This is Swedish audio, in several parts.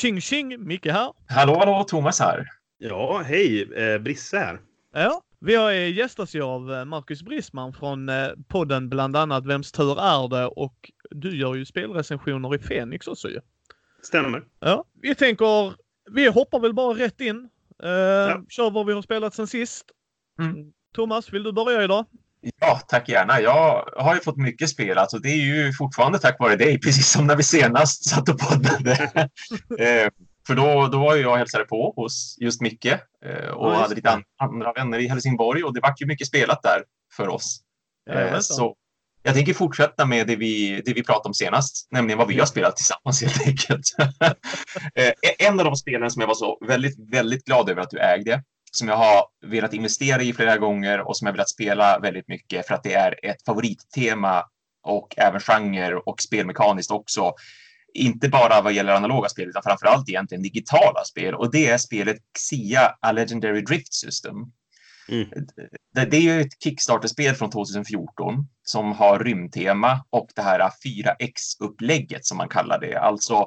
Tjing tjing! Micke här. Hallå, hallå, Thomas här. Ja, hej, eh, Brisse här. Ja, vi har eh, gästas ju av eh, Marcus Brisman från eh, podden bland annat Vems tur är det? Och du gör ju spelrecensioner i Fenix också ju. Stämmer. Ja, vi tänker, vi hoppar väl bara rätt in. Uh, ja. Kör vad vi har spelat sen sist. Mm. Thomas, vill du börja idag? Ja, tack gärna. Jag har ju fått mycket spelat och det är ju fortfarande tack vare dig, precis som när vi senast satt och poddade. eh, för då, då var jag och hälsade på hos just Micke eh, och ja, hade lite andra vänner i Helsingborg och det var ju mycket spelat där för oss. Eh, så jag tänker fortsätta med det vi, det vi pratade om senast, nämligen vad vi har spelat tillsammans helt enkelt. Eh, en av de spelen som jag var så väldigt, väldigt glad över att du ägde, som jag har velat investera i flera gånger och som jag velat spela väldigt mycket för att det är ett favorittema och även genre och spelmekaniskt också. Inte bara vad gäller analoga spel utan framför allt egentligen digitala spel och det är spelet Xia A Legendary Drift System. Mm. Det, det, är ju ett Kickstarter-spel från 2014 som har rymdtema och det här 4X-upplägget som man kallar det. Alltså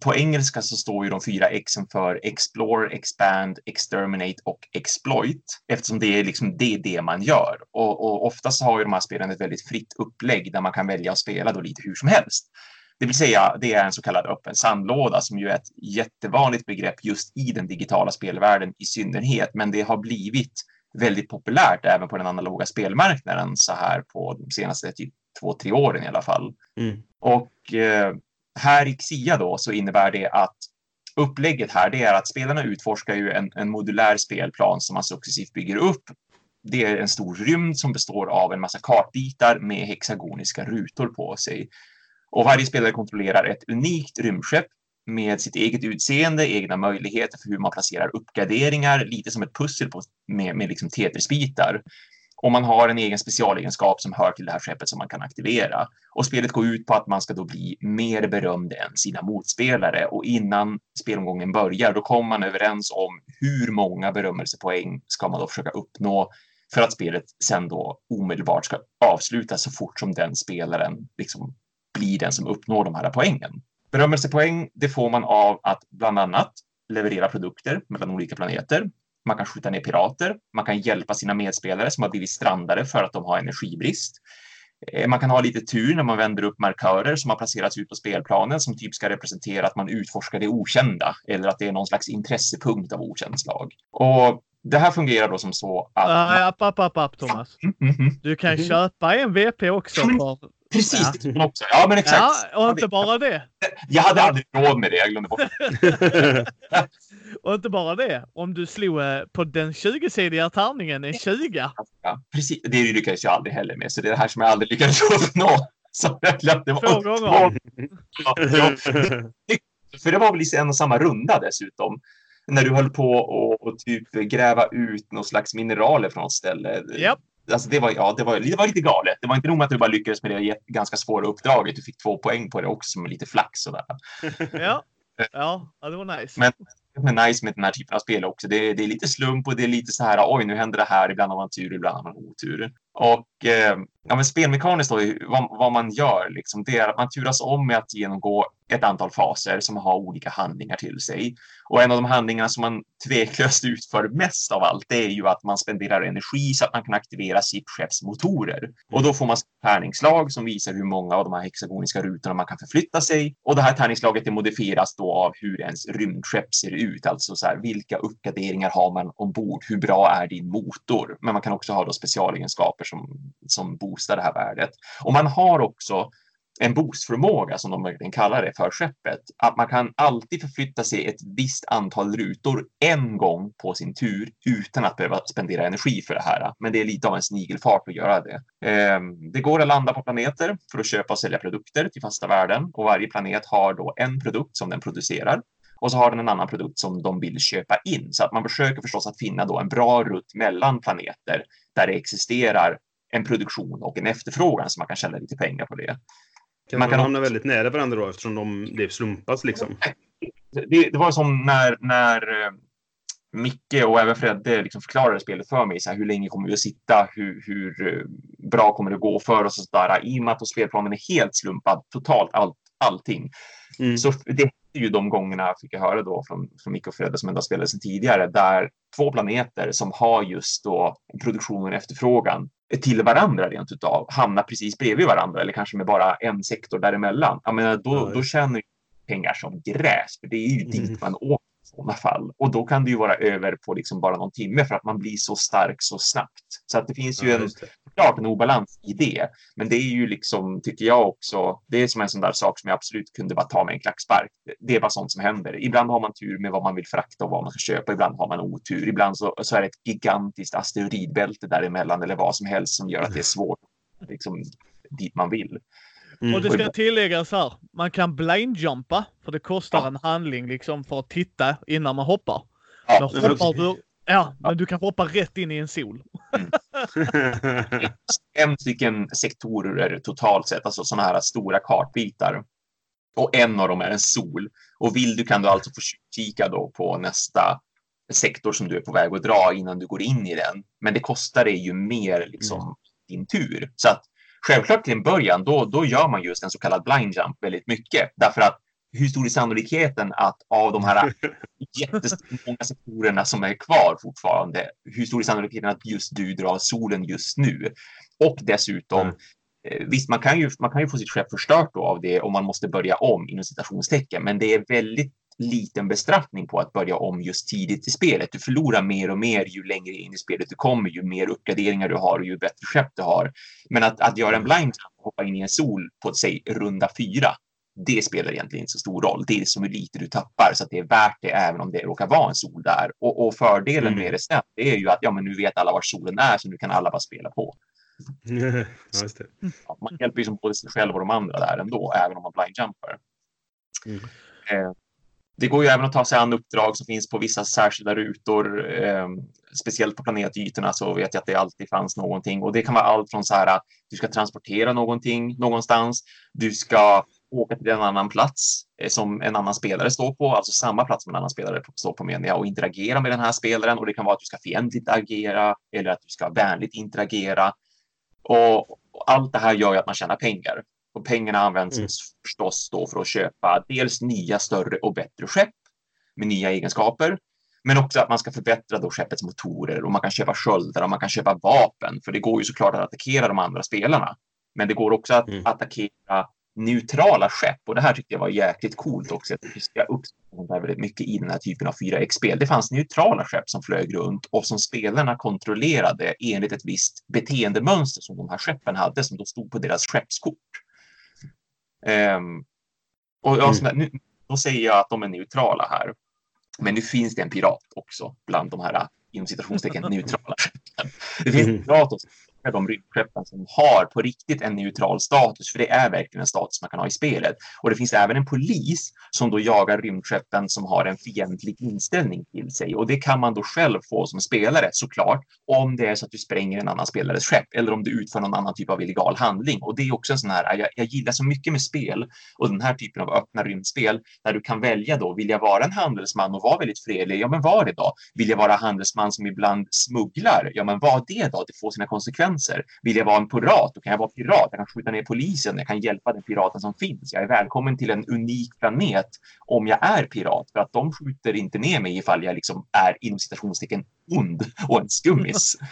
på engelska så står ju de fyra Xen för Explore, Expand, Exterminate och Exploit eftersom det är liksom det, är det man gör. Och, och oftast har ju de här spelen ett väldigt fritt upplägg där man kan välja att spela då lite hur som helst. Det vill säga, det är en så kallad öppen sandlåda som ju är ett jättevanligt begrepp just i den digitala spelvärlden i synnerhet, men det har blivit väldigt populärt även på den analoga spelmarknaden så här på de senaste typ två, tre åren i alla fall. Mm. Och eh, här i Xia då så innebär det att upplägget här det är att spelarna utforskar ju en, en modulär spelplan som man successivt bygger upp. Det är en stor rymd som består av en massa kartbitar med hexagoniska rutor på sig. Och varje spelare kontrollerar ett unikt rymdskepp med sitt eget utseende, egna möjligheter för hur man placerar uppgraderingar, lite som ett pussel på, med, med liksom Tetrisbitar. Och man har en egen specialegenskap som hör till det här skeppet som man kan aktivera. Och spelet går ut på att man ska då bli mer berömd än sina motspelare. Och innan spelomgången börjar, då kommer man överens om hur många berömmelsepoäng ska man då försöka uppnå för att spelet sen då omedelbart ska avslutas så fort som den spelaren liksom blir den som uppnår de här poängen. Berömmelsepoäng, det får man av att bland annat leverera produkter mellan olika planeter. Man kan skjuta ner pirater. Man kan hjälpa sina medspelare som har blivit strandade för att de har energibrist. Eh, man kan ha lite tur när man vänder upp markörer som har placerats ut på spelplanen som typ ska representera att man utforskar det okända eller att det är någon slags intressepunkt av okänt slag. Och det här fungerar då som så att... Nej, app, app, app, Thomas. Mm, mm, mm. Du kan köpa en VP också för Precis, ja. också. Ja, men exakt. Ja, och inte bara det. Jag hade aldrig råd med det, jag glömde bort Och inte bara det. Om du slog eh, på den 20-sidiga tärningen en 20. Ja, precis. Det lyckades jag aldrig heller med, så det är det här som jag aldrig lyckades uppnå. Så jag glömde bort. Två gånger. Ja. För det var väl i en och samma runda dessutom. När du höll på och, typ gräva ut någon slags mineraler från något ställe. Yep alltså det var, ja, det var, det var lite galet. Det var inte nog med att du bara lyckades med det ganska svåra uppdraget. Du fick två poäng på det också som lite flax sådär. Ja, ja, det var nice. Men, men nice med den här typen av spel också. Det, det är lite slump och det är lite så här. Oj, nu händer det här. Ibland har man tur, ibland har man otur. Och eh, ja, men spelmekaniskt då, vad, vad, man gör, liksom, det är att man turas om med att genomgå ett antal faser som har olika handlingar till sig. Och en av de handlingarna som man tveklöst utför mest av allt, det är ju att man spenderar energi så att man kan aktivera sitt skepps motorer. Och då får man tärningslag som visar hur många av de här hexagoniska rutorna man kan förflytta sig. Och det här tärningslaget det modifieras då av hur ens rymdskepp ser ut, alltså så här, vilka uppgraderingar har man ombord? Hur bra är din motor? Men man kan också ha då specialegenskaper som, som boostar det här värdet. Och man har också en boostförmåga som de verkligen kallar det för skeppet. Att man kan alltid förflytta sig ett visst antal rutor en gång på sin tur utan att behöva spendera energi för det här. Men det är lite av en snigelfart att göra det. Ehm, det går att landa på planeter för att köpa och sälja produkter till fasta värden och varje planet har då en produkt som den producerar och så har den en annan produkt som de vill köpa in. Så att man försöker förstås att finna då en bra rutt mellan planeter där det existerar en produktion och en efterfrågan så man kan tjäna lite pengar på det. Kan man kan hamna väldigt nära varandra då eftersom de, det slumpas liksom? Det, det var som när, när eh, Micke och även Fredde liksom förklarade spelet för mig. Så här, hur länge kommer vi att sitta? Hur, hur eh, bra kommer det gå för oss? Och så där. I och med att spelplanen är helt slumpad, totalt allt, allting. Mm. Så det ju de gångerna, fick jag höra då från, från Micke och Fredde som ändå spelade sedan tidigare, där två planeter som har just då produktion och efterfrågan till varandra rent utav hamnar precis bredvid varandra eller kanske med bara en sektor däremellan. Jag menar, då, då tjänar pengar som gräs, för det är ju dit mm. man åker sådana fall. Och då kan det ju vara över på liksom bara någon timme för att man blir så stark så snabbt. Så att det finns ju ja, en, klart en obalans i det. Men det är ju liksom, tycker jag också, det är som en sån där sak som jag absolut kunde bara ta med en klackspark. Det är bara sånt som händer. Ibland har man tur med vad man vill frakta och vad man ska köpa. Ibland har man otur. Ibland så, så är det ett gigantiskt asteroidbälte däremellan eller vad som helst som gör att det är svårt liksom, dit man vill. Mm. Och det ska tilläggas här, man kan blindjumpa för det kostar ja. en handling liksom för att titta innan man hoppar. Ja, men hoppar du, ja, men du kan hoppa rätt in i en sol. Mm. en stycken sektorer totalt sett, alltså sådana här stora kartbitar. Och en av dem är en sol. Och vill du kan du alltså få kika då på nästa sektor som du är på väg att dra innan du går in i den. Men det kostar dig ju mer liksom mm. din tur. Så att Självklart till en början, då, då gör man just en så kallad blind jump väldigt mycket. Därför att hur stor är sannolikheten att av de här jättemånga sektorerna som är kvar fortfarande, hur stor är sannolikheten att just du drar solen just nu? Och dessutom, mm. Eh, visst, man kan, ju, man kan ju få sitt skepp förstört av det om man måste börja om inom citationstecken, men det är väldigt liten bestraffning på att börja om just tidigt i spelet. Du förlorar mer och mer ju längre in i spelet du kommer, ju mer uppgraderingar du har och ju bättre skepp du har. Men att, att göra en blind och hoppa in i en sol på, säg, runda fyra, det spelar egentligen inte så stor roll. Det är så lite du tappar så att det är värt det även om det råkar vara en sol där. Och, och fördelen mm. med det sen, det är ju att ja, men nu vet alla var solen är så nu kan alla bara spela på. ja, man hjälper ju som både sig själv och de andra där ändå, även om man blindjumpar. Mm. Eh, det går ju även att ta sig an uppdrag som finns på vissa särskilda rutor. Eh, speciellt på planetytorna så vet jag att det alltid fanns någonting och det kan vara allt från så här att du ska transportera någonting någonstans. Du ska åka till en annan plats eh, som en annan spelare står på, alltså samma plats som en annan spelare står på menar jag och interagera med den här spelaren och det kan vara att du ska fientligt agera eller att du ska vänligt interagera. Och, och allt det här gör ju att man tjänar pengar och pengarna används mm. förstås då för att köpa dels nya, större och bättre skepp med nya egenskaper. Men också att man ska förbättra då skeppets motorer och man kan köpa sköldar och man kan köpa vapen. För det går ju såklart att attackera de andra spelarna. Men det går också att mm. attackera neutrala skepp och det här tyckte jag var jäkligt coolt också. Jag uppskattar väldigt mycket i den här typen av 4X-spel. Det fanns neutrala skepp som flög runt och som spelarna kontrollerade enligt ett visst beteendemönster som de här skeppen hade som då stod på deras skeppskort. Um, och jag, mm. nu, då säger jag att de är neutrala här. Men nu finns det en pirat också bland de här inom citationstecken neutrala skeppen. Det finns en pirat också med de rymdskeppen som har på riktigt en neutral status, för det är verkligen en status man kan ha i spelet. Och det finns även en polis som då jagar rymdskeppen som har en fientlig inställning till sig. Och det kan man då själv få som spelare såklart, om det är så att du spränger en annan spelares skepp eller om du utför någon annan typ av illegal handling. Och det är också en sån här, jag, jag gillar så mycket med spel och den här typen av öppna rymdspel där du kan välja då, vill jag vara en handelsman och vara väldigt fredlig? Ja, men var det då. Vill jag vara handelsman som ibland smugglar? Ja, men vad det då? Det får sina konsekvenser gränser. Vill jag vara en pirat, då kan jag vara pirat. Jag kan skjuta ner polisen, jag kan hjälpa den piraten som finns. Jag är välkommen till en unik planet om jag är pirat, för att de skjuter inte ner mig ifall jag liksom är inom citationstecken ond och en skummis.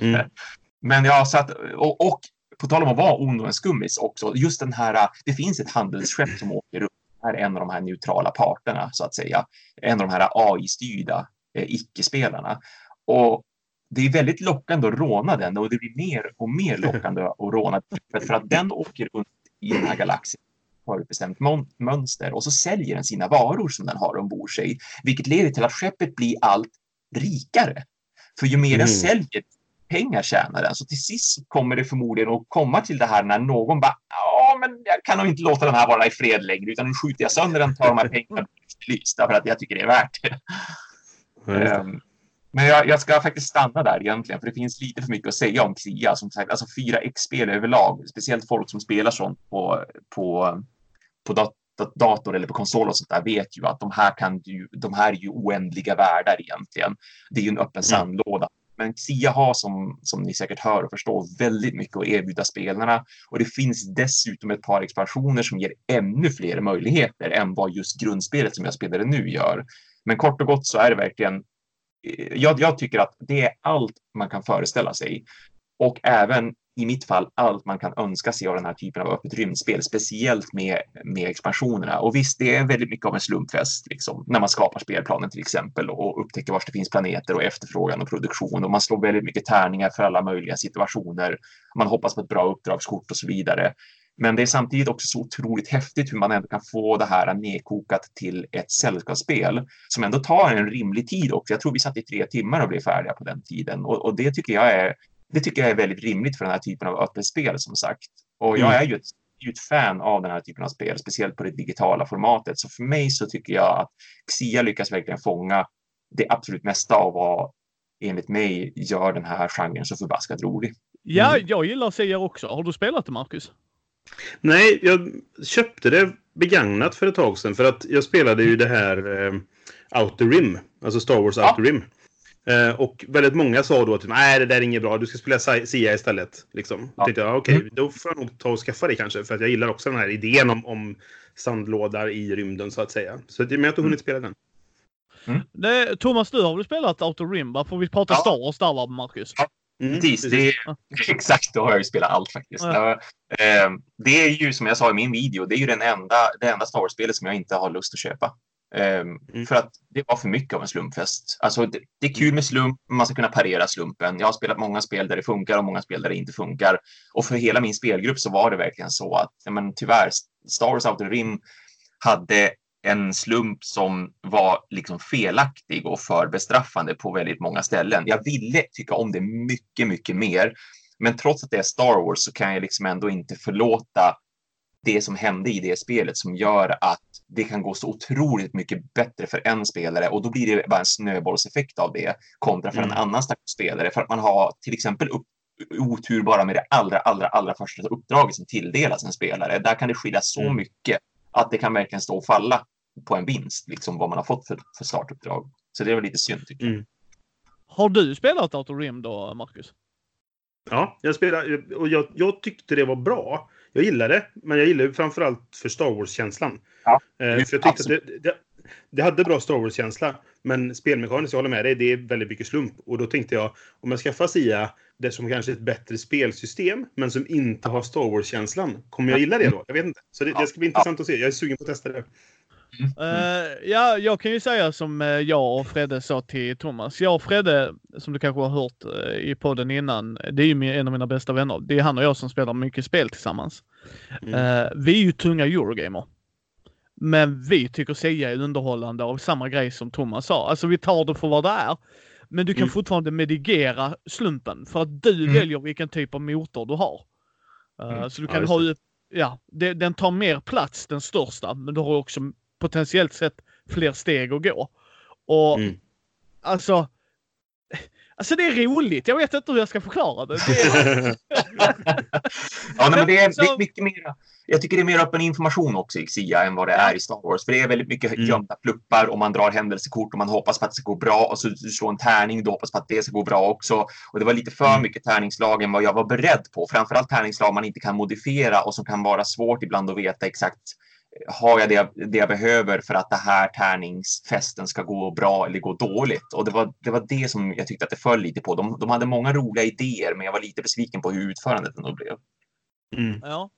Mm. Men ja, så att, och, och på tal om att vara ond och en skummis också, just den här, det finns ett handelsskepp som åker upp, är en av de här neutrala parterna så att säga, en av de här AI-styrda eh, icke-spelarna. Och det är väldigt lockande att råna den och det blir mer och mer lockande att råna för att den åker runt i den här galaxen har ett bestämt mönster och så säljer den sina varor som den har ombord sig, vilket leder till att skeppet blir allt rikare. För ju mer mm. den säljer, pengar tjänar den. Så till sist kommer det förmodligen att komma till det här när någon bara, ja, men jag kan nog inte låta den här vara i fred längre, utan nu skjuter jag sönder den, tar de här pengarna därför att jag tycker det är värt det. Mm. Um, men jag, jag, ska faktiskt stanna där egentligen, för det finns lite för mycket att säga om KRIA. Som sagt, alltså 4X-spel överlag, speciellt folk som spelar sånt på, på, på dat dator eller på konsol och sånt där vet ju att de här, kan ju, de här är ju oändliga världar egentligen. Det är ju en öppen mm. sandlåda Men Xia har som, som ni säkert hör och förstår väldigt mycket att erbjuda spelarna och det finns dessutom ett par expansioner som ger ännu fler möjligheter än vad just grundspelet som jag spelade nu gör. Men kort och gott så är det verkligen jag, jag tycker att det är allt man kan föreställa sig och även i mitt fall allt man kan önska sig av den här typen av öppet rymdspel, speciellt med, med expansionerna. Och visst, det är väldigt mycket av en slumpfest liksom, när man skapar spelplanen till exempel och upptäcker var det finns planeter och efterfrågan och produktion och man slår väldigt mycket tärningar för alla möjliga situationer. Man hoppas på ett bra uppdragskort och så vidare. Men det är samtidigt också så otroligt häftigt hur man ändå kan få det här nedkokat till ett sällskapsspel som ändå tar en rimlig tid också. Jag tror vi satt i tre timmar och blev färdiga på den tiden och, och det tycker jag är det tycker jag är väldigt rimligt för den här typen av öppet spel som sagt. Och jag mm. är ju ett, ett fan av den här typen av spel, speciellt på det digitala formatet. Så för mig så tycker jag att Xia lyckas verkligen fånga det absolut mesta av vad enligt mig gör den här genren så förbaskat rolig. Ja, mm. jag gillar Xia också. Har du spelat det, Marcus? Nej, jag köpte det begagnat för ett tag sedan för att jag spelade ju det här eh, Outer Rim, alltså Star Wars ja. Outer Rim. Eh, och väldigt många sa då att nej, det där är inget bra, du ska spela Sia istället. Liksom. Ja. tänkte jag, okej, okay, mm. då får jag nog ta och skaffa det kanske. För att jag gillar också den här idén om, om sandlådar i rymden så att säga. Så men jag har inte hunnit spela den. Mm. Det, Thomas, du har väl spelat Outer Rim? Va? Får vi prata ja. Star Wars där va, Marcus? Ja. Mm, precis, det är, exakt, då har jag ju spelat allt faktiskt. Ja. Eh, det är ju som jag sa i min video, det är ju den enda, det enda Star Wars-spelet som jag inte har lust att köpa. Um, mm. För att det var för mycket av en slumpfest. Alltså, det, det, är kul med slump, man ska kunna parera slumpen. Jag har spelat många spel där det funkar och många spel där det inte funkar. Och för hela min spelgrupp så var det verkligen så att men, tyvärr, Star Wars Outer Rim hade en slump som var liksom felaktig och för bestraffande på väldigt många ställen. Jag ville tycka om det mycket, mycket mer. Men trots att det är Star Wars så kan jag liksom ändå inte förlåta det som hände i det spelet som gör att det kan gå så otroligt mycket bättre för en spelare och då blir det bara en snöbollseffekt av det kontra för mm. en annan stackars spelare för att man har till exempel upp, otur bara med det allra, allra, allra första uppdraget som tilldelas en spelare. Där kan det skilja så mm. mycket att det kan verkligen stå och falla på en vinst, liksom vad man har fått för, för startuppdrag. Så det är väl lite synd tycker jag. Mm. Har du spelat Outer Rim då, Marcus? Ja, jag spelade och jag, jag tyckte det var bra jag gillar det, men jag gillar det framförallt för Star Wars-känslan. Ja, eh, för jag tyckte absolut. att det, det, det, hade bra Star Wars-känsla, men spelmekaniskt, jag håller med dig, det är väldigt mycket slump. Och då tänkte jag, om jag skaffar Sia, det som kanske är ett bättre spelsystem, men som inte har Star Wars-känslan, kommer jag gilla det då? Jag vet inte. Så det, det ska bli intressant att se. Jag är sugen på att testa det. Uh, ja, jag kan ju säga som uh, jag och Fredde sa till Thomas. Jag och Fredde, som du kanske har hört uh, i podden innan, det är ju en av mina bästa vänner. Det är han och jag som spelar mycket spel tillsammans. Mm. vi är ju tunga Eurogamer. Men vi tycker Sia är underhållande av samma grej som Thomas sa. Alltså vi tar det för vad det är. Men du kan mm. fortfarande medigera slumpen för att du mm. väljer vilken typ av motor du har. Mm. Så du kan ja, ha ja, det, den tar mer plats, den största, men du har också potentiellt sett fler steg att gå. Och mm. alltså, Alltså det är roligt. Jag vet inte hur jag ska förklara det. det är... ja, nej, men det är, det är mycket mer. Jag tycker det är mer öppen information också i Xia än vad det är i Star Wars. För det är väldigt mycket mm. gömda pluppar och man drar händelsekort och man hoppas på att det ska gå bra och så du slår en tärning. Du hoppas på att det ska gå bra också. Och det var lite för mm. mycket tärningslag än vad jag var beredd på. Framförallt tärningslag man inte kan modifiera och som kan vara svårt ibland att veta exakt har jag det, det jag behöver för att det här tärningsfesten ska gå bra eller gå dåligt? Och det var det, var det som jag tyckte att det föll lite på. De, de hade många roliga idéer, men jag var lite besviken på hur utförandet ändå blev. Mm. Ja.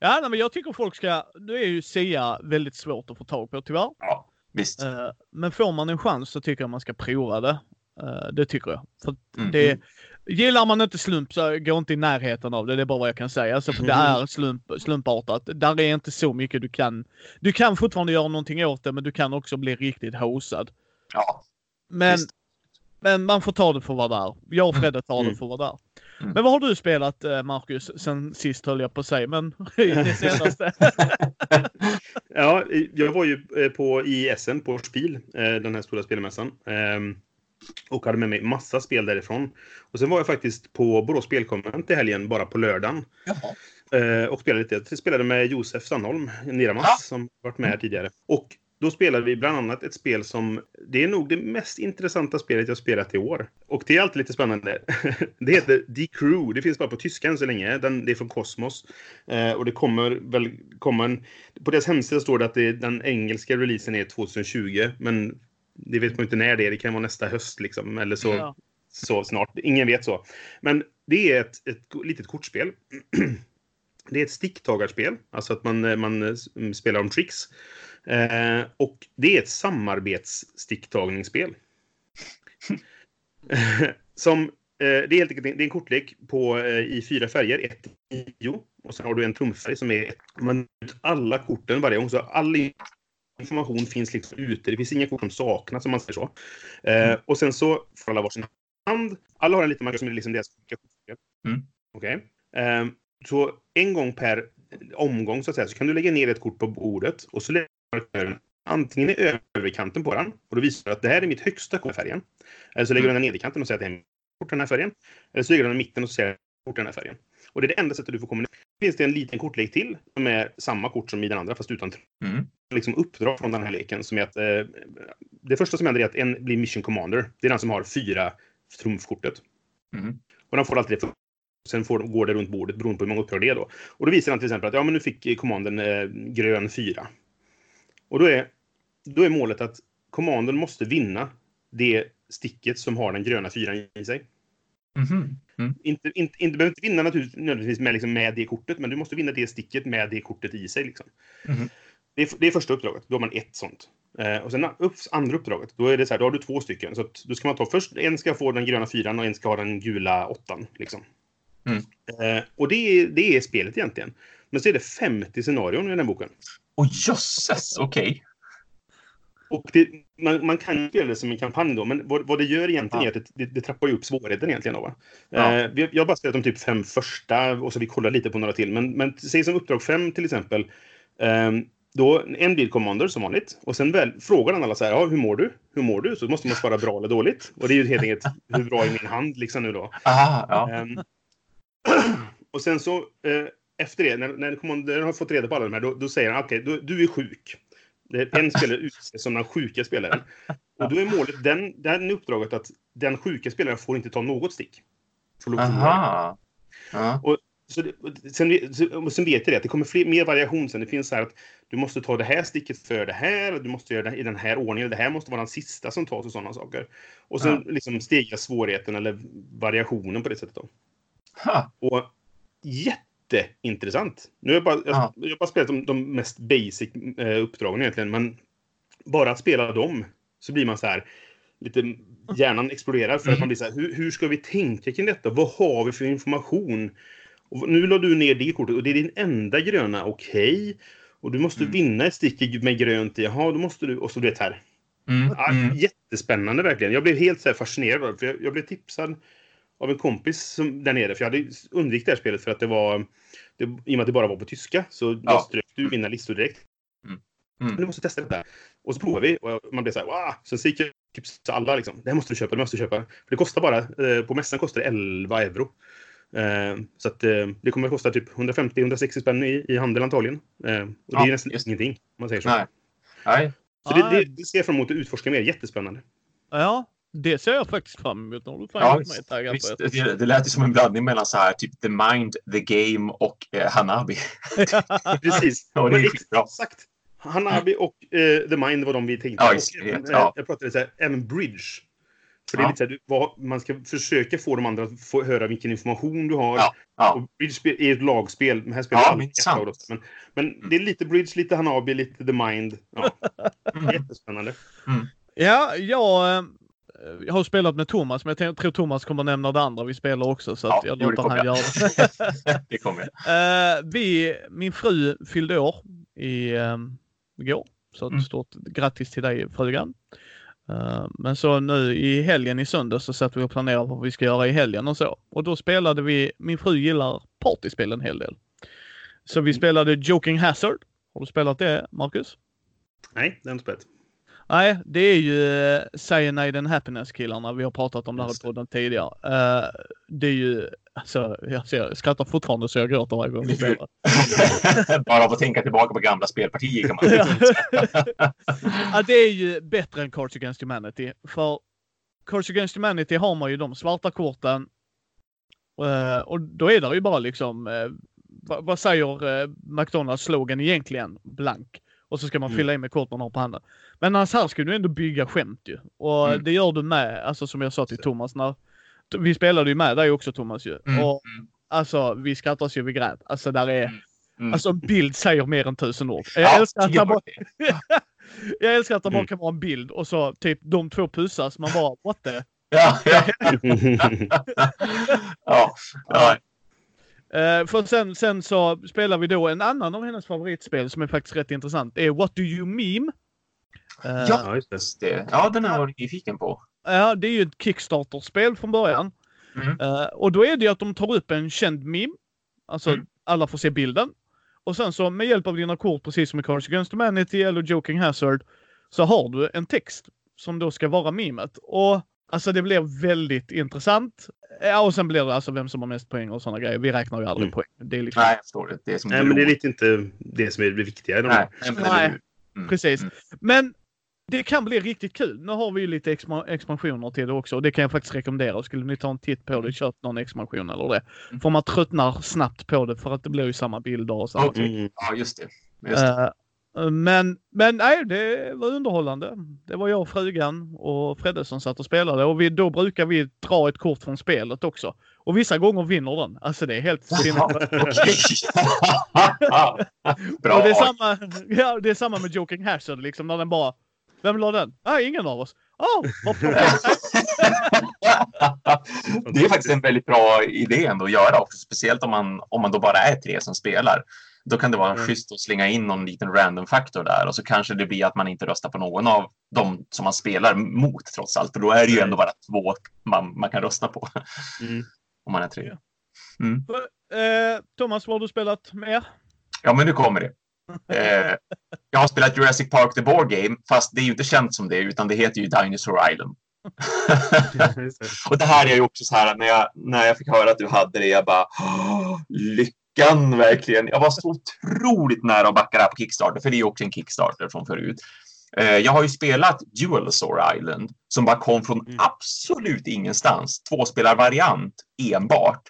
Ja, nej, men jag tycker folk ska... Nu är ju Sia väldigt svårt att få tag på tyvärr. Ja, visst. Uh, men får man en chans så tycker jag man ska prova det. Uh, det tycker jag. För mm. det, Gillar man inte slump så gå inte i närheten av det. Det är bara vad jag kan säga. Alltså, för det är slump, slumpartat. Där är inte så mycket du kan. Du kan fortfarande göra någonting åt det, men du kan också bli riktigt hosad. Ja. Men, men man får ta det för vad det är. Jag och Fredde tar det mm. för vad det är. Mm. Men vad har du spelat eh, Marcus sen sist höll jag på att säga, men det senaste? ja, jag var ju eh, på i Essen på Spiel, eh, den här stora spelmässan. Och hade med mig massa spel därifrån. Och sen var jag faktiskt på Borås Spelkonvent i helgen, bara på lördagen. Eh, och spelade lite. Jag spelade med Josef Sandholm, Niramas, ja. som varit med här tidigare. Och då spelade vi bland annat ett spel som... Det är nog det mest intressanta spelet jag spelat i år. Och det är alltid lite spännande. det heter The Crew. Det finns bara på tyska än så länge. Den, det är från Cosmos. Eh, och det kommer väl komma en... På deras hemsida står det att det, den engelska releasen är 2020. Men det vet man inte när det är. Det kan vara nästa höst liksom. Eller så, ja. så snart. Ingen vet så. Men det är ett, ett litet kortspel. det är ett sticktagarspel. Alltså att man, man spelar om tricks. Eh, och det är ett samarbetssticktagningsspel. Som, eh, det är helt enkelt det är en kortlek på, eh, i fyra färger, 1 9. Och sen har du en trumfärg som är man alla korten varje gång. Så all information finns liksom ute. Det finns inga kort som saknas, om man säger så. Eh, mm. och sen så får alla varsin hand. Alla har en liten markör som är liksom deras. Mm. Okej. Okay. Eh, så en gång per omgång så att säga så kan du lägga ner ett kort på bordet och så lägger markören antingen i överkanten på den och då visar det att det här är mitt högsta kort färgen. Eller så lägger du den i nederkanten och säger att det är kort den här färgen. Eller så lägger du den i mitten och säger kort den här färgen. Och det är det enda sättet du får kommunicera. finns det en liten kortlek till som är samma kort som i den andra fast utan mm. liksom uppdrag från den här leken som är att eh, det första som händer är att en blir mission commander. Det är den som har fyra trumfkortet. Mm. Och den får alltid det Sen får, går det runt bordet beroende på hur många uppdrag det är då. Och då visar han till exempel att ja, men nu fick kommanden eh, grön 4. Och då är, då är målet att kommanden måste vinna det sticket som har den gröna fyran i sig. Mm. Mm. Inte, inte, inte behöver inte vinna nödvändigtvis med, liksom, med det kortet, men du måste vinna det sticket med det kortet i sig. Liksom. Mm. Det, är, det är första uppdraget. Då har man ett sånt. Eh, och sen upp, andra uppdraget, då är det så här, då har du två stycken. Så att, då ska man ta först, en ska få den gröna fyran och en ska ha den gula åttan. Liksom. Mm. Eh, och det är, det är spelet egentligen. Men så är det 50 scenarion i den boken. Åh oh, jösses, okej. Okay. Och det, man, man, kan spela det som en kampanj då, men vad, vad det gör egentligen ja. är att det, det, trappar upp svårigheten egentligen. Då, ja. eh, jag har bara spelat de typ fem första och så vi kollar lite på några till. Men, men säg som uppdrag fem till exempel. Eh, då en bild commander som vanligt. Och sen väl, frågar han alla så här, ja, hur mår du? Hur mår du? Så måste man svara bra eller dåligt. Och det är ju helt enkelt, hur bra är min hand liksom nu då? Aha, ja. Eh, och sen så eh, efter det, när, när kommandören har fått reda på alla de här, då, då säger han okej, okay, du, du, är sjuk. En spelare utses som den sjuka spelaren. Och då är målet, den, den uppdraget att den sjuka spelaren får inte ta något stick. Aha. Ja. Och, så sen, sen vet jag det, att det kommer fler, mer variation sen. Det finns så här att du måste ta det här sticket för det här, du måste göra det i den här ordningen, det här måste vara den sista som tas och sådana saker. Och sen ja. liksom stegra svårigheten eller variationen på det sättet då. Ha. Och jätte jätteintressant. Nu har jag bara, jag, jag har bara spelat de, de mest basic eh, uppdragen egentligen, men bara att spela dem så blir man så här lite hjärnan exploderar för att man blir så här, hur, hur ska vi tänka kring detta? Vad har vi för information? Och nu la du ner det kortet och det är din enda gröna, okej. Okay. Och du måste mm. vinna ett stick med grönt i, jaha, då måste du, och så du vet här. Mm. Ja, mm. jättespännande verkligen. Jag blev helt så fascinerad, för jag, jag blev tipsad av en kompis som, där nere. För jag hade undvikit det här spelet för att det var... Det, I och med att det bara var på tyska så ja. strök du mina listor direkt. Mm. Mm. Men du måste testa det där. Och så provade vi och man blev så här, wow! Sen så gick jag till alla liksom. Det här måste du köpa, det måste du köpa. För det kostar bara, eh, på mässan kostar det 11 euro. Eh, så att eh, det kommer att kosta typ 150-160 spänn i, i handel antagligen. Eh, och det är nästan just. ingenting, om man säger så. Nej. Nej. Så det, det, det ser jag fram emot att utforska mer. Jättespännande. Ja, det ser jag faktiskt fram emot. Har du ja, mig visst, det, det lät ju som en blandning mellan så här typ The Mind, The Game och eh, Hanabi. Precis. ja, det är skitbra. Exakt. Hanabi och eh, The Mind var de vi tänkte. Ja, och, även, ja. Jag pratade så här, även Bridge. För det är lite så här, vad, man ska försöka få de andra att få höra vilken information du har. Ja, ja. Och Bridge är ett lagspel. Men här spelar ja, men, sant. men, men mm. det är lite Bridge, lite Hanabi, lite The Mind. Ja. Mm. Jättespännande. Mm. Ja, jag eh, jag har spelat med Thomas, men jag tror Thomas kommer nämna det andra vi spelar också. Så ja, jag låter han göra det. det kommer jag. Uh, vi, min fru fyllde år i, um, igår. Så ett mm. stort grattis till dig frugan. Uh, men så nu i helgen i söndag så satt vi och planerade vad vi ska göra i helgen och så. Och då spelade vi, min fru gillar partyspel en hel del. Så vi mm. spelade Joking Hazard. Har du spelat det, Marcus? Nej, det har jag inte spelat. Nej, det är ju uh, Cyanide and Happiness-killarna. Vi har pratat om det här i podden tidigare. Uh, det är ju, alltså, jag, ser, skrattar fortfarande så jag gråter varje gång vi spelar. Bara av att tänka tillbaka på gamla spelpartier kan man ja, det är ju bättre än Cards Against Humanity. För Cards Against Humanity har man ju de svarta korten. Uh, och då är det ju bara liksom, uh, vad, vad, säger McDonalds slogan egentligen? Blank. Och så ska man mm. fylla i med kort man har på handen. Men alltså här ska du ändå bygga skämt ju. Och mm. det gör du med, alltså som jag sa till Thomas när vi spelade ju med dig också Thomas ju. Mm. Och alltså vi skrattar ju vi grät. Alltså där är, mm. mm. alltså en bild säger mer än tusen ord. Jag ja, älskar att bara, jag älskar att det bara kan vara en bild och så typ de två pussas. Man bara what the? Ja, ja. ja, ja. Uh, för sen, sen så spelar vi då en annan av hennes favoritspel som är faktiskt rätt intressant. Det är What Do You Meme? Uh, ja, just det. Ja, den har jag varit nyfiken på. Ja, det är ju ett Kickstarter-spel från början. Mm. Uh, och då är det ju att de tar upp en känd meme. Alltså mm. alla får se bilden. Och sen så med hjälp av dina kort, precis som i Cards Against Humanity eller Joking Hazard, så har du en text som då ska vara memet. Och alltså det blir väldigt intressant. Ja, och sen blir det alltså vem som har mest poäng och sådana grejer. Vi räknar ju aldrig mm. poäng. Det är liksom... Nej, jag förstår det. Det är, som Nej, men det är lite inte det som är det viktiga. Nej, Nej. Mm. precis. Mm. Men det kan bli riktigt kul. Nu har vi ju lite expansioner till det också och det kan jag faktiskt rekommendera. Skulle ni ta en titt på det, köp någon expansion eller det. Mm. För man tröttnar snabbt på det för att det blir ju samma bilder och samma mm. Ja, just det. Just det. Uh, men, men nej, det var underhållande. Det var jag och frugan och Fredde som satt och spelade och vi, då brukar vi dra ett kort från spelet också. Och vissa gånger vinner den. Alltså det är helt sinnessjukt. Bra. och det, är samma, ja, det är samma med Joking Hazard liksom när den bara vem la den? Ah, ingen av oss. Oh, det är faktiskt en väldigt bra idé ändå att göra också, speciellt om man, om man då bara är tre som spelar. Då kan det vara mm. schysst att slänga in någon liten random faktor där och så kanske det blir att man inte röstar på någon av dem som man spelar mot trots allt. För då är det ju ändå bara två man, man kan rösta på. Mm. Om man är tre. Mm. Eh, Thomas, vad har du spelat mer? Ja, men nu kommer det. Eh, jag har spelat Jurassic Park The Board Game, fast det är ju inte känt som det, utan det heter ju Dinosaur Island. och det här är ju också så här när jag, när jag fick höra att du hade det, jag bara lyckan verkligen. Jag var så otroligt nära att backa det här på Kickstarter, för det är ju också en Kickstarter från förut. Eh, jag har ju spelat Dualosaur Island som bara kom från mm. absolut ingenstans. Tvåspelarvariant enbart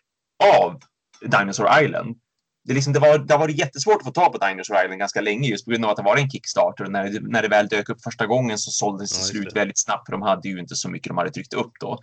av Dinosaur Island det, liksom, det, var, det har varit jättesvårt att få tag på Dinosaur Island ganska länge just på grund av att det var en Kickstarter. Och när, det, när det väl dök upp första gången så såldes det ja, slut väldigt snabbt för de hade ju inte så mycket de hade tryckt upp då.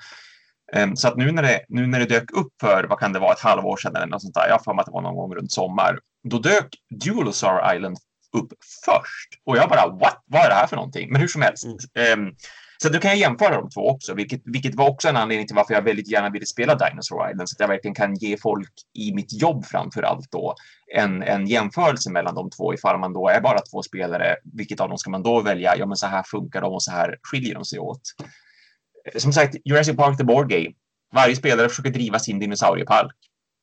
Um, så att nu när, det, nu när det dök upp för, vad kan det vara, ett halvår sedan eller något sånt där, jag har för mig att det var någon gång runt sommar, då dök Dualosaur Island upp först. Och jag bara, what? Vad är det här för någonting? Men hur som helst. Mm. Um, så då kan jag jämföra de två också, vilket, vilket var också en anledning till varför jag väldigt gärna ville spela Dinosaur Island, så att jag verkligen kan ge folk i mitt jobb framför allt då en, en jämförelse mellan de två ifall man då är bara två spelare. Vilket av dem ska man då välja? Ja, men så här funkar de och så här skiljer de sig åt. Som sagt, Jurassic Park the Board Game. Varje spelare försöker driva sin dinosauriepark.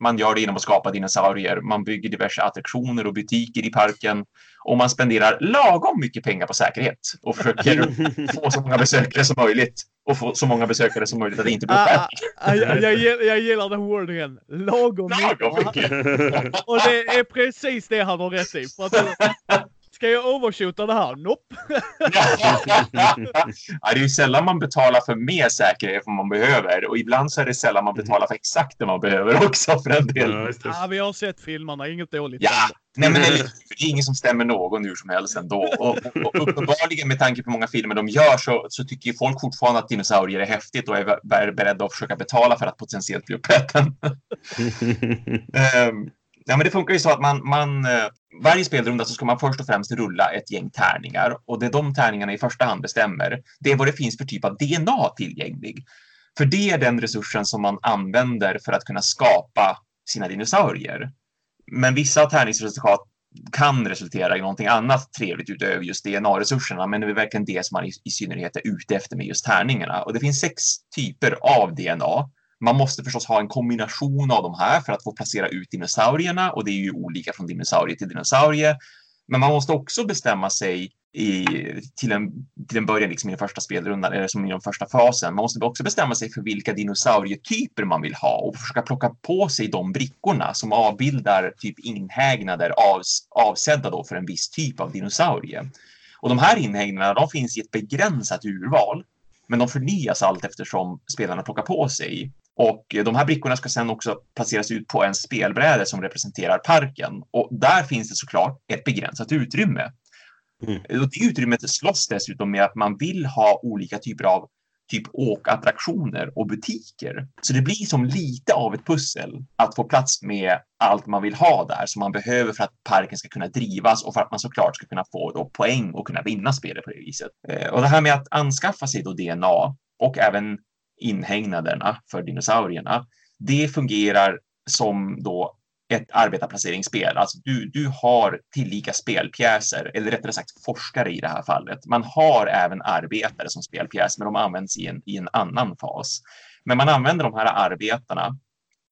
Man gör det genom att skapa dinosaurier. Man bygger diverse attraktioner och butiker i parken och man spenderar lagom mycket pengar på säkerhet och försöker få så många besökare som möjligt och få så många besökare som möjligt att det inte blir uppätet. Ah, ah, jag, jag, jag gillar den wordingen. Lagom, lagom mycket. och det är precis det han har rätt i. Ska jag overshoota det här? Nope. ja, det är ju sällan man betalar för mer säkerhet än man behöver och ibland så är det sällan man betalar för exakt det man behöver också för en del. Ja, ja vi har sett filmerna, inget dåligt. Ja, nej, men det är, det är ingen som stämmer någon hur som helst ändå. Och, och, och uppenbarligen med tanke på många filmer de gör så, så tycker folk fortfarande att dinosaurier är häftigt och är beredda att försöka betala för att potentiellt bli uppäten. um, Ja, men det funkar ju så att man, man eh, varje spelrunda så ska man först och främst rulla ett gäng tärningar och det de tärningarna i första hand bestämmer, det är vad det finns för typ av DNA tillgänglig. För det är den resursen som man använder för att kunna skapa sina dinosaurier. Men vissa tärningsresultat kan resultera i någonting annat trevligt utöver just DNA-resurserna, men det är verkligen det som man i, i synnerhet är ute efter med just tärningarna. Och det finns sex typer av DNA man måste förstås ha en kombination av de här för att få placera ut dinosaurierna och det är ju olika från dinosaurie till dinosaurie. Men man måste också bestämma sig i, till, en, till en början liksom i den första spelrundan eller som i den första fasen. Man måste också bestämma sig för vilka dinosaurietyper man vill ha och försöka plocka på sig de brickorna som avbildar typ inhägnader av, avsedda då för en viss typ av dinosaurie. Och de här inhägnaderna de finns i ett begränsat urval, men de förnyas allt eftersom spelarna plockar på sig. Och de här brickorna ska sedan också placeras ut på en spelbräde som representerar parken. Och där finns det såklart ett begränsat utrymme. Mm. Och det utrymmet slåss dessutom med att man vill ha olika typer av typ åkattraktioner och butiker. Så det blir som lite av ett pussel att få plats med allt man vill ha där som man behöver för att parken ska kunna drivas och för att man såklart ska kunna få då poäng och kunna vinna spelet på det viset. Eh, och det här med att anskaffa sig då DNA och även inhägnaderna för dinosaurierna, det fungerar som då ett arbetarplaceringsspel. Alltså du, du har tillika spelpjäser, eller rättare sagt forskare i det här fallet. Man har även arbetare som spelpjäs, men de används i en, i en annan fas. Men man använder de här arbetarna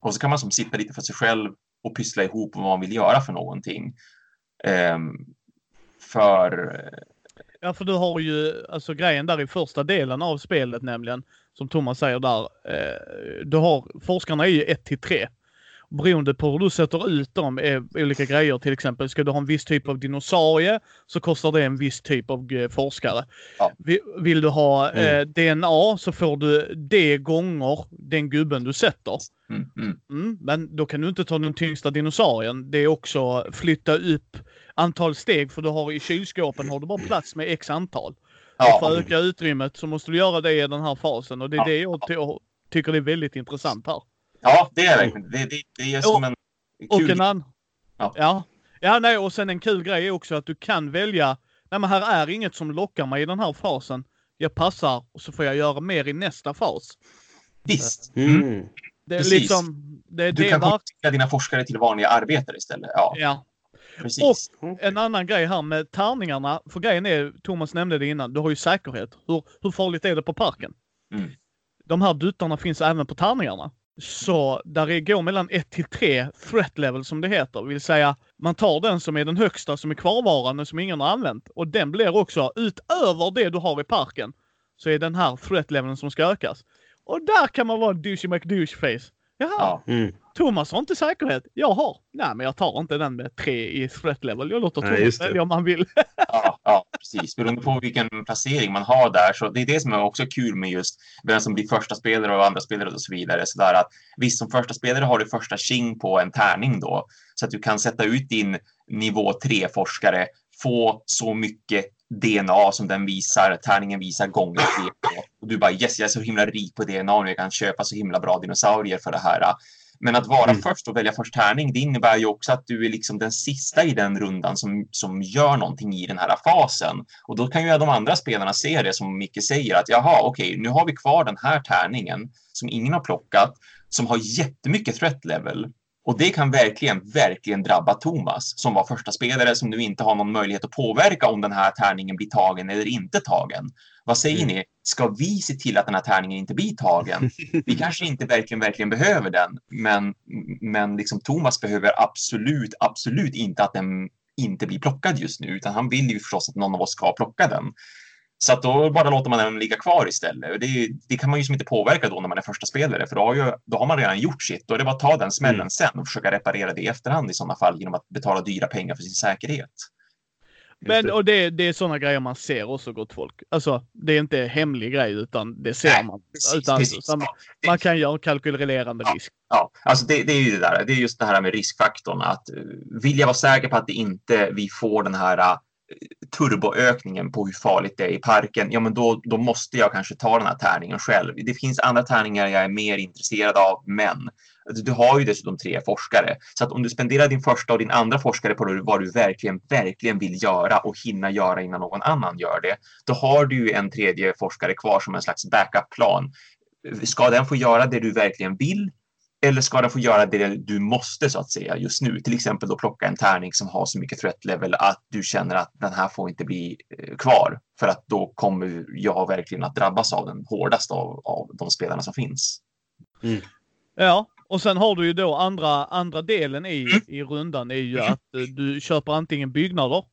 och så kan man som sitta lite för sig själv och pyssla ihop vad man vill göra för någonting. Um, för... Eh, ja, för du har ju alltså grejen där i första delen av spelet nämligen, som Thomas säger där. Eh, du har, forskarna är ju 1 till 3 beroende på hur du sätter ut dem är olika grejer. Till exempel ska du ha en viss typ av dinosaurie så kostar det en viss typ av eh, forskare. Ja. Vill du ha mm. eh, DNA så får du det gånger den gubben du sätter. Mm, mm. Mm, men då kan du inte ta den tyngsta dinosaurien. Det är också flytta upp antal steg för du har i kylskåpen har du bara plats med x antal. Ja. Och för att öka utrymmet så måste du göra det i den här fasen och det är ja. det jag tycker är väldigt intressant här. Ja, det är verkligen. Det, det, det är som en kul... Och en annan. Ja. ja. Ja, nej, och sen en kul grej är också att du kan välja. Nej, men här är inget som lockar mig i den här fasen. Jag passar och så får jag göra mer i nästa fas. Visst. Mm. Det är Precis. liksom, det, du det kan konvertera dina forskare till vanliga arbetare istället. Ja. ja. Precis. Och en annan grej här med tärningarna. För grejen är, Thomas nämnde det innan, du har ju säkerhet. Hur, hur farligt är det på parken? Mm. De här duttarna finns även på tärningarna. Så där det går mellan 1 till 3 threat level som det heter. Vill säga man tar den som är den högsta som är kvarvarande som ingen har använt. Och den blir också utöver det du har i parken. Så är den här threat leveln som ska ökas. Och där kan man vara douchey McDouche face. Jaha. Ja. Mm. Thomas har inte säkerhet. Jag har. Nej, men jag tar inte den med tre i threat level. Jag låter Thomas välja om han vill. ja, ja, precis. Beroende på vilken placering man har där. Så det är det som är också kul med just vem som blir första spelare och andra spelare och så vidare. Så där att visst, som första spelare har du första king på en tärning då. Så att du kan sätta ut din nivå 3-forskare, få så mycket DNA som den visar, tärningen visar gånger tre. Och du bara yes, jag är så himla rik på DNA och jag kan köpa så himla bra dinosaurier för det här. Men att vara mm. först och välja först tärning, det innebär ju också att du är liksom den sista i den rundan som, som gör någonting i den här fasen. Och då kan ju de andra spelarna se det som Micke säger att jaha, okej, okay, nu har vi kvar den här tärningen som ingen har plockat, som har jättemycket threat level. Och det kan verkligen, verkligen drabba Thomas som var första spelare som nu inte har någon möjlighet att påverka om den här tärningen blir tagen eller inte tagen. Vad säger mm. ni? Ska vi se till att den här tärningen inte blir tagen? Vi kanske inte verkligen, verkligen behöver den, men, men liksom Thomas behöver absolut, absolut inte att den inte blir plockad just nu, utan han vill ju förstås att någon av oss ska plocka den. Så att då bara låter man den ligga kvar istället. Det, det, kan man ju som inte påverka då när man är första spelare, för då har, ju, då har man redan gjort sitt. Då är det bara att ta den smällen mm. sen och försöka reparera det i efterhand i sådana fall genom att betala dyra pengar för sin säkerhet. Men och det, det är sådana grejer man ser också gott folk. Alltså det är inte hemlig grej utan det ser Nej, man. Precis, utan, precis. Man, man, kan göra kalkylerande ja, risk. Ja, alltså det, det, är ju det där. Det är just det här med riskfaktorn. Att vill jag vara säker på att det inte vi får den här uh, turboökningen på hur farligt det är i parken, ja men då, då måste jag kanske ta den här tärningen själv. Det finns andra tärningar jag är mer intresserad av, men alltså, du har ju dessutom tre forskare. Så att om du spenderar din första och din andra forskare på vad du verkligen, verkligen vill göra och hinna göra innan någon annan gör det, då har du ju en tredje forskare kvar som en slags backup-plan. Ska den få göra det du verkligen vill eller ska den få göra det du måste så att säga just nu? Till exempel då plocka en tärning som har så mycket threat level att du känner att den här får inte bli eh, kvar för att då kommer jag verkligen att drabbas av den hårdaste av, av de spelarna som finns. Mm. Ja, och sen har du ju då andra, andra delen i, mm. i rundan är ju mm. att eh, du köper antingen byggnader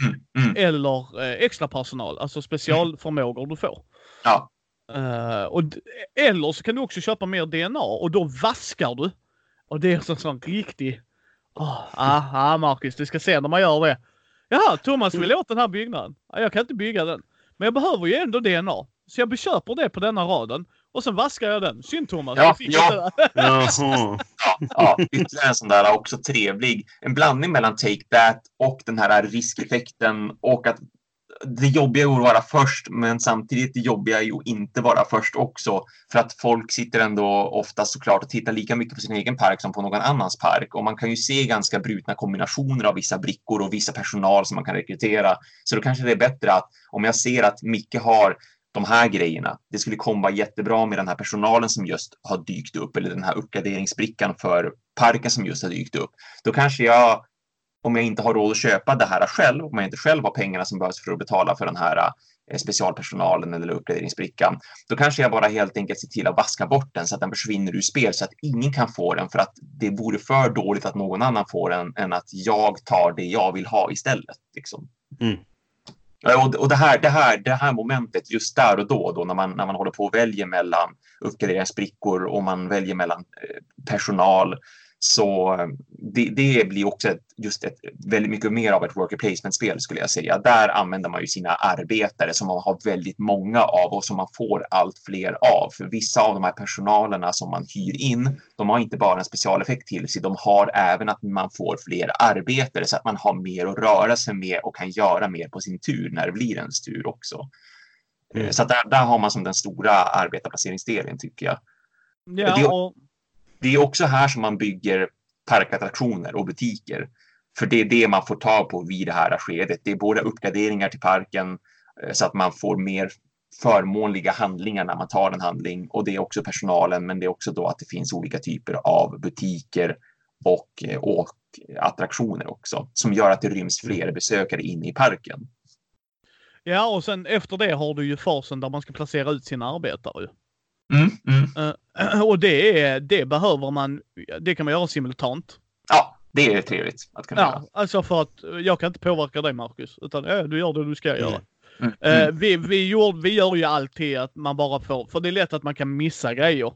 Mm, mm. eller eh, extra personal, alltså specialförmågor du får. Ja. Eh, och, eller så kan du också köpa mer DNA och då vaskar du. Och det är så sån riktig... Oh, ah, ah, Marcus, du ska se när man gör det. Jaha, Thomas vill åt den här byggnaden. Ja, jag kan inte bygga den. Men jag behöver ju ändå DNA. Så jag köper det på denna raden. Och sen vaskar jag den. Synd Thomas. Ja, jag fick ja. Jaha. Ja, ytterligare en sån där också trevlig. En blandning mellan Take That och den här riskeffekten och att det jobbiga är att vara först, men samtidigt det jobbiga är att inte vara först också. För att folk sitter ändå ofta såklart och tittar lika mycket på sin egen park som på någon annans park. Och man kan ju se ganska brutna kombinationer av vissa brickor och vissa personal som man kan rekrytera. Så då kanske det är bättre att om jag ser att Micke har de här grejerna. Det skulle komma jättebra med den här personalen som just har dykt upp eller den här uppgraderingsbrickan för parken som just har dykt upp. Då kanske jag, om jag inte har råd att köpa det här själv, om jag inte själv har pengarna som behövs för att betala för den här eh, specialpersonalen eller uppgraderingsbrickan, då kanske jag bara helt enkelt ser till att vaska bort den så att den försvinner ur spel så att ingen kan få den för att det vore för dåligt att någon annan får den än att jag tar det jag vill ha istället. Liksom. Mm. Och det, här, det, här, det här momentet just där och då, då när, man, när man håller på och väljer mellan uppgraderingsbrickor och man väljer mellan eh, personal, så eh, det, det blir också ett, just ett, väldigt mycket mer av ett worker placement-spel skulle jag säga. Där använder man ju sina arbetare som man har väldigt många av och som man får allt fler av. För vissa av de här personalerna som man hyr in, de har inte bara en specialeffekt till sig, de har även att man får fler arbetare så att man har mer att röra sig med och kan göra mer på sin tur när det blir ens tur också. Mm. Så där, där har man som den stora arbetarplaceringsdelen tycker jag. Ja, och, det är också här som man bygger parkattraktioner och butiker. För det är det man får tag på vid det här skedet. Det är både uppgraderingar till parken eh, så att man får mer förmånliga handlingar när man tar en handling och det är också personalen. Men det är också då att det finns olika typer av butiker och, eh, och attraktioner också som gör att det ryms fler besökare inne i parken. ja, och sen efter det har du ju fasen där man ska placera ut sina arbetare. Mm, mm. Eh, och det, det behöver man, det kan man göra simultant. Ja, det är trevligt att kunna göra. Ja, alltså för att jag kan inte påverka dig Marcus, utan ja, du gör det du ska göra. Mm, mm. vi, vi, gör, vi gör ju alltid att man bara får, för det är lätt att man kan missa grejer.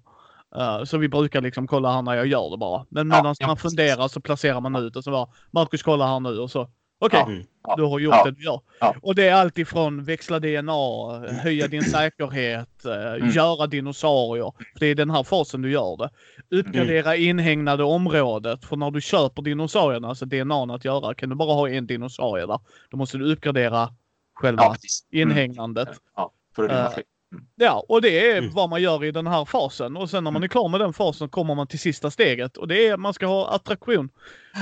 Eh, så vi brukar liksom kolla här när jag gör det bara. Men Ja, medan ja, man precis. funderar så placerar man ut och så bara Marcus kolla här nu och så okej, Mm. Ja, du har gjort ja, det du gör. ja. Och det är allt ifrån växla DNA, höja din säkerhet, eh, Mm. göra dinosaurier. För det är den här fasen du gör det. Uppgradera Mm. inhägnade området. För när du köper dinosaurierna, alltså DNA att göra, kan du bara ha en dinosaurie där. Då måste du uppgradera själva Ja, precis. Mm. inhägnandet. Ja, för fler. Ja, och det är Mm. vad man gör i den här fasen. Och sen när man är klar med den fasen kommer man till sista steget. Och det är man ska ha attraktion.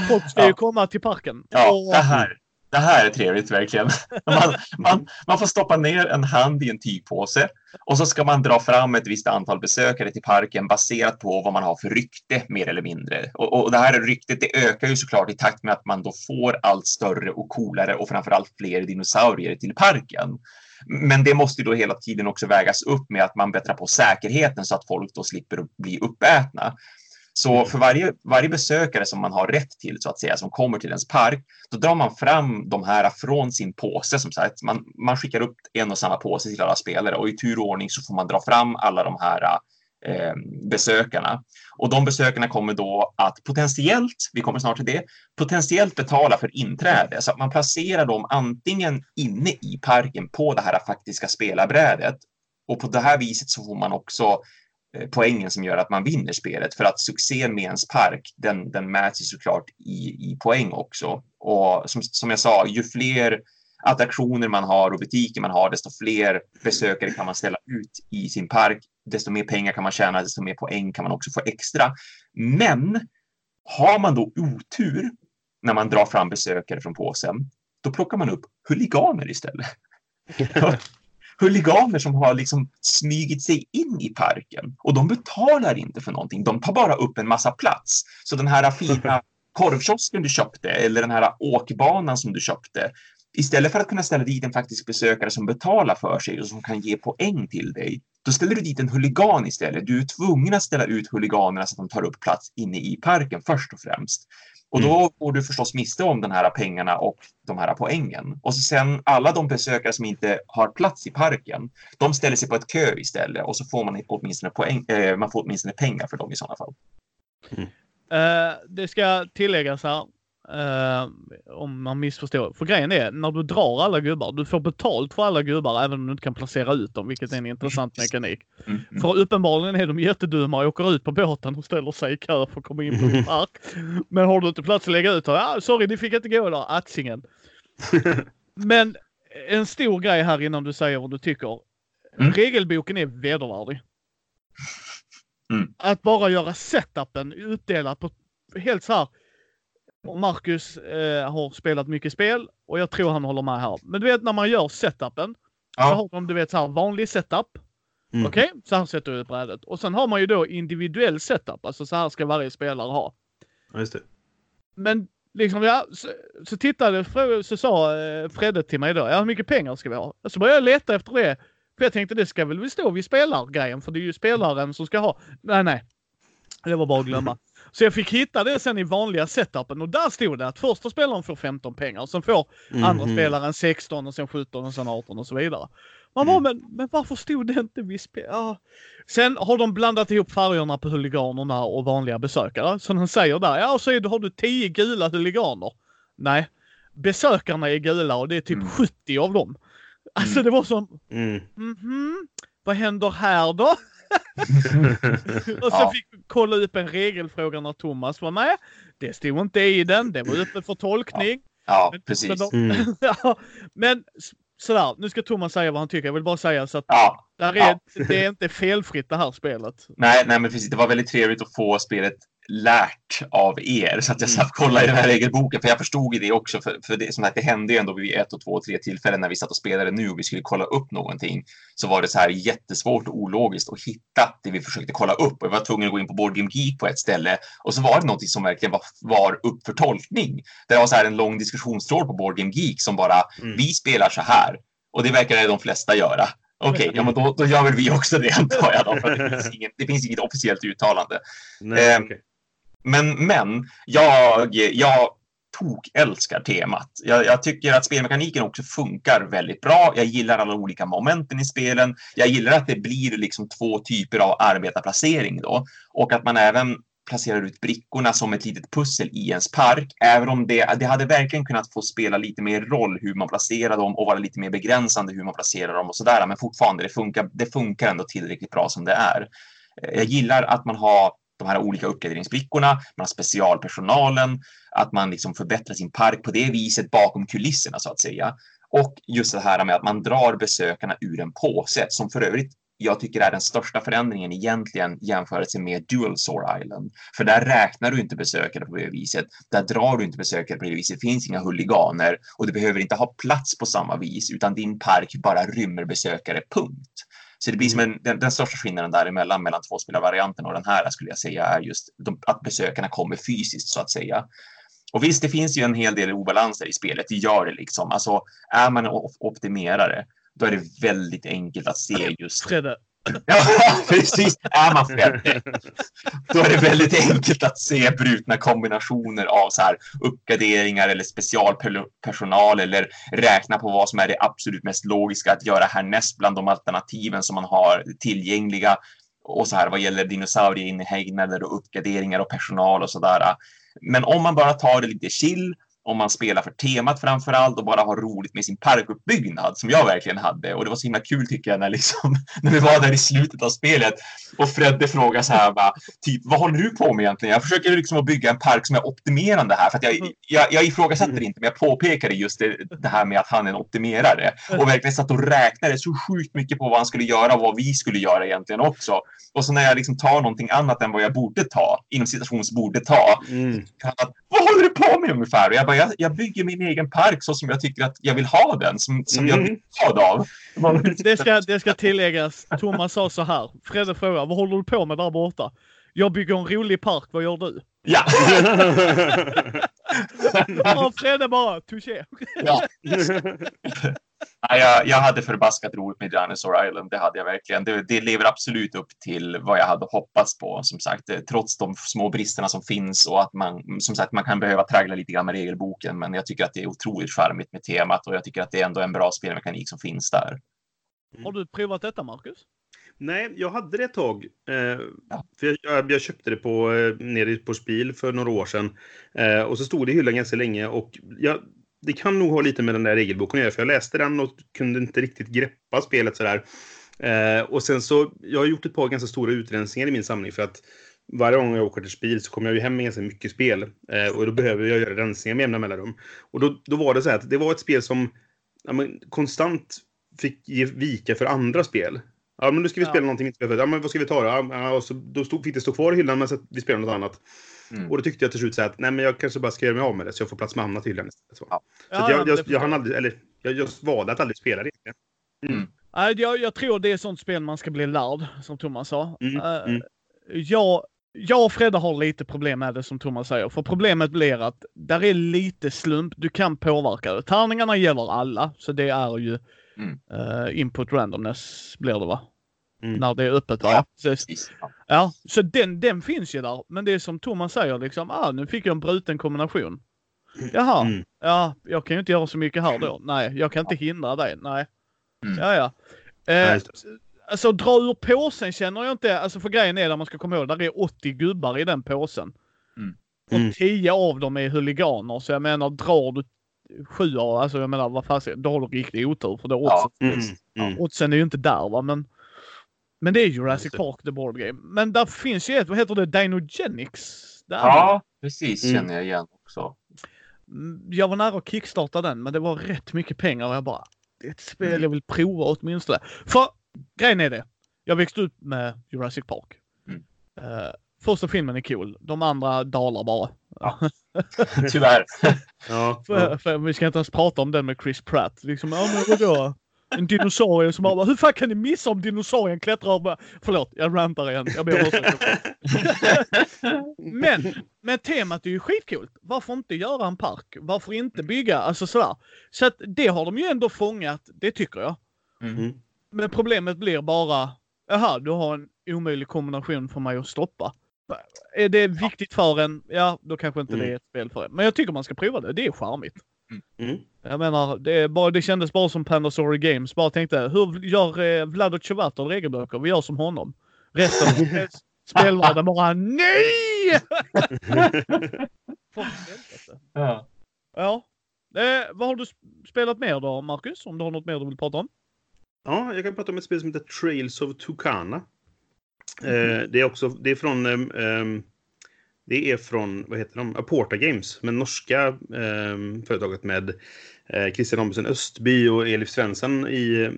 Folk ska Ja. ju komma till parken. Ja, och, det här, det här är trevligt verkligen. Man, man, man får stoppa ner en hand i en tygpåse och så ska man dra fram ett visst antal besökare till parken baserat på vad man har för rykte mer eller mindre. Och, och det här ryktet det ökar ju såklart i takt med att man då får allt större och coolare och framförallt fler dinosaurier till parken. Men det måste ju då hela tiden också vägas upp med att man bättrar på säkerheten så att folk då slipper bli uppätna. Så för varje, varje besökare som man har rätt till, så att säga, som kommer till ens park, då drar man fram de här från sin påse. Som sagt, man, man skickar upp en och samma påse till alla spelare och i tur och ordning så får man dra fram alla de här eh, besökarna. Och de besökarna kommer då att potentiellt, vi kommer snart till det, potentiellt betala för inträde så att man placerar dem antingen inne i parken på det här faktiska spelarbrädet och på det här viset så får man också eh, poängen som gör att man vinner spelet för att succén med ens park den, den mäts ju såklart i, i poäng också. Och som, som jag sa, ju fler attraktioner man har och butiker man har, desto fler besökare kan man ställa ut i sin park. Desto mer pengar kan man tjäna, desto mer poäng kan man också få extra. Men har man då otur när man drar fram besökare från påsen, då plockar man upp huliganer istället. huliganer som har liksom smygit sig in i parken och de betalar inte för någonting. De tar bara upp en massa plats. Så den här fina korvkiosken du köpte eller den här åkbanan som du köpte, istället för att kunna ställa dit en faktisk besökare som betalar för sig och som kan ge poäng till dig, Då ställer du dit en huligan istället. Du är tvungen att ställa ut huliganerna så att de tar upp plats inne i parken först och främst. Och då Mm. går du förstås miste om den här pengarna och de här poängen. Och så sen alla de besökare som inte har plats i parken, de ställer sig på ett kö istället och så får man åtminstone, poäng, eh, man får åtminstone pengar för dem i sådana fall. Eh, det ska tilläggas här. Eh, om man missförstår. För grejen är, när du drar alla gubbar, du får betalt för alla gubbar även om du inte kan placera ut dem, vilket är en intressant mekanik. Mm. Mm. För uppenbarligen är de jättedumma och åker ut på båten och ställer sig i kö för att komma in på din park. Men har du inte plats att lägga ut, ja, sorry, ni fick inte gå där, atsingen. Men en stor grej här innan du säger vad du tycker. Mm. Regelboken är vedervärdig. Mm. Att bara göra setupen uppdelat på helt så här. Och Marcus eh, har spelat mycket spel och jag tror han håller med här. Men du vet när man gör setupen. Så Ja. har de du vet så här vanlig setup. Mm. Okej, så här sätter du brädet. Och sen har man ju då individuell setup. Alltså så här ska varje spelare ha. Ja, just det. Men liksom, ja, så, så tittade, så sa eh, Fredde till mig då, ja hur mycket pengar ska vi ha? Så började jag leta efter det. För jag tänkte det ska väl stå vid spelargrejen, för det är ju spelaren som ska ha. Nej, nej. Det var bara att glömma. Så jag fick hitta det sen i vanliga setupen och där stod det att första spelaren får 15 pengar och sen får andra Mhm. spelaren 16 och sen 17 och sen 18 och så vidare. Man bara, Mm. men, men varför stod det inte vid spel? Ja. Sen har de blandat ihop färgerna på huliganerna och vanliga besökare. Så de säger där, ja så det, har du 10 gula huliganer. Nej, besökarna är gula och det är typ Mm. 70 av dem. Alltså Mm. det var som, Mm. mhm, vad händer här då? Och så Ja. fick vi kolla upp en regelfråga när Thomas var med. Det stod inte i den, det var uppe för tolkning. Ja, Men- precis. Men, de, Mm. ja, men sådär, nu ska Thomas säga vad han tycker. Jag vill bara säga så att Ja, där är, Ja. det är inte felfritt det här spelet. nej, nej, men precis. Det var väldigt trevligt att få spelet lärt av er så att jag satt och kollade i den här regelboken för jag förstod ju det också för, för det, som sagt, det hände ju ändå vid ett och två och tre tillfällen när vi satt och spelade nu och vi skulle kolla upp någonting så var det så här jättesvårt och ologiskt att hitta det vi försökte kolla upp och jag var tvungen att gå in på Board Game Geek på ett ställe och så var det någonting som verkligen var, var upp för tolkning. Det var så här en lång diskussionstråd på Board Game Geek som bara Mm. vi spelar så här och det verkar de flesta göra. Okej, ja, men då, då gör väl vi också det antar jag. Då, för det, finns ingen, det finns inget officiellt uttalande. Nej, Ehm, okej. Men, men jag, jag tok älskar temat. Jag, jag tycker att spelmekaniken också funkar väldigt bra. Jag gillar alla olika momenten i spelen. Jag gillar att det blir liksom två typer av arbetarplacering då och att man även placerar ut brickorna som ett litet pussel i ens park, även om det, det hade verkligen kunnat få spela lite mer roll hur man placerar dem och vara lite mer begränsande hur man placerar dem och sådär. Men fortfarande, det funkar, det funkar ändå tillräckligt bra som det är. Jag gillar att man har de här olika uppgraderingsbrickorna, man har specialpersonalen, att man liksom förbättrar sin park på det viset bakom kulisserna så att säga. Och just det här med att man drar besökarna ur en påse, som för övrigt jag tycker är den största förändringen egentligen jämförelse med Dual Sore Island. För där räknar du inte besökare på det viset. Där drar du inte besökare på det viset. Det finns inga huliganer och du behöver inte ha plats på samma vis, utan din park bara rymmer besökare, punkt. Så det blir som en, den, den största skillnaden däremellan, mellan tvåspelarvarianten och den här, skulle jag säga, är just de, att besökarna kommer fysiskt, så att säga. Och visst, det finns ju en hel del obalanser i spelet, det gör det liksom. Alltså, är man optimerare, då är det väldigt enkelt att se just Fredde, Ja, precis. Är man fel då är det väldigt enkelt att se brutna kombinationer av så här uppgraderingar eller specialpersonal eller räkna på vad som är det absolut mest logiska att göra härnäst bland de alternativen som man har tillgängliga. Och så här vad gäller dinosaurieinhägnader och uppgraderingar och personal och sådär. Men om man bara tar det lite chill om man spelar för temat framför allt och bara har roligt med sin parkuppbyggnad som jag verkligen hade. Och det var så himla kul tycker jag när, liksom, när vi var där i slutet av spelet och Fredde frågar så här bara, typ vad håller du på med egentligen? Jag försöker liksom att bygga en park som är optimerande här för att jag, jag, jag ifrågasätter inte men jag påpekade just det, det här med att han är en optimerare och verkligen satt och räknade så sjukt mycket på vad han skulle göra och vad vi skulle göra egentligen också. Och så när jag liksom tar någonting annat än vad jag borde ta, inom citations borde ta, Mm. att, vad håller du på med ungefär? Och jag bara, jag, jag bygger min egen park så som jag tycker att jag vill ha den, som, som jag Mm. blir glad av. det ska, det ska tilläggas. Thomas sa så här. Fredde frågar, vad håller du på med där borta? Jag bygger en rolig park, vad gör du? Ja, Och Fredde bara, touché. ja. Ja, jag, jag hade förbaskat roligt med Dinosaur Island. Det hade jag verkligen. Det, det lever absolut upp till vad jag hade hoppats på. Som sagt, eh, trots de små bristerna som finns och att man som sagt, man kan behöva traggla lite grann med regelboken. Men jag tycker att det är otroligt charmigt med temat och jag tycker att det är ändå en bra spelmekanik som finns där. Har du provat detta, Marcus? Nej, jag hade det ett tag. Eh, ja. för jag, jag, köpte det på, eh, nere på Spil för några år sedan. Eh, och så stod det i hyllan ganska länge. Och jag, det kan nog ha lite med den där regelboken att göra. För jag läste den och kunde inte riktigt greppa spelet sådär. Eh, och sen så, jag har gjort ett par ganska stora utrensningar i min samling. För att varje gång jag åker till Spil så kommer jag ju hem med ganska mycket spel. Eh, och då behöver jag göra rensningar med jämna mellanrum. Och då, då var det så här att det var ett spel som ja, men, konstant fick ge vika för andra spel. Ja, men nu ska vi spela ja. någonting inte Ja, men vad ska vi ta då? Ja, och så, då stod, fick det stå kvar i hyllan, men så vi spelade något annat. Mm. Och då tyckte jag till slut så att nej, men jag kanske bara ska göra mig av med det så jag får plats med annat i hyllan istället. Så, ja. så ja, jag, jag, jag, hann aldrig, eller jag just valde att aldrig spela det. Mm. Mm. Jag, jag tror det är sånt spel man ska bli lärd, som Thomas sa. Uh, jag, jag och Fredde har lite problem med det som Thomas säger. För problemet blir att där är lite slump. Du kan påverka det. Tärningarna gäller alla, så det är ju Mm. Uh, input randomness blir det va? Mm. När det är öppet va? Ja, precis. Ja, så den, den finns ju där. Men det är som Thomas säger liksom, ah nu fick jag en bruten kombination. Jaha, mm. ja, jag kan ju inte göra så mycket här då. Nej, jag kan inte hindra dig. Nej. Mm. Ja, ja. Eh, alltså dra ur påsen känner jag inte, alltså för grejen är där man ska komma ihåg, där är 80 gubbar i den påsen. Mm. Och 10 av dem är huliganer, så jag menar drar du sju av, alltså jag menar vad fasen, då har du riktig otur för det oddsen, ja. mm, mm. oddsen är ju inte där va men men det är Jurassic Park the board game. Men där finns ju ett, vad heter det, Dinogenics? Där ja, precis mm. känner jag igen också. Mm, jag var nära att kickstarta den men det var rätt mycket pengar och jag bara, det är ett spel mm. jag vill prova åtminstone. För grejen är det, jag växte upp med Jurassic Park. Mm. Uh, första filmen är cool, de andra dalar bara. Ja. Tyvärr. ja, för, för, vi ska inte ens prata om den med Chris Pratt. Liksom, ja men vadå? En dinosaurie som bara, hur fan kan ni missa om dinosaurien klättrar? Bara, förlåt, jag rantar igen. Jag ber Men, men temat är ju skitcoolt. Varför inte göra en park? Varför inte bygga? Alltså sådär. Så att det har de ju ändå fångat, det tycker jag. Mm. Men problemet blir bara, jaha, du har en omöjlig kombination för mig att stoppa. Är det viktigt för en, ja då kanske inte mm. det är ett spel för en. Men jag tycker man ska prova det, det är charmigt. Mm. mm. Jag menar, det, bara, det kändes bara som Pandasauri Games. Bara tänkte, hur gör eh, Vlado Cevator regelböcker? Vi gör som honom. Resten av spelvärlden bara NEJ! ja. ja. Eh, vad har du spelat mer då, Marcus? Om du har något mer du vill prata om? Ja, jag kan prata om ett spel som heter Trails of Tucana. Eh, det är också, det är från, um, det är från, vad heter de, Aporta Games, men norska um, företaget med uh, Christian Ombudsen Östby och Elif Svensson i,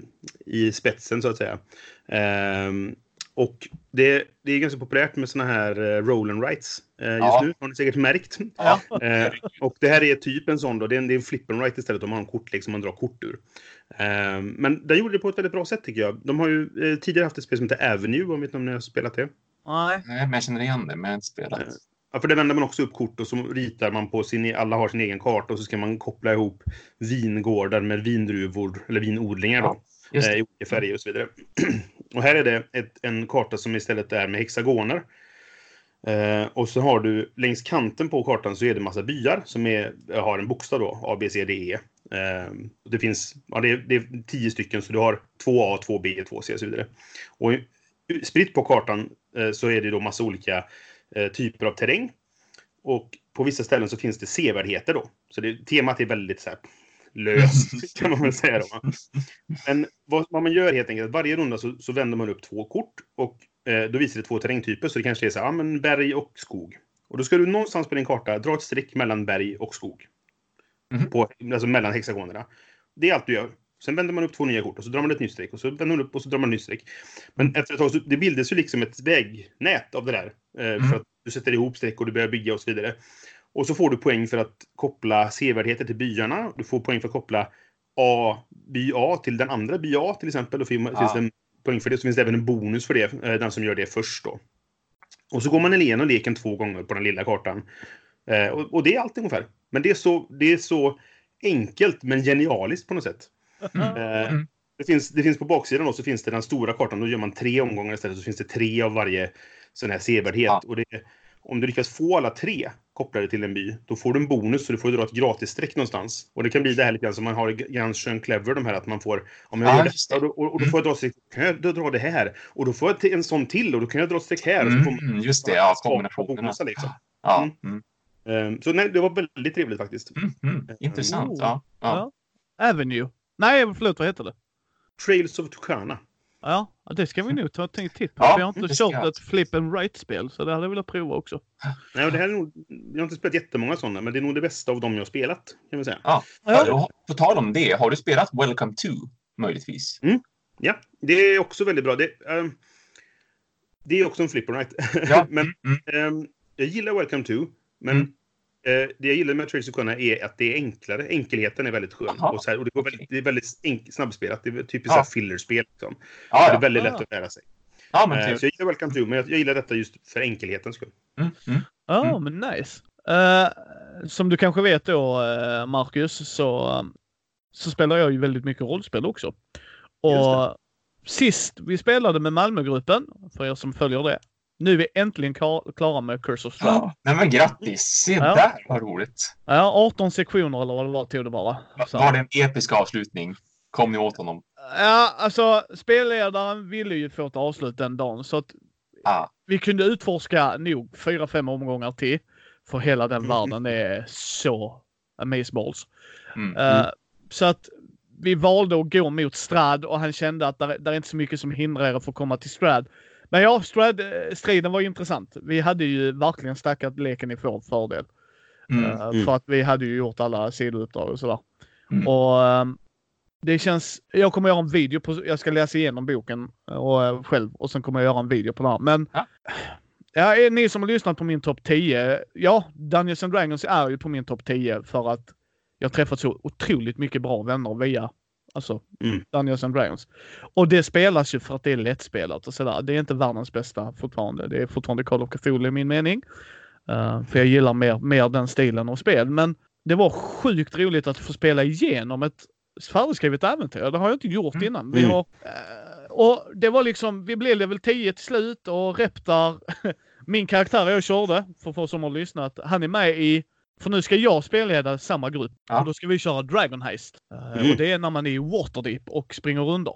i spetsen så att säga. Um, och det, det är ganska populärt med såna här uh, roll and rights uh, just ja. nu, har ni säkert märkt. Ja. Uh, och det här är typ en sån då, det är en, det är en flip and right istället om man har en kortlek som man drar kort ur. Uh, men den gjorde det på ett väldigt bra sätt tycker jag. De har ju uh, tidigare haft ett spel som heter Avenue, om vet ni om ni har spelat det? Nej. Nej, men jag känner igen det, men jag har inte spelat. Uh, ja, för där vänder man också upp kort och så ritar man på sin, alla har sin egen karta och så ska man koppla ihop vingårdar med vindruvor, eller vinodlingar då. Ja, I olika färger och så vidare. och här är det ett, en karta som istället är med hexagoner. Eh, och så har du längs kanten på kartan så är det massa byar som är, har en bokstav då, A, B, C, D, E. Eh, det finns, ja, det är, det är tio stycken så du har två A, två B, två C och så vidare. Och spritt på kartan eh, så är det då massa olika eh, typer av terräng. Och på vissa ställen så finns det sevärdheter då. Så det, temat är väldigt så här, löst kan man väl säga då. Men vad, vad, man gör helt enkelt, varje runda så, så vänder man upp två kort och eh, då visar det två terrängtyper. Så det kanske är så här, ja, men berg och skog. Och då ska du någonstans på din karta dra ett streck mellan berg och skog. Mm. På, alltså mellan hexagonerna. Det är allt du gör. Sen vänder man upp två nya kort och så drar man ett nytt streck och så vänder man upp och så drar man ett nytt streck. Men efter ett tag så det bildas ju liksom ett vägnät av det där. Eh, mm. För att du sätter ihop streck och du börjar bygga och så vidare. Och så får du poäng för att koppla sevärdheter till byarna. Du får poäng för att koppla A, by A till den andra by A till exempel. Då finns ja. det en poäng för det. Så finns det även en bonus för det, eh, den som gör det först då. Och så går man igenom leken två gånger på den lilla kartan. Eh, och, och, det är allt ungefär. Men det är, så, det är så enkelt men genialiskt på något sätt. Eh, det, finns, det finns på baksidan då, så finns det den stora kartan. Då gör man tre omgångar istället. Så finns det tre av varje sån här sevärdhet. Ja. Och det, om du lyckas få alla tre kopplade till en by, då får du en bonus så du får dra ett gratisstreck någonstans. Och det kan bli det här lite grann som man har i Gunshun Clever, de här att man får, om jag Ja, gör detta och, då- och, och då får jag dra ett streck, kan jag då dra det här. Och då får jag en sån till och då kan jag dra ett streck här. Och så får man Mm, just det, ja, kombinationerna. bonusar liksom. Ja. Mm. Mm. Ehm, Så nej, det var väldigt trevligt faktiskt. Mm. Mm. Intressant. Oh. Ja. Ja. Avenue. Nej, förlåt, vad heter det? Trails of Tucana. Ja, det ska vi nog ta en titt på. Ja, vi har inte kört jag. ett flip and right-spel, så det hade jag velat prova också. Nej, det här är nog, jag har inte spelat jättemånga sådana, men det är nog det bästa av dem jag har spelat. Kan vi säga. Ja. Ja. På tal om det, har du spelat Welcome to möjligtvis? Ja, det är också väldigt bra. Det, ehm, det är också en flipper right? Ja. men Mm. ehm, jag gillar Welcome to, men Mm. Eh, det jag gillar med Trails of Tucana är att det är enklare. Enkelheten är väldigt skön. Och, så här, och det, går väldigt, det är väldigt enk- snabbspelat. Det är typiskt Ja. fillerspel. Liksom. Ja, Det är ja. väldigt Ah. lätt att lära sig. ja men Eh, trevligt. så jag gillar Welcome to, men jag, jag gillar detta just för enkelhetens skull. Mm. Mm. Ja, Mm. men nice. Eh, som du kanske vet då, uh, Marcus, så, så spelar jag ju väldigt mycket rollspel också. Och sist vi spelade med Malmögruppen, för er som följer det, nu är vi äntligen klar, klara med Curse of Strahd. Ja. Nej, men grattis! Se Ja. där vad roligt! Ja, 18 sektioner eller vad det var tog det bara. Så. Var det en episk avslutning? Kom ni åt honom? Ja, alltså spelledaren ville ju få ett avslut den dagen så att Ah. vi kunde utforska nog fyra, fem omgångar till. För hela den Mm. världen är så amazeballs. Mm. Eh, så att vi valde att gå mot Strad och han kände att där, där är inte så mycket som hindrar er att få komma till Strad. Men ja, Strad-striden var ju intressant. Vi hade ju verkligen stackat leken i vår fördel. Mm. Eh, Mm. För att vi hade ju gjort alla sidouppdrag och sådär. Mm. Och ehm, det känns, jag kommer göra en video på, jag ska läsa igenom boken och, eh, själv och sen kommer jag göra en video på det här. Men Ja. ja, ni som har lyssnat på min topp 10, ja, Dungeons and Dragons är ju på min topp 10 för att jag träffat så otroligt mycket bra vänner via alltså, Mm. Dungeons and Dragons. Och det spelas ju för att det är lättspelat och sådär. Det är inte världens bästa fortfarande. Det är fortfarande Call of Cthulhu i min mening. Eh, för jag gillar mer, mer den stilen av spel. Men det var sjukt roligt att få spela igenom ett färdigskrivet äventyr. Det har jag inte gjort Mm. innan. Vi Mm. har, eh, och det var liksom, vi blev level 10 till slut och Reptar, min karaktär jag körde, för folk som har lyssnat, han är med i för nu ska jag spelleda samma grupp. Ja. Och då ska vi köra Dragon Heist. Eh, Mm. Och det är när man är i Waterdeep och springer under.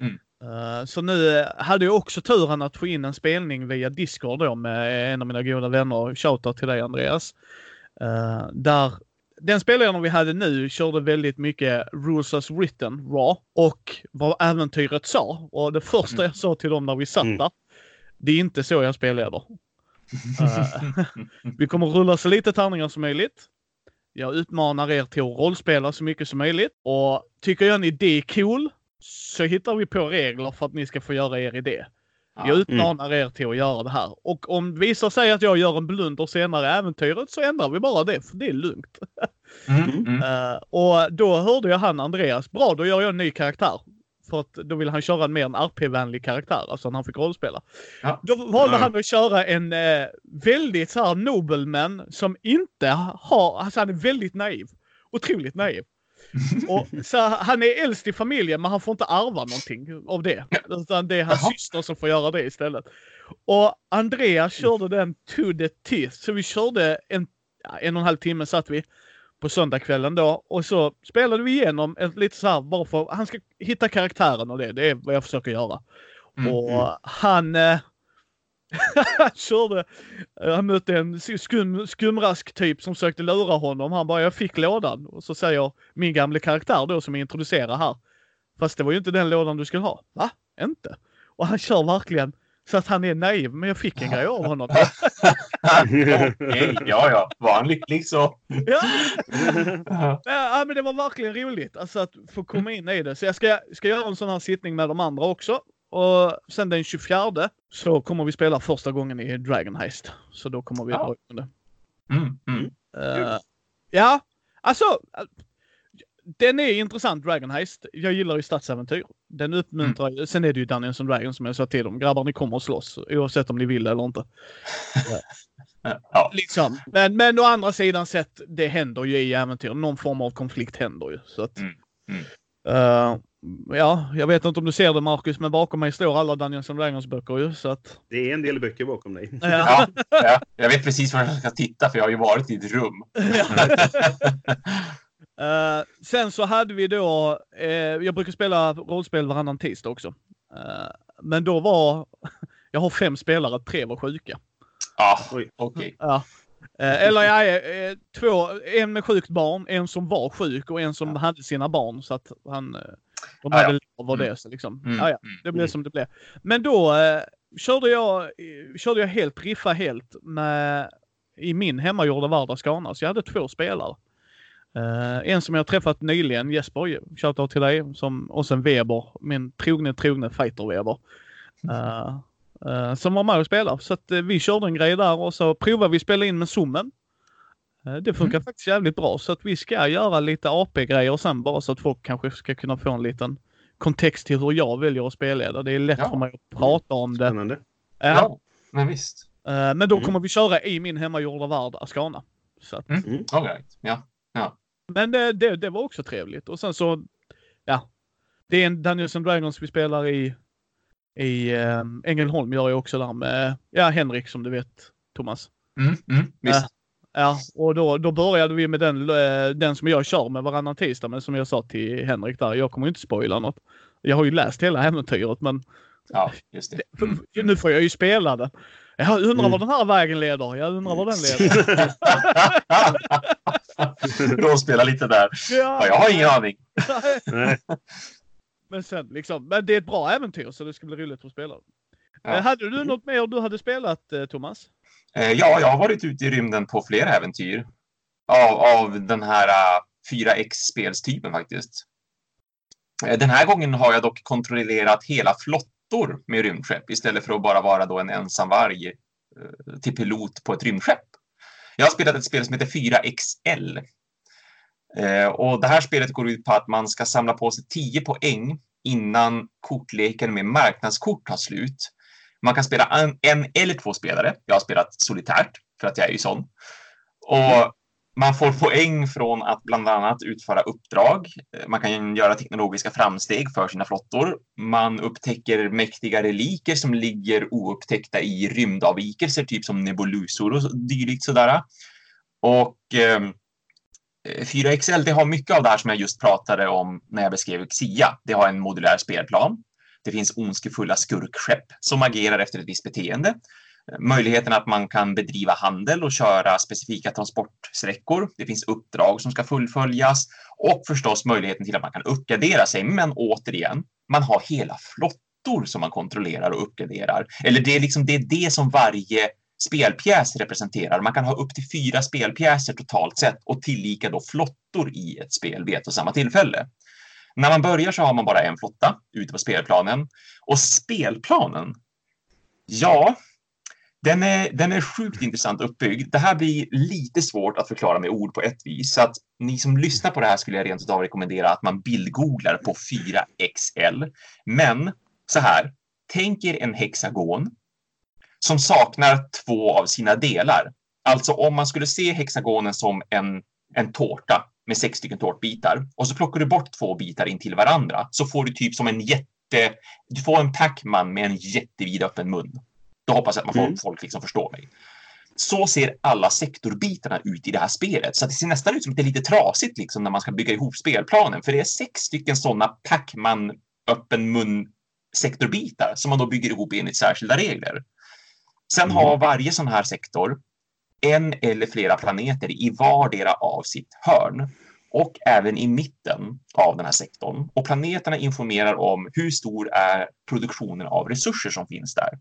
Mm. Eh, Så nu eh, hade jag också turen att få in en spelning via Discord då med en av mina goda vänner. Shoutout till dig Andreas. Där den spelaren vi hade nu körde väldigt mycket Rules as written, raw, och vad äventyret sa. Och det första Mm. jag sa till dem när vi satt Mm. där, det är inte så jag spelleder. Eh, vi kommer rulla så lite tärningar som möjligt. Jag utmanar er till att rollspela så mycket som möjligt. Och tycker jag en idé är cool så hittar vi på regler för att ni ska få göra er idé. Ja. Jag utmanar er till att göra det här. Och om det visar sig att jag gör en blunder senare i äventyret så ändrar vi bara det, för det är lugnt. Mm. Mm. Eh, och då hörde jag han Andreas, bra då gör jag en ny karaktär. För att då vill han köra en mer en RP-vänlig karaktär, alltså när han fick rollspela. Ja. Då valde Ja. han att köra en eh, väldigt så här nobleman som inte har, alltså han är väldigt naiv. Otroligt naiv. Och, så han är äldst i familjen men han får inte ärva någonting av det. Utan det är hans Jaha. syster som får göra det istället. Och Andreas körde den to the teeth. Så vi körde en, en och en halv timme satt vi på söndagskvällen då. Och så spelade vi igenom ett lite så här bara för han ska hitta karaktären och det. Det är vad jag försöker göra. Mm. Och han... Eh, han körde... eh, Han mötte en skum, skumrask typ som försökte lura honom. Han bara, jag fick lådan. Och så säger min gamla karaktär då som jag introducerar här. Fast det var ju inte den lådan du skulle ha. Va? Inte? Och han kör verkligen så att han är naiv. Men jag fick en grej av honom. Okej, ja, ja. Var han lycklig så. ja. ja, men det var verkligen roligt. Alltså att få komma in i det. Så jag ska, ska göra en sån här sittning med de andra också. Och sen den 24 så kommer vi spela första gången i Dragon Heist. Så då kommer vi Ja. igång det. Mm. Mm. Eh, ja, alltså. Den är intressant, Dragon Heist. Jag gillar ju stadsäventyr. Den uppmuntrar ju. Sen är det ju Dungeons and Dragons som jag sa till dem. Grabbar, ni kommer att slåss. Oavsett om ni vill eller inte. Ja. Liksom. Men, men å andra sidan sett, det händer ju i äventyr. Någon form av konflikt händer ju. Så att, Mm, mm. Uh, ja, jag vet inte om du ser det Marcus, men bakom mig står alla Dungeons and Dragons böcker ju. Så att... Det är en del böcker bakom dig. Ja. ja, ja. Jag vet precis var jag ska titta för jag har ju varit i ett rum. uh, sen så hade vi då, uh, jag brukar spela rollspel varannan tisdag också. Uh, men då var, jag har fem spelare, tre var sjuka. Ah, okej. Okay. Ja. Eller ja, två, en med sjukt barn, en som var sjuk och en som ja. hade sina barn. Så att han, de hade ja, ja. var det. Mm. Så liksom. Mm. Ja, ja, det blev mm. som det blev. Men då körde, jag, körde jag helt, riffa helt med i min hemmagjorda Skana. Så jag hade två spelare. Uh, en som jag träffat nyligen, Jesper, shoutout till dig. Som, och sen Weber, min trogne trogne fighter-Weber. Uh, uh, som var med och spelade. Så att, vi körde en grej där och så provade vi spela in med zoomen. Det funkar mm. faktiskt jävligt bra så att vi ska göra lite AP-grejer sen bara så att folk kanske ska kunna få en liten kontext till hur jag väljer att spelleda. Det är lätt ja. för mig att prata om det. Spännande. Ja, ja men visst. Men då mm. kommer vi köra i min hemmagjorda värld Ascana. Så att... mm. All right. ja. ja. Men det, det, det, var också trevligt. Och sen så, ja. Det är en Dungeons and Dragons vi spelar i, i um, Ängelholm gör jag också där med, ja, Henrik som du vet, Thomas. Mm, mm, visst. Ja, och då, då började vi med den, eh, den som jag kör med varannan tisdag, men som jag sa till Henrik där, jag kommer inte spoila något. Jag har ju läst hela äventyret, men ja, just det. Mm. nu får jag ju spela det. Jag undrar mm. var den här vägen leder. Jag undrar var den leder. Råspela lite där. Ja. ja. jag har ingen aning. men sen liksom, men det är ett bra äventyr så det ska bli roligt att spela. Ja. Eh, hade du något mer du hade spelat, eh, Thomas? Eh, ja, jag har varit ute i rymden på flera äventyr. Av, av den här 4X-spelstypen faktiskt. Den här gången har jag dock kontrollerat hela flottor med rymdskepp istället för att bara vara då en ensam varg eh, till pilot på ett rymdskepp. Jag har spelat ett spel som heter 4XL. Eh, och det här spelet går ut på att man ska samla på sig 10 poäng innan kortleken med marknadskort tar slut. Man kan spela en, en eller två spelare. Jag har spelat solitärt för att jag är ju sån. Och man får poäng från att bland annat utföra uppdrag. Man kan göra teknologiska framsteg för sina flottor. Man upptäcker mäktiga reliker som ligger oupptäckta i rymdavvikelser, typ som nebulusor och dylikt sådär. Och ehm, eh, 4XL, det har mycket av det här som jag just pratade om när jag beskrev Xia. Det har en modulär spelplan. Det finns ondskefulla skurkskepp som agerar efter ett visst beteende. Möjligheten att man kan bedriva handel och köra specifika transportsträckor. Det finns uppdrag som ska fullföljas och förstås möjligheten till att man kan uppgradera sig. Men återigen, man har hela flottor som man kontrollerar och uppgraderar. Eller det är liksom det, är det som varje spelpjäs representerar. Man kan ha upp till fyra spelpjäser totalt sett och tillika då flottor i ett spel vid ett och samma tillfälle. När man börjar så har man bara en flotta ute på spelplanen. Och spelplanen, ja, den är, den är sjukt intressant uppbyggd. Det här blir lite svårt att förklara med ord på ett vis. Så att ni som lyssnar på det här skulle jag rent av rekommendera att man bildgooglar på 4XL. Men så här, tänk er en hexagon som saknar två av sina delar. Alltså om man skulle se hexagonen som en, en tårta med sex stycken tårtbitar och så plockar du bort två bitar in till varandra så får du typ som en jätte... Du får en Pacman med en jättevid öppen mun. Då hoppas jag att man får, mm. folk liksom förstår mig. Så ser alla sektorbitarna ut i det här spelet. Så det ser nästan ut som att det är lite trasigt liksom när man ska bygga ihop spelplanen. För det är sex stycken sådana Pacman öppen mun sektorbitar som man då bygger ihop enligt särskilda regler. Sen mm. har varje sån här sektor en eller flera planeter i vardera av sitt hörn och även i mitten av den här sektorn. Och planeterna informerar om hur stor är produktionen av resurser som finns där.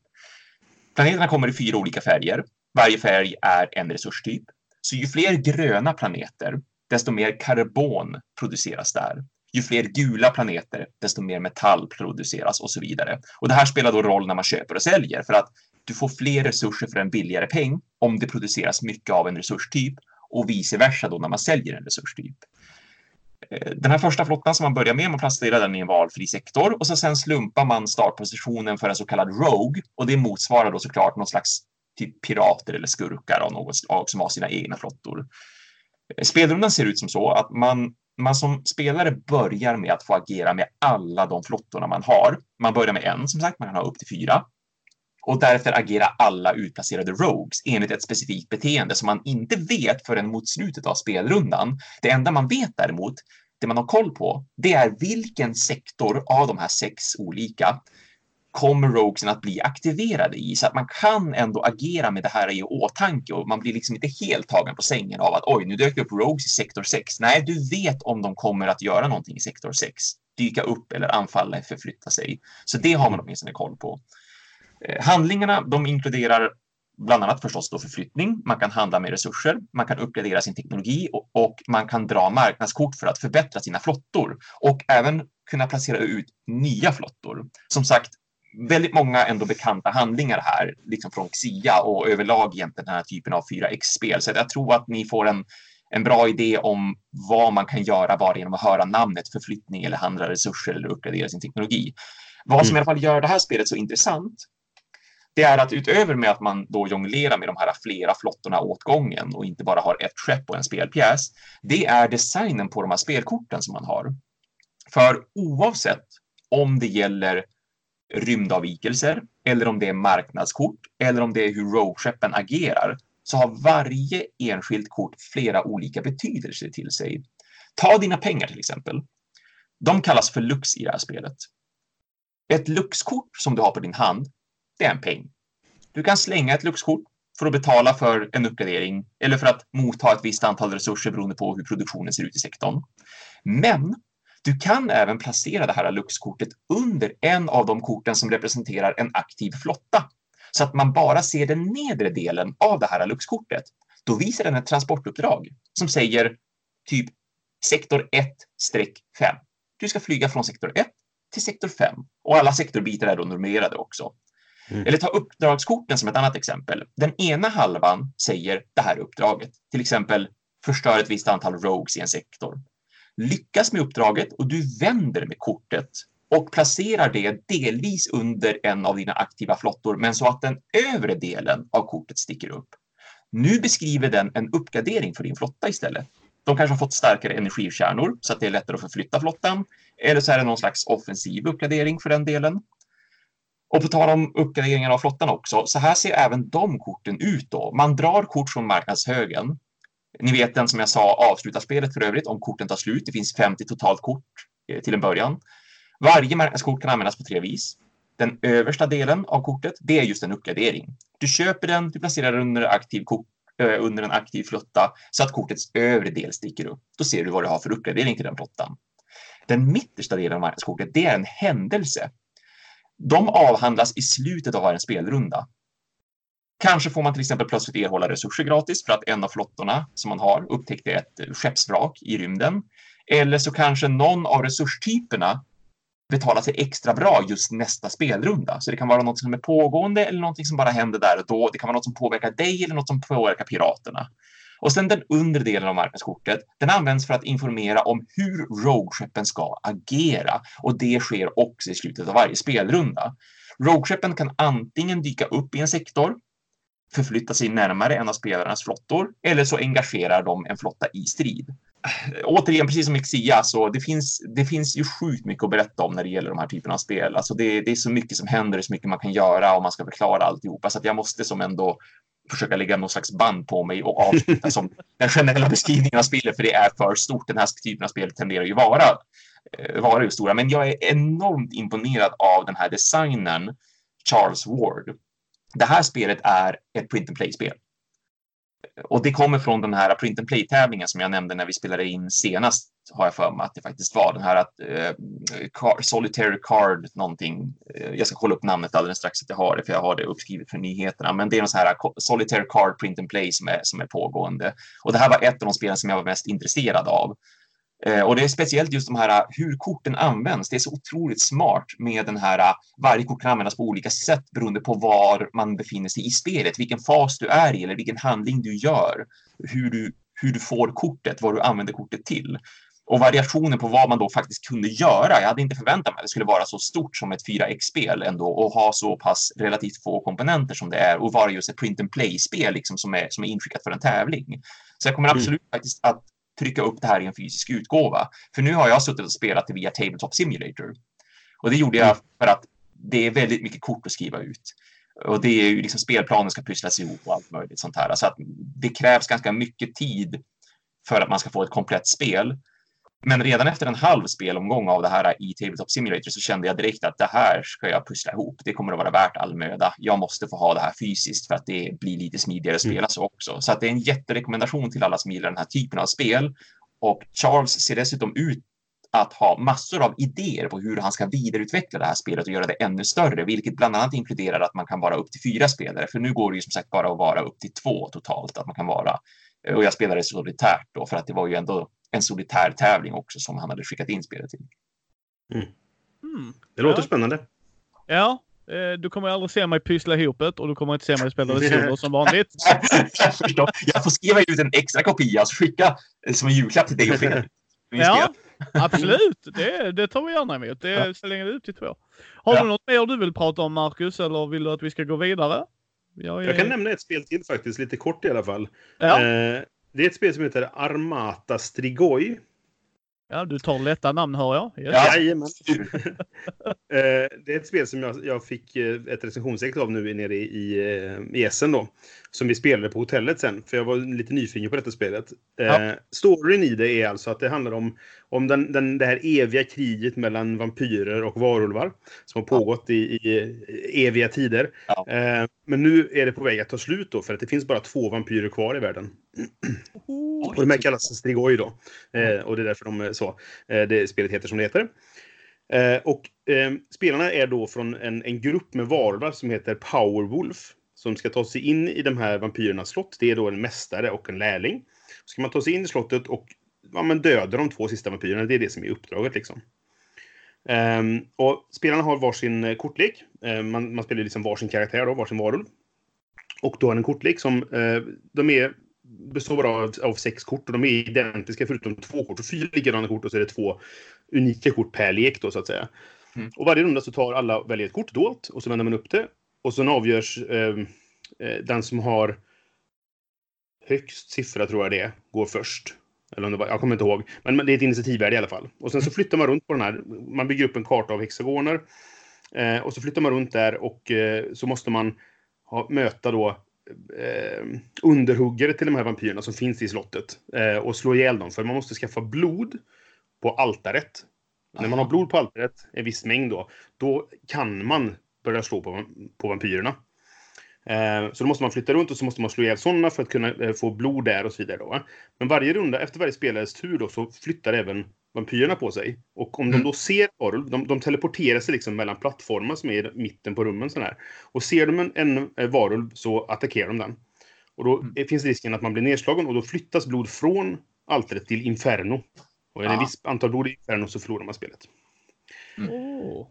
Planeterna kommer i fyra olika färger. Varje färg är en resurstyp. Så ju fler gröna planeter, desto mer karbon produceras där. Ju fler gula planeter, desto mer metall produceras och så vidare. Och det här spelar då roll när man köper och säljer för att du får fler resurser för en billigare peng om det produceras mycket av en resurstyp och vice versa då när man säljer en resurstyp. Den här första flottan som man börjar med, man placerar den i en valfri sektor och så sen slumpar man startpositionen för en så kallad Rogue och det motsvarar då såklart någon slags typ pirater eller skurkar av något slag som har sina egna flottor. Eh, spelrundan ser ut som så att man man som spelare börjar med att få agera med alla de flottorna man har. Man börjar med en, som sagt, man kan ha upp till fyra. Och därefter agera alla utplacerade rogues enligt ett specifikt beteende som man inte vet förrän mot slutet av spelrundan. Det enda man vet däremot, det man har koll på, det är vilken sektor av de här sex olika kommer roguesen att bli aktiverade i så att man kan ändå agera med det här i åtanke och man blir liksom inte helt tagen på sängen av att oj, nu dök det upp rogues i sektor 6. Nej, du vet om de kommer att göra någonting i sektor 6, dyka upp eller anfalla, förflytta sig. Så det har man åtminstone koll på. Eh, handlingarna, de inkluderar bland annat förstås då förflyttning. Man kan handla med resurser, man kan uppgradera sin teknologi och, och, man kan dra marknadskort för att förbättra sina flottor och även kunna placera ut nya flottor. Som sagt, väldigt många ändå bekanta handlingar här, liksom från Xia och överlag egentligen den här typen av 4X-spel. Så jag tror att ni får en, en bra idé om vad man kan göra bara genom att höra namnet förflyttning eller handla resurser eller uppgradera sin teknologi. Vad som mm. i alla fall gör det här spelet så intressant, det är att utöver med att man då jonglerar med de här flera flottorna åt gången och inte bara har ett skepp och en spelpjäs, det är designen på de här spelkorten som man har. För oavsett om det gäller rymdavvikelser eller om det är marknadskort eller om det är hur rogue-skeppen agerar så har varje enskilt kort flera olika betydelser till sig. Ta dina pengar till exempel. De kallas för lux i det här spelet. Ett luxkort som du har på din hand, det är en peng. Du kan slänga ett luxkort för att betala för en uppgradering eller för att motta ett visst antal resurser beroende på hur produktionen ser ut i sektorn. Men du kan även placera det här luxkortet under en av de korten som representerar en aktiv flotta så att man bara ser den nedre delen av det här luxkortet. Då visar den ett transportuppdrag som säger typ sektor 1-5. Du ska flyga från sektor 1 till sektor 5 och alla sektorbitar är då numrerade också. Mm. Eller ta uppdragskorten som ett annat exempel. Den ena halvan säger det här uppdraget, till exempel förstör ett visst antal rogues i en sektor lyckas med uppdraget och du vänder med kortet och placerar det delvis under en av dina aktiva flottor, men så att den övre delen av kortet sticker upp. Nu beskriver den en uppgradering för din flotta istället. De kanske har fått starkare energikärnor så att det är lättare att förflytta flottan. Eller så är det någon slags offensiv uppgradering för den delen. Och på tal om uppgraderingar av flottan också, så här ser även de korten ut då. Man drar kort från marknadshögen ni vet den som jag sa avslutar spelet för övrigt om korten tar slut. Det finns 50 totalt kort eh, till en början. Varje marknadskort kan användas på tre vis. Den översta delen av kortet, det är just en uppgradering. Du köper den, du placerar den under, aktiv kort, eh, under en aktiv flotta så att kortets övre del sticker upp. Då ser du vad du har för uppgradering till den flottan. Den mittersta delen av marknadskortet, det är en händelse. De avhandlas i slutet av varje spelrunda. Kanske får man till exempel plötsligt erhålla resurser gratis för att en av flottorna som man har upptäckte ett skeppsvrak i rymden. Eller så kanske någon av resurstyperna betalar sig extra bra just nästa spelrunda. Så det kan vara något som är pågående eller något som bara händer där och då. Det kan vara något som påverkar dig eller något som påverkar piraterna. Och sen den undre delen av marknadskortet, den används för att informera om hur rogue-skeppen ska agera. Och det sker också i slutet av varje spelrunda. Rogue-skeppen kan antingen dyka upp i en sektor förflytta sig närmare en av spelarnas flottor eller så engagerar de en flotta i strid. Återigen, precis som Xia, så det finns, det finns ju sjukt mycket att berätta om när det gäller de här typerna av spel. Alltså det, det är så mycket som händer, så mycket man kan göra och man ska förklara alltihopa. Så att jag måste som ändå försöka lägga någon slags band på mig och avsluta som den generella beskrivningen av spelet, för det är för stort. Den här typen av spel tenderar ju vara, eh, vara ju stora. Men jag är enormt imponerad av den här designen, Charles Ward det här spelet är ett print and play-spel. Och det kommer från den här print and play-tävlingen som jag nämnde när vi spelade in senast, har jag för mig att det faktiskt var. Den här eh, att, uh, Solitary Card någonting. Eh, jag ska kolla upp namnet alldeles strax att jag har det, för jag har det uppskrivet för nyheterna. Men det är en sån här Solitary Card print and play som är, som är pågående. Och det här var ett av de spelen som jag var mest intresserad av. Eh, och det är speciellt just de här hur korten används. Det är så otroligt smart med den här varje kort kan användas på olika sätt beroende på var man befinner sig i spelet, vilken fas du är i eller vilken handling du gör, hur du, hur du får kortet, vad du använder kortet till. Och variationen på vad man då faktiskt kunde göra. Jag hade inte förväntat mig att det skulle vara så stort som ett 4X-spel ändå och ha så pass relativt få komponenter som det är och vara just ett print and play-spel liksom som är, som är inskickat för en tävling. Så jag kommer mm. absolut mm. faktiskt att trycka upp det här i en fysisk utgåva. För nu har jag suttit och spelat det via Tabletop Simulator. Och det gjorde jag mm. för att det är väldigt mycket kort att skriva ut. Och det är ju liksom spelplanen ska pysslas ihop och allt möjligt sånt här. Så att det krävs ganska mycket tid för att man ska få ett komplett spel. Men redan efter en halv spelomgång av det här i Tabletop Simulator så kände jag direkt att det här ska jag pussla ihop. Det kommer att vara värt all möda. Jag måste få ha det här fysiskt för att det blir lite smidigare att spela mm. så också. Så att det är en jätterekommendation till alla som gillar den här typen av spel. Och Charles ser dessutom ut att ha massor av idéer på hur han ska vidareutveckla det här spelet och göra det ännu större, vilket bland annat inkluderar att man kan vara upp till fyra spelare. För nu går det ju som sagt bara att vara upp till två totalt, att man kan vara. Och jag spelade solitärt då, för att det var ju ändå en solitär tävling också som han hade skickat in spelet till. Mm. Mm. Det låter ja. spännande. Ja, eh, du kommer aldrig se mig pyssla ihop det och du kommer inte se mig spela det solo som vanligt. jag får skriva ut en extra kopia och skicka som en julklapp till dig och Fredrik. Ja, absolut. Det, det tar vi gärna emot. Det ja. så länge det är ut till två. Har ja. du något mer du vill prata om Marcus eller vill du att vi ska gå vidare? Jag, är... jag kan nämna ett spel till faktiskt, lite kort i alla fall. Ja. Eh, det är ett spel som heter Armata Strigoi. Ja, du tar lätta namn hör jag. Yes. Jajamän. Eh, det är ett spel som jag, jag fick eh, ett recensionsex av nu nere i, i, eh, i Essen då. Som vi spelade på hotellet sen, för jag var lite nyfiken på detta spelet. Ja. Storyn i det är alltså att det handlar om, om den, den, det här eviga kriget mellan vampyrer och varulvar. Som har pågått ja. i, i, eviga tider. Ja. Eh, men nu är det på väg att ta slut då, för att det finns bara två vampyrer kvar i världen. Oh, och de här kallas Strigoi då. Eh, och det är därför de är så. Eh, det spelet heter som det heter. Eh, och eh, spelarna är då från en, en grupp med varulvar som heter Powerwolf som ska ta sig in i de här vampyrernas slott. Det är då en mästare och en lärling. Ska man ta sig in i slottet och ja, men döda de två sista vampyrerna, det är det som är uppdraget liksom. Um, och spelarna har varsin eh, kortlek. Um, man, man, spelar liksom varsin karaktär då, varsin varulv. Och då har en kortlek som uh, de är, består av, av sex kort och de är identiska förutom två kort. Och fyra likadana kort och så är det två unika kort per lek då så att säga. Mm. Och varje runda så tar alla väljer ett kort dolt och så vänder man upp det och sen avgörs eh, den som har högst siffra, tror jag det är, går först. Eller om det var, jag kommer inte ihåg. Men det är ett initiativvärde i alla fall. Och sen så flyttar man runt på den här. Man bygger upp en karta av hexagoner. Eh, och så flyttar man runt där och eh, så måste man ha, möta då eh, underhuggare till de här vampyrerna som finns i slottet. Eh, och slå ihjäl dem. För man måste skaffa blod på altaret. När man har blod på altaret, en viss mängd då, då kan man börjar slå på, på vampyrerna. Eh, så då måste man flytta runt och så måste man slå ihjäl sådana för att kunna eh, få blod där och så vidare. Då, Men varje runda, efter varje spelares tur då, så flyttar även vampyrerna på sig. Och om mm. de då ser varulv, de, de teleporterar sig liksom mellan plattformar som är i mitten på rummen. Sådär. Och ser de en, en, en varulv så attackerar de den. Och då mm. finns risken att man blir nedslagen och då flyttas blod från altaret till Inferno. Och är det ah. ett visst antal blod i Inferno så förlorar man spelet. Mm. Oh.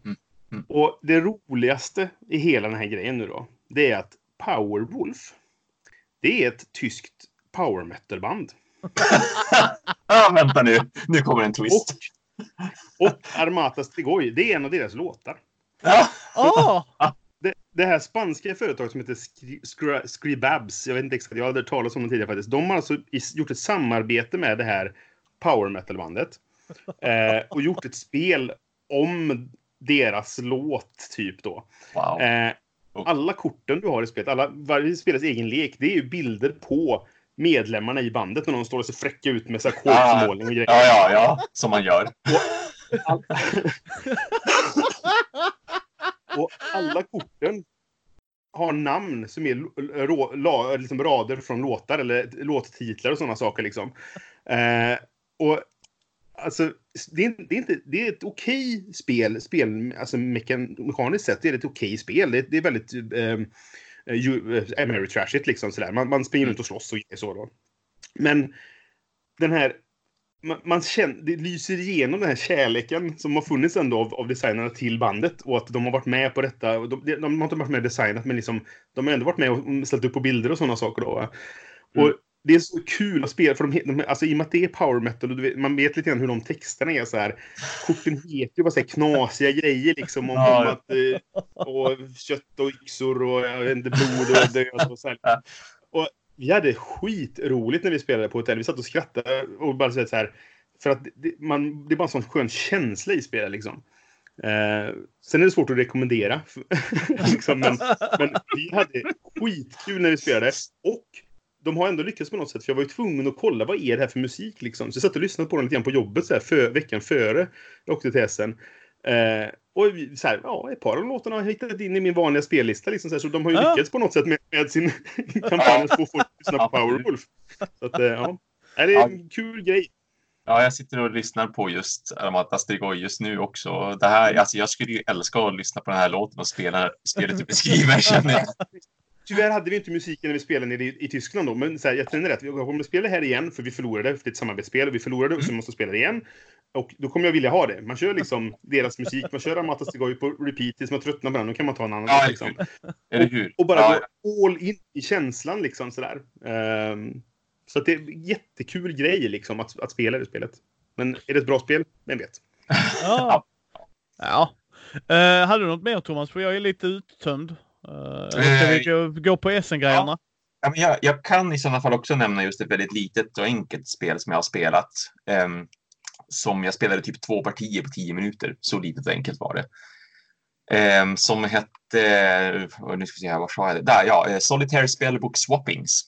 Mm. Och det roligaste i hela den här grejen nu då, det är att Powerwolf, det är ett tyskt power metal-band. ah, vänta nu, nu kommer en twist. Och, och Armata Strigoi, det är en av deras låtar. oh. det, det, här spanska företaget som heter Skri Scribabs, jag vet inte exakt, jag har hört talas om det tidigare faktiskt. De har alltså gjort ett samarbete med det här power metal-bandet. Eh, och gjort ett spel om deras låt, typ då. Wow. Eh, alla korten du har i spelet, alla, varje spelas egen lek, det är ju bilder på medlemmarna i bandet när de står och ser fräcka ut med ackordmålning och grejer. Ja, ja, ja, som man gör. Och, och alla korten har namn som är liksom rader från låtar eller låttitlar och sådana saker. Liksom. Eh, och alltså, det är, det är, inte, det är ett okej spel, spel alltså mekan, mekaniskt sett. Det är ett okej spel. Det är, det är väldigt ehm, eh, uh, Ameritrashigt liksom sådär. Man, man springer runt och slåss och så då. Men den här man, man känner, det lyser igenom den här kärleken som har funnits ändå av, av designerna till bandet och att de har varit med på detta. De, de, de har inte varit med och designat men liksom, de har ändå varit med och ställt upp på bilder och sådana saker. Då, mm. Och det är så kul att spela, för de, de, alltså, i och med att det är power metal, och vet, man vet lite grann hur de texterna är så här. Korten heter ju bara så här knasiga grejer liksom om, ja, att, eh, och kött och yxor och jag vet inte, blod och död och så här. Och vi hade skitroligt när vi spelade på hotell. Vi satt och skrattade och bara så här. För att det, man, det är bara en sån skön känsla i spelet liksom. Eh, sen är det svårt att rekommendera. liksom, men, men, vi hade skitkul när vi spelade. Och de har ändå lyckats på något sätt. För jag var ju tvungen att kolla vad är det här för musik liksom. Så jag satt och lyssnade på den lite grann på jobbet så här, för, veckan före jag åkte till Essen. Eh, och så här, ja, ett par av låtarna har jag hittat in i min vanliga spellista. Liksom, så, här, så de har ju lyckats på något sätt med, med sin kampanj att få folk att lyssna på Powerwolf. Så att, eh, ja. Det är en kul grej. Ja, jag sitter och lyssnar på just Armata Strigoi just nu också. Det här, alltså jag skulle ju älska att lyssna på den här låten och spela spelet du beskriver, känner jag. Tyvärr hade vi inte musiken när vi spelade nere i, i Tyskland då, men så här, jag känner rätt. Vi kommer att spela här igen, för vi förlorade, för det är ett samarbetsspel, och vi förlorade, mm. så vi måste spela det igen. Och då kommer jag vilja ha det. Man kör liksom deras musik, man kör Amata Strigoi på repeat tills man tröttnar på den, då kan man ta en annan. Ja, liksom. Eller hur? Och, och bara ja. gå all in i känslan liksom sådär. Um, så att det är en jättekul grej liksom att, att spela det spelet. Men är det ett bra spel? Vem vet? Ja. ja. Uh, hade du något mer Thomas? För jag är lite uttömd. Uh, ska vi gå, gå på SN-grejerna? Ja. men jag, jag, kan i sådana fall också nämna just ett väldigt litet och enkelt spel som jag har spelat. Um, som jag spelade typ två partier på tio minuter. Så litet och enkelt var det. Um, som hette, nu ska vi se här, var sa jag det? Där, ja, Solitaire Spellbook Swappings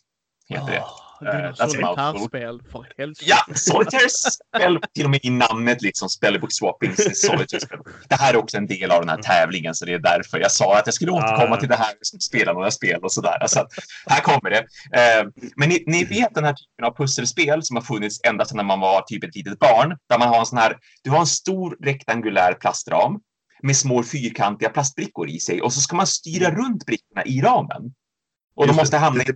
heter oh. det. Det är något solitärspel för helvete. Ja, solitaire spel, till och med i namnet liksom, spellbook swapping. Solitaire Det här är också en del av den här tävlingen, så det är därför jag sa att jag skulle återkomma till det här med spela några spel och sådär. Så att, här kommer det. Eh, men ni, ni, vet den här typen av pusselspel som har funnits ända sedan när man var typ ett litet barn, där man har en sån här, du har en stor rektangulär plastram med små fyrkantiga plastbrickor i sig och så ska man styra runt brickorna i ramen. Och de måste hamna i...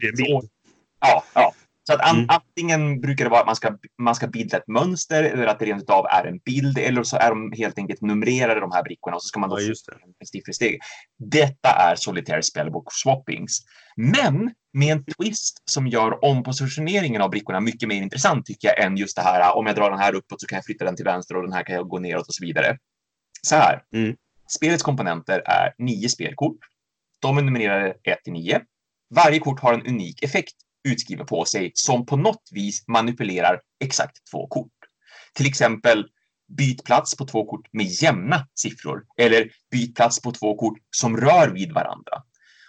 Ja, ja. Så att mm. antingen brukar det vara att man ska, man ska bilda ett mönster eller att det rent av är en bild eller så är de helt enkelt numrerade de här brickorna och så ska man då ja, steg för steg. Detta är Solitaire Spellbook Swappings. Men med en twist som gör ompositioneringen av brickorna mycket mer intressant tycker jag än just det här om jag drar den här uppåt så kan jag flytta den till vänster och den här kan jag gå neråt och så vidare. Så här. Mm. Spelets komponenter är nio spelkort. De är numrerade 1 till 9. Varje kort har en unik effekt utskriven på sig som på något vis manipulerar exakt två kort. Till exempel byt plats på två kort med jämna siffror eller byt plats på två kort som rör vid varandra.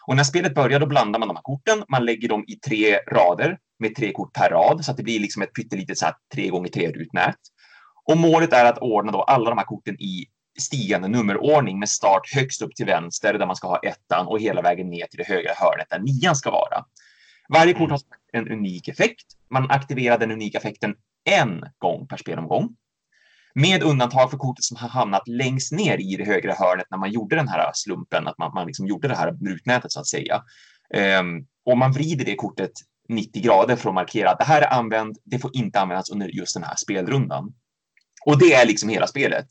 Och när spelet börjar då blandar man de här korten. Man lägger dem i tre rader med tre kort per rad så att det blir liksom ett pyttelitet så här tre gånger tre rutnät. Och målet är att ordna då alla de här korten i stigande nummerordning med start högst upp till vänster där man ska ha ettan och hela vägen ner till det högra hörnet där nian ska vara. Varje kort har en unik effekt. Man aktiverar den unika effekten en gång per spelomgång. Med undantag för kortet som har hamnat längst ner i det högra hörnet när man gjorde den här slumpen, att man, man liksom gjorde det här rutnätet så att säga. Um, man vrider det kortet 90 grader för att markera att det här är använt, det får inte användas under just den här spelrundan. Och det är liksom hela spelet.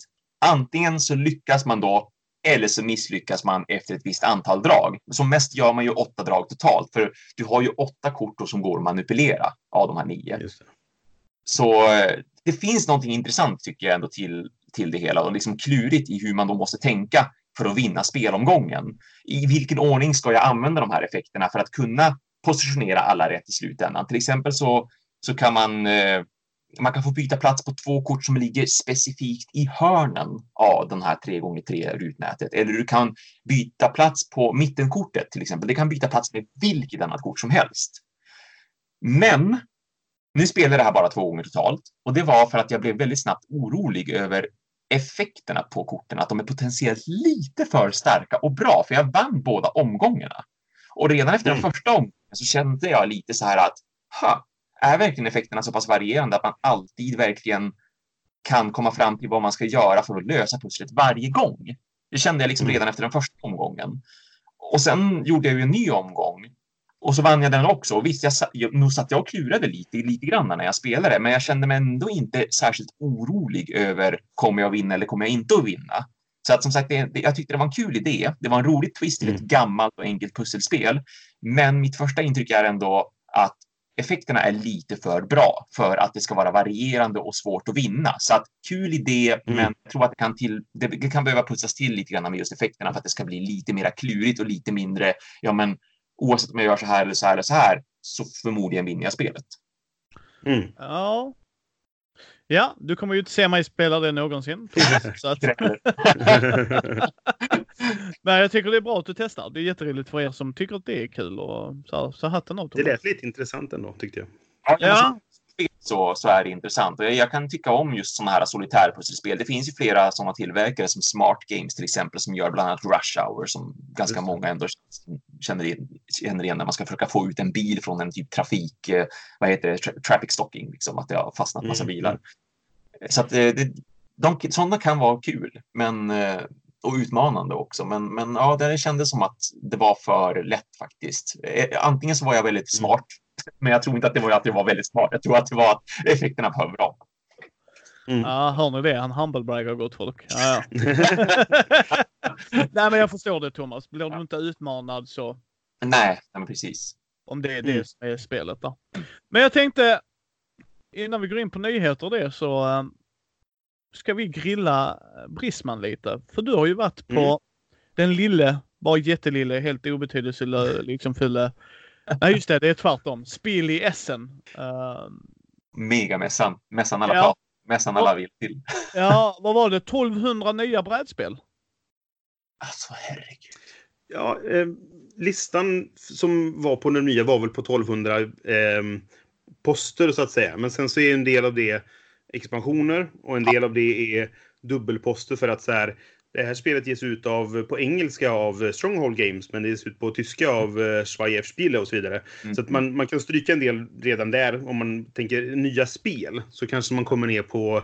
Antingen så lyckas man då eller så misslyckas man efter ett visst antal drag. Som mest gör man ju åtta drag totalt, för du har ju åtta kort som går att manipulera av de här nio. Så eh, det finns någonting intressant tycker jag ändå till, till det hela och liksom klurigt i hur man då måste tänka för att vinna spelomgången. I vilken ordning ska jag använda de här effekterna för att kunna positionera alla rätt i slutändan? Till exempel så, så kan man eh, man kan få byta plats på två kort som ligger specifikt i hörnen av den här 3x3 rutnätet. Eller du kan byta plats på mittenkortet till exempel. Det kan byta plats med vilket annat kort som helst. Men nu spelar det här bara två gånger totalt och det var för att jag blev väldigt snabbt orolig över effekterna på korten, att de är potentiellt lite för starka och bra, för jag vann båda omgångarna. Och redan efter den mm. första omgången så kände jag lite så här att, ha, är verkligen effekterna så pass varierande att man alltid verkligen kan komma fram till vad man ska göra för att lösa pusslet varje gång. Det kände jag liksom mm. redan efter den första omgången. Och sen gjorde jag ju en ny omgång och så vann jag den också. Och visst, jag, jag, nog satt jag och klurade lite, lite grann när jag spelade, men jag kände mig ändå inte särskilt orolig över kommer jag vinna eller kommer jag inte att vinna. Så att som sagt, det, det, jag tyckte det var en kul idé. Det var en rolig twist till ett mm. gammalt och enkelt pusselspel. Men mitt första intryck är ändå att effekterna är lite för bra för att det ska vara varierande och svårt att vinna. Så att kul idé, mm. men jag tror att det kan, till, det kan behöva putsas till lite grann med just effekterna för att det ska bli lite mera klurigt och lite mindre, ja men oavsett om jag gör så här eller så här eller så här så förmodligen vinner jag spelet. Mm. Ja. Ja, du kommer ju inte se mig spela det någonsin. Så att... Men jag tycker det är bra att du testar. Det är jätteroligt för er som tycker att det är kul. Och så, så hatten av det lät lite intressant ändå, tyckte jag. Ja. Så, så är det intressant. Och jag, jag kan tycka om just sådana här solitärpusselspel. Det finns ju flera sådana tillverkare som Smart Games till exempel som gör bland annat Rush Hour som ganska många ändå känner igen, känner igen när man ska försöka få ut en bil från en typ trafik, eh, vad heter det, tra traffic stocking, liksom att det har fastnat massa Mm, bilar. Så att eh, det, de, sådana kan vara kul, men eh, och utmanande också. Men, men ja, det kändes som att det var för lätt faktiskt. Eh, Antingen så var jag väldigt Mm. smart, men jag tror inte att det var att det var väldigt smart. Jag tror att det var att effekterna var bra. Mm. Ja, hör ni det? Han humblebraggar gott folk. Ja, ja. Nej, men jag förstår det Thomas. Blir du inte utmanad så Nej, nej men precis. om det är det Mm. som är spelet då. Men jag tänkte innan vi går in på nyheter och det så eh, ska vi grilla eh, Brisman lite. För du har ju varit på Mm. den lille, bara jättelille, helt obetydelselös liksom fylle. Nej just det, det är tvärtom. Spiel i Essen. Eh, Megamässan, mässan alla Ja. mässan alla vill till. ja, vad var det? 1200 nya brädspel? Alltså herregud. Ja, eh, listan som var på den nya var väl på 1200 eh, poster så att säga. Men sen så är en del av det expansioner och en del av det är dubbelposter för att så här. Det här spelet ges ut av, på engelska av Stronghold Games, men det ges ut på tyska av eh, Schweier Spiele och så vidare. Mm. Så att man, man kan stryka en del redan där. Om man tänker nya spel så kanske man kommer ner på,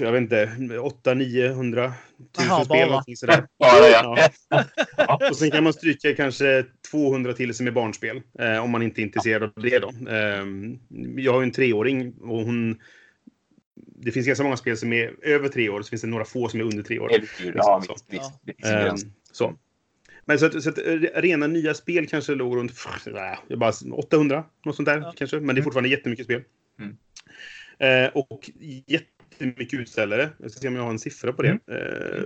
jag vet inte, 800-900 Jaha, tusen spel. bara. någonting sådär. Ja, ja. Ja. Och sen kan man stryka kanske 200 till som är barnspel. Eh, om man inte är intresserad av det då. Eh, jag har ju en treåring och hon... Det finns ganska många spel som är över tre år, så finns det några få som är under tre år. Ja, Så. visst, visst. Eh. Men så att, så att eh, rena nya spel kanske låg runt jag bara 800, något sånt där Ja. kanske. Men det är fortfarande jättemycket spel. Mm. Eh, och jättemycket utställare. Jag ska se om jag har en siffra på det. Mm. Eh,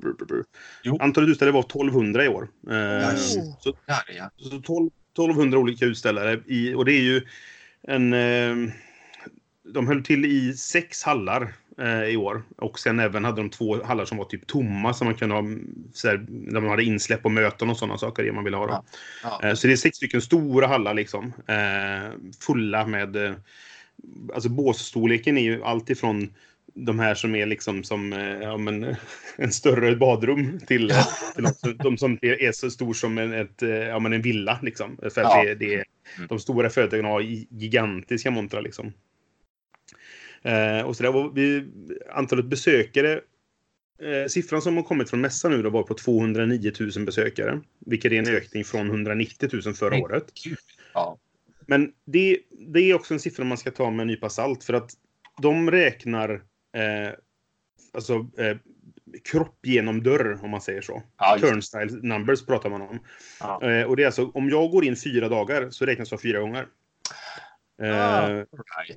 brr, brr, brr. Jo. Antalet utställare var 1200 i år. Eh, Ja, så, ja. så 12, 1200 olika utställare. I, och det är ju en... Eh, de höll till i sex hallar eh, i år. Och sen även hade de två hallar som var typ tomma. Som man kunde ha, så här, där man hade insläpp och möten och sådana saker. Det man ville ha. Då. Ja. Eh, Så det är sex stycken stora hallar liksom. Eh, fulla med... Alltså båsstorleken är ju allt ifrån de här som är liksom som eh, ja, men, en större badrum till, till de, som- de som är så stor som en, ett, eh, ja, men en villa. Liksom. För att Ja. det, det är, Mm. de stora företagen har gi- gigantiska montrar. Liksom. Eh, och så där, var vi, antalet besökare Eh, siffran som har kommit från mässan nu då var på 209 000 besökare. Vilket är en ökning från 190 000 förra året. Ja. Men det, det är också en siffra man ska ta med en nypa salt. För att de räknar eh, alltså, eh, kropp genom dörr, om man säger så. Ja. Turnstile numbers pratar man om. Ja. Eh, och det är alltså, om jag går in fyra dagar så räknas jag fyra gånger. Eh, Ah. Right.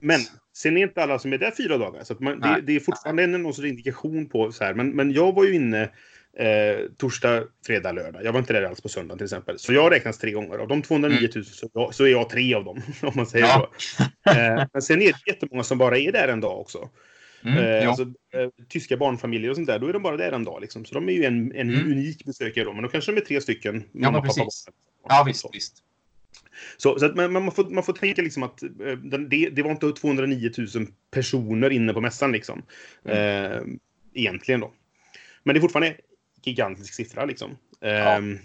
men sen är inte alla som är där fyra dagar. Så man, det, det är fortfarande en någon sorts indikation på så här. Men, men jag var ju inne eh, torsdag, fredag, lördag. Jag var inte där alls på söndag till exempel. Så jag räknas tre gånger. Av de 209 000 så, jag- så är jag tre av dem. Om man säger Ja. så. Eh, men sen är det jättemånga som bara är där en dag också. Mm, Eh, ja. alltså, eh, tyska barnfamiljer och sånt där, då är de bara där en dag. Liksom. Så de är ju en, en Mm. unik besökare då. Men då kanske de är tre stycken. men mamma, pappa, precis. barn. ja, visst, Så. visst. Så, så att man, man, får, man får tänka liksom att eh, det, det var inte 209 000 personer inne på mässan liksom. Eh, egentligen då. Men det är fortfarande gigantisk siffra liksom. Ja. Ehm,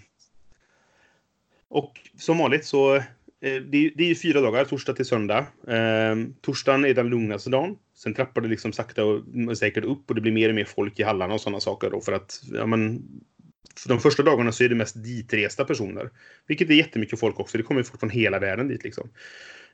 och som vanligt så eh, det, är- det är ju fyra dagar, torsdag till söndag. Ehm, torsdagen är den lugnaste dagen. Sen trappar det liksom sakta och säkert upp och det blir mer och mer folk i hallarna och sådana saker då för att ja, men, för de första dagarna så är det mest ditresta personer. Vilket är jättemycket folk också. Det kommer ju folk från hela världen dit liksom.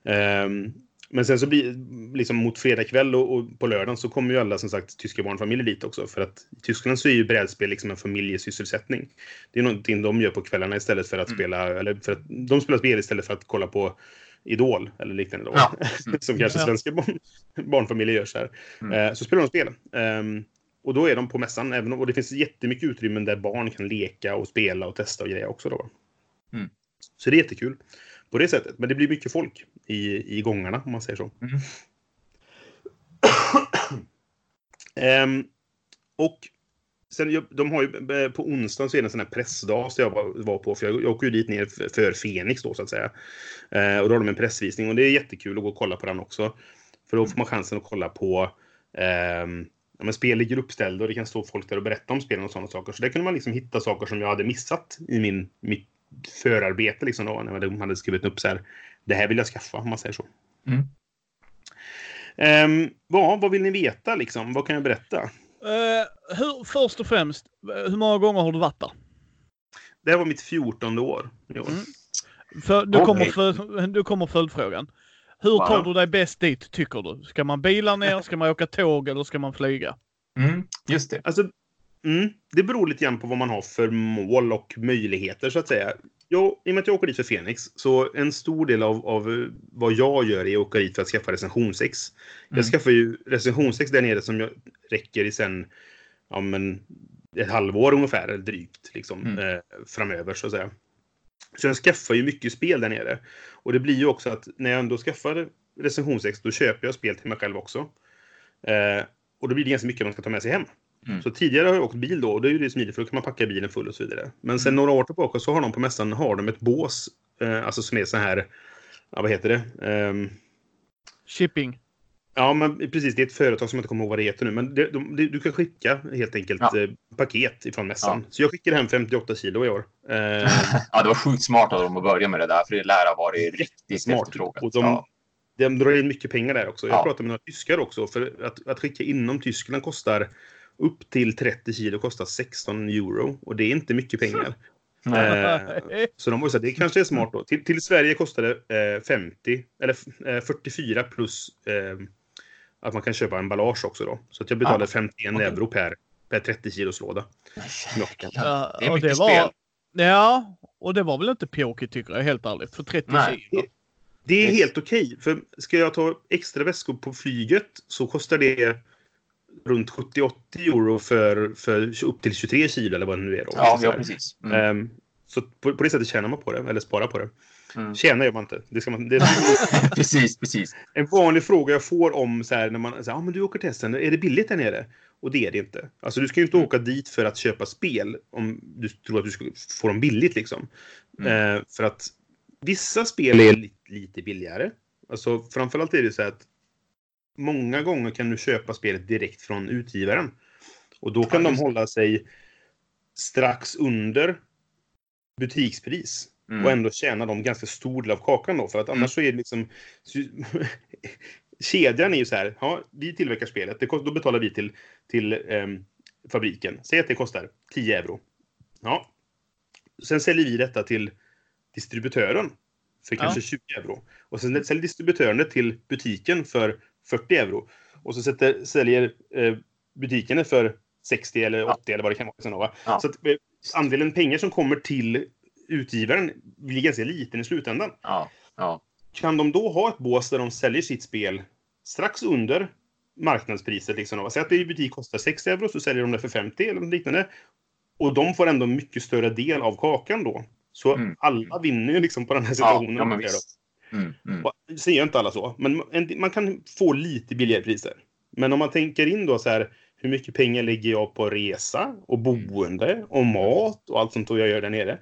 Ehm, men sen så blir liksom mot fredag kväll och, och på lördagen så kommer ju alla som sagt tyska barnfamiljer dit också. För att i Tyskland så är ju brädspel liksom en familjesysselsättning. Det är någonting de gör på kvällarna istället för att Mm. spela, eller för att de spelar spel istället för att kolla på Idol eller liknande då. Ja. Mm. som kanske svenska barn, barnfamiljer gör så här. Mm. Eh, så spelar de spel. Ehm, och då är de på mässan. Även, och det finns jättemycket utrymmen där barn kan leka och spela och testa och grejer också. Då. Mm. Så det är jättekul. på det sättet. Men det blir mycket folk i, i gångarna om man säger så. Mm. Ehm, och sen, de har ju, eh, på onsdagen så är det en sån här pressdag som jag var, på. För jag, jag åker ju dit ner för, Fenix då så att säga. Eh, och då har de en pressvisning och det är jättekul att gå och kolla på den också. För då får man chansen att kolla på ehm, ja, men spel ligger uppställda och det kan stå folk där och berätta om spelen och sådana saker. Så där kunde man liksom hitta saker som jag hade missat i min, mitt förarbete liksom då, när de hade skrivit upp så här. Det här vill jag skaffa om man säger så. Mm. Ehm, vad, vad vill ni veta liksom? Vad kan jag berätta? Eh, hur, först och främst, hur många gånger har du varit där? Det här var mitt fjortonde år. Mm. För, nu, Okej. kommer för, nu kommer följdfrågan. Hur Wow. tar du dig bäst dit, tycker du? Ska man bila ner, ska man åka tåg eller ska man flyga? Mm, just det. Alltså, mm, det beror lite grann på vad man har för mål och möjligheter så att säga. Jag, I och med att jag åker dit för Fenix, så en stor del av, av eh, vad jag gör är att åka dit för att skaffa recensionsex. Mm. Jag skaffar ju recensionsex där nere som jag räcker i sen ja, men, ett halvår ungefär, eller drygt, liksom, Mm. eh, framöver så att säga. Så jag skaffar ju mycket spel där nere. Och det blir ju också att när jag ändå skaffar recensionsex, då köper jag spel till mig själv också. Eh, och då blir det ganska mycket man ska ta med sig hem. Mm. Så tidigare har jag åkt bil då och det är ju det smidigt för då kan man packa bilen full och så vidare. Men sen några år tillbaka så har de på mässan har de ett bås, eh, alltså som är så här, ja vad heter det? Ehm, Shipping. ja men precis, det är ett företag som jag inte kommer ihåg vad det heter nu. Men det, de, det, du kan skicka helt enkelt Ja. eh, paket ifrån mässan. Så jag skickade hem 58 kilo i år. Eh, Ja, det var sjukt smart av dem att börja med det där, för det lär ha varit riktigt Smart. efterfrågat. Och de- Ja. De drar in mycket pengar där också. Jag Ja. pratade med några tyskar också. För att, att skicka inom Tyskland kostar upp till 30 kilo kostar 16 euro. Och det är inte mycket pengar. Eh, så de var ju här, det kanske är smart då. Till, till Sverige kostar det eh, 50, eller eh, 44 plus eh, att man kan köpa emballage också då. Så att jag betalade Ja. 51 Okej. euro per, per 30 kilos låda. Ja, Det är och mycket det var, spel. Ja, och det var väl inte pjåkigt tycker jag helt ärligt. För 30 Nej. kilo. Det är helt okej. För ska jag ta extra väskor på flyget så kostar det runt 70-80 euro för, för upp till 23 kilo eller vad det nu är. Då. Ja, ja precis. Mm. Ehm, så på, på det sättet tjänar man på det, eller sparar på det. Mm. Tjänar gör man inte. Det ska man, det, precis, precis. en vanlig fråga jag får om så här, när man säger ah, men du åker till Essen, är det billigt där nere? Och det är det inte. Alltså du ska ju inte åka dit för att köpa spel om du tror att du ska få dem billigt liksom. Mm. Eh, för att vissa spel är lite, lite billigare. Alltså framförallt är det så här att många gånger kan du köpa spelet direkt från utgivaren. Och då kan Ja, de hålla sig strax under butikspris. Mm. Och ändå tjänar de ganska stor del av kakan då. För att annars Mm. så är det liksom... Kedjan är ju så här. Ja, vi tillverkar spelet. Det, kost- då betalar vi till, till ehm, fabriken. Säg att det kostar 10 euro. Ja. Sen säljer vi detta till distributören för kanske 20 euro. Och sen säljer distributören det till butiken för 40 euro. Och så sätter, säljer eh, butiken det för 60 eller 80 eller vad det kan vara. Sen va? Ja. Så att, eh, andelen pengar som kommer till utgivaren blir ganska liten i slutändan. Ja, ja. Kan de då ha ett bås där de säljer sitt spel strax under marknadspriset? Liksom? Säg att det i butik kostar 60 euro, så säljer de det för 50 eller något liknande. Och de får ändå mycket större del av kakan då. Så Mm. alla vinner ju liksom på den här Ja, situationen. ja visst. Mm, mm. Och Säger inte alla så, men en- man kan få lite billigare priser. Men om man tänker in då så här, hur mycket pengar lägger jag på resa och boende och mat och allt sånt jag gör där nere.